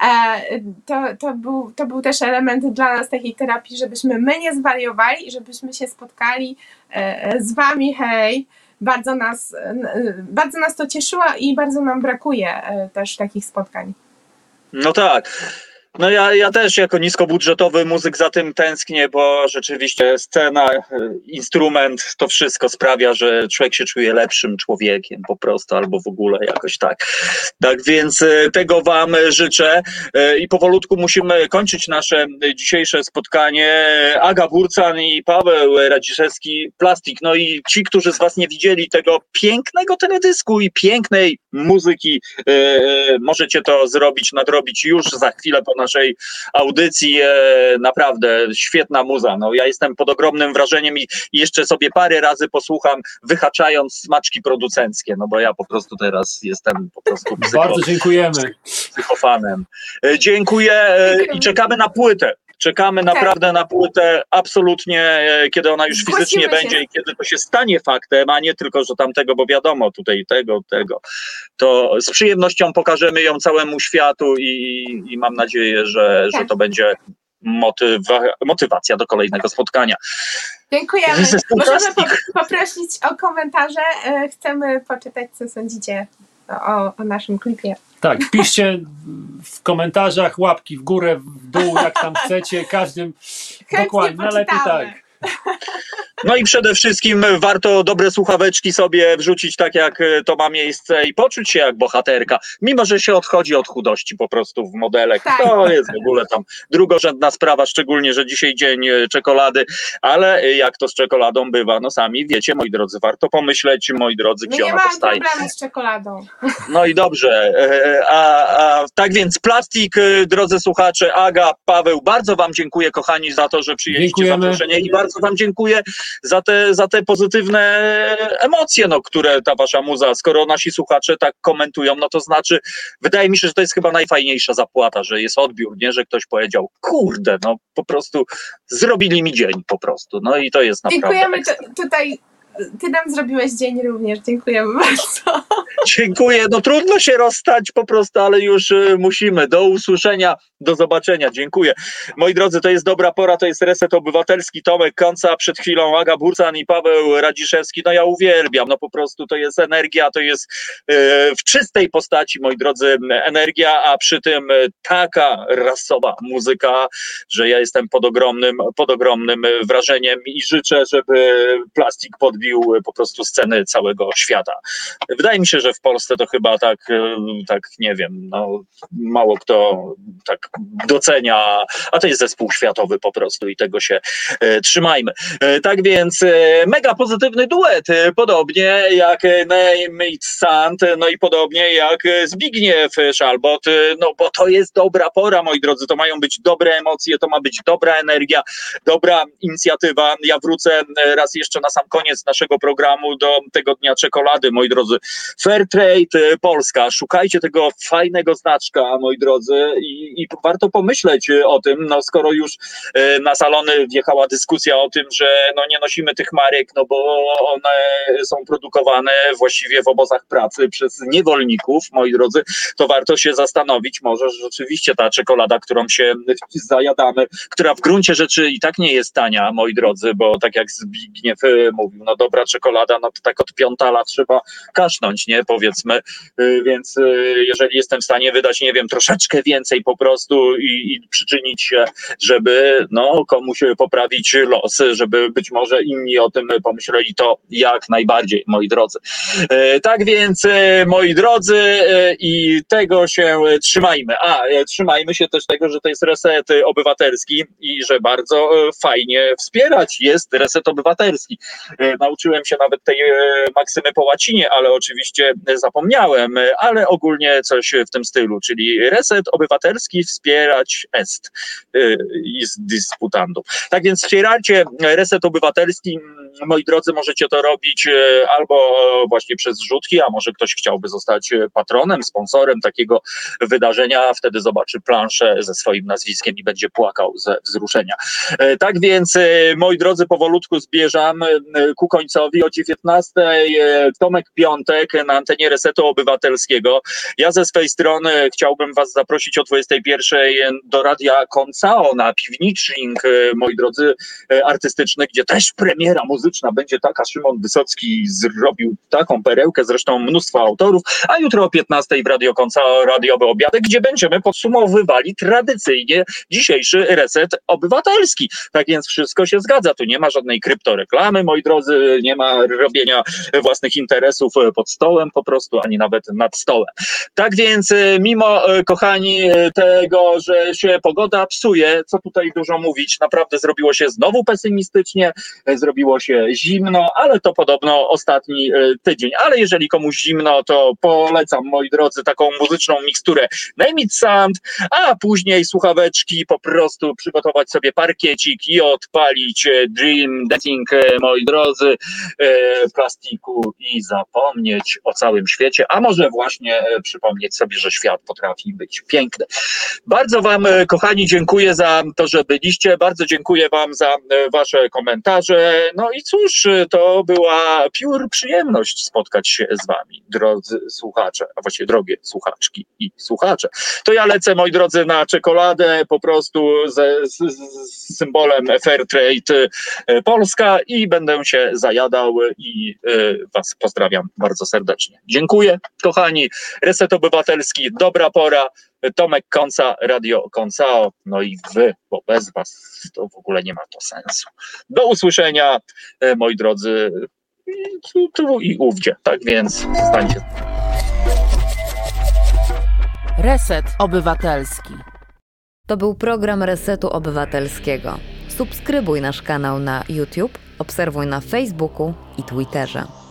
e, to, to, był, to był też element dla nas takiej terapii, żebyśmy my nie zwariowali i żebyśmy się spotkali e, z wami, hej, bardzo nas, bardzo nas to cieszyło i bardzo nam brakuje e, też takich spotkań. No tak. No ja, ja też jako niskobudżetowy muzyk za tym tęsknię, bo rzeczywiście scena, e, instrument, to wszystko sprawia, że człowiek się czuje lepszym człowiekiem po prostu, albo w ogóle jakoś tak. Tak więc e, tego Wam życzę E, i powolutku musimy kończyć nasze dzisiejsze spotkanie. Aga Burcan i Paweł Radziszewski, Plastik. No i ci, którzy z Was nie widzieli tego pięknego teledysku i pięknej muzyki, możecie to zrobić, nadrobić już za chwilę po naszej audycji. E, Naprawdę świetna muza. No, ja jestem pod ogromnym wrażeniem i jeszcze sobie parę razy posłucham, wyhaczając smaczki producenckie, no bo ja po prostu teraz jestem po prostu psycho, Bardzo dziękujemy. psychofanem. E, Dziękuję e, i czekamy na płytę. Czekamy Tak. naprawdę na płytę absolutnie, e, kiedy ona już Zgłosimy fizycznie się. będzie i kiedy to się stanie faktem, a nie tylko, że tamtego, bo wiadomo, tutaj tego, tego. To z przyjemnością pokażemy ją całemu światu i, i mam nadzieję, że, że Tak. to będzie motywa, motywacja do kolejnego spotkania. Dziękujemy. Możemy po, poprosić o komentarze. E, Chcemy poczytać, co sądzicie o, o naszym klipie. Tak, piszcie w komentarzach łapki w górę, w dół, jak tam chcecie, każdym Chętnie dokładnie, najlepiej poczytamy. tak. No i przede wszystkim warto dobre słuchaweczki sobie wrzucić tak, jak e, to ma miejsce i poczuć się jak bohaterka, mimo że się odchodzi od chudości po prostu w modelek. Tak. To jest w ogóle tam drugorzędna sprawa, szczególnie, że dzisiaj dzień e, czekolady, ale e, jak to z czekoladą bywa, no sami wiecie, moi drodzy, warto pomyśleć, moi drodzy, My gdzie nie ona powstaje. problemu z czekoladą. No i dobrze. A, a tak więc plastik, drodzy słuchacze, Aga, Paweł, bardzo Wam dziękuję, kochani, za to, że przyjęliście Dziękujemy. zaproszenie i bardzo Wam dziękuję za te, za te pozytywne emocje, no, które ta Wasza muza, skoro nasi słuchacze tak komentują, no to znaczy, wydaje mi się, że to jest chyba najfajniejsza zapłata, że jest odbiór, nie, że ktoś powiedział, kurde, no po prostu zrobili mi dzień po prostu, no i to jest naprawdę Dziękujemy. tutaj. Ty nam zrobiłeś dzień również. Dziękujemy bardzo. Dziękuję. No trudno się rozstać po prostu, ale już y, musimy. Do usłyszenia, do zobaczenia. Dziękuję. Moi drodzy, to jest dobra pora, to jest Reset Obywatelski. Tomek Konca, przed chwilą Aga Burcan i Paweł Radziszewski. No ja uwielbiam, no po prostu to jest energia, to jest y, w czystej postaci, moi drodzy, energia, a przy tym taka rasowa muzyka, że ja jestem pod ogromnym, pod ogromnym wrażeniem i życzę, żeby plastik podbił y, po prostu sceny całego świata. Wydaje mi się, że w Polsce to chyba tak, e, tak nie wiem, no, mało kto tak docenia, a to jest zespół światowy po prostu i tego się e, trzymajmy. E, tak więc e, mega pozytywny duet, e, podobnie jak e, Name It Sand, e, no i podobnie jak e, Zbigniew Szalbot, e, no bo to jest dobra pora, moi drodzy, to mają być dobre emocje, to ma być dobra energia, dobra inicjatywa. Ja wrócę e, raz jeszcze na sam koniec naszego naszego programu do tego dnia czekolady, moi drodzy. Fairtrade Polska, szukajcie tego fajnego znaczka, moi drodzy, i, i warto pomyśleć o tym, no skoro już na salony wjechała dyskusja o tym, że no nie nosimy tych marek, no bo one są produkowane właściwie w obozach pracy przez niewolników, moi drodzy, to warto się zastanowić, może rzeczywiście ta czekolada, którą się zajadamy, która w gruncie rzeczy i tak nie jest tania, moi drodzy, bo tak jak Zbigniew mówił, no dobra czekolada, no to tak od piątala trzeba kasznąć, nie, powiedzmy, y, więc y, jeżeli jestem w stanie wydać, nie wiem, troszeczkę więcej po prostu i, i przyczynić się, żeby no komuś poprawić los, żeby być może inni o tym pomyśleli, to jak najbardziej, moi drodzy. Tak więc, moi drodzy, i tego się trzymajmy. A, trzymajmy się też tego, że to jest reset obywatelski i że bardzo fajnie wspierać jest reset obywatelski. Nauczyłem się nawet tej maksymy po łacinie, ale oczywiście zapomniałem, ale ogólnie coś w tym stylu, czyli reset obywatelski wspierać est z dysputantów. Tak więc wspierajcie reset obywatelski. Moi drodzy, możecie to robić albo właśnie przez zrzutki, a może ktoś chciałby zostać patronem, sponsorem takiego wydarzenia, wtedy zobaczy planszę ze swoim nazwiskiem i będzie płakał ze wzruszenia. Tak więc, moi drodzy, powolutku zbierzam ku końcowi o 19. Tomek Piątek na antenie Resetu Obywatelskiego. Ja ze swej strony chciałbym Was zaprosić o 21 do Radia Koncao na piwnicznik, moi drodzy, artystyczny, gdzie też premiera muzyczna będzie taka. Szymon Wysocki zrobił taką perełkę, zresztą mnóstwo autorów, a jutro o 15 w Radio Koncao radiowy obiadek, gdzie będziemy podsumowywali tradycyjnie dzisiejszy reset obywatelski. Tak więc wszystko się zgadza. Tu nie ma żadnej kryptoreklamy, moi drodzy, nie ma robienia własnych interesów pod stołem po prostu, ani nawet nad stołem. Tak więc, mimo, kochani, tego, że się pogoda psuje, co tutaj dużo mówić, naprawdę zrobiło się znowu pesymistycznie, zrobiło się zimno, ale to podobno ostatni tydzień. Ale jeżeli komuś zimno, to polecam, moi drodzy, taką muzyczną miksturę Name It Sound, a później słuchaweczki, po prostu przygotować sobie parkiecik i odpalić Dream Dancing, moi drodzy, plastiku i zapomnieć o całym świecie, a może właśnie przypomnieć sobie, że świat potrafi być piękny. Bardzo Wam, kochani, dziękuję za to, że byliście, bardzo dziękuję Wam za Wasze komentarze. No i cóż, to była piór przyjemność spotkać się z Wami, drodzy słuchacze, a właściwie drogie słuchaczki i słuchacze. To ja lecę, moi drodzy, na czekoladę po prostu ze, z, z symbolem Fairtrade Polska i będę się zajadał i y, Was pozdrawiam bardzo serdecznie. Dziękuję, kochani. Reset Obywatelski, dobra pora. Tomek Konca, Radio Koncao, no i wy, bo bez was to w ogóle nie ma to sensu. Do usłyszenia, moi drodzy, tu, tu i ówdzie. Tak więc zostańcie. Reset Obywatelski. To był program Resetu Obywatelskiego. Subskrybuj nasz kanał na YouTube, obserwuj na Facebooku i Twitterze.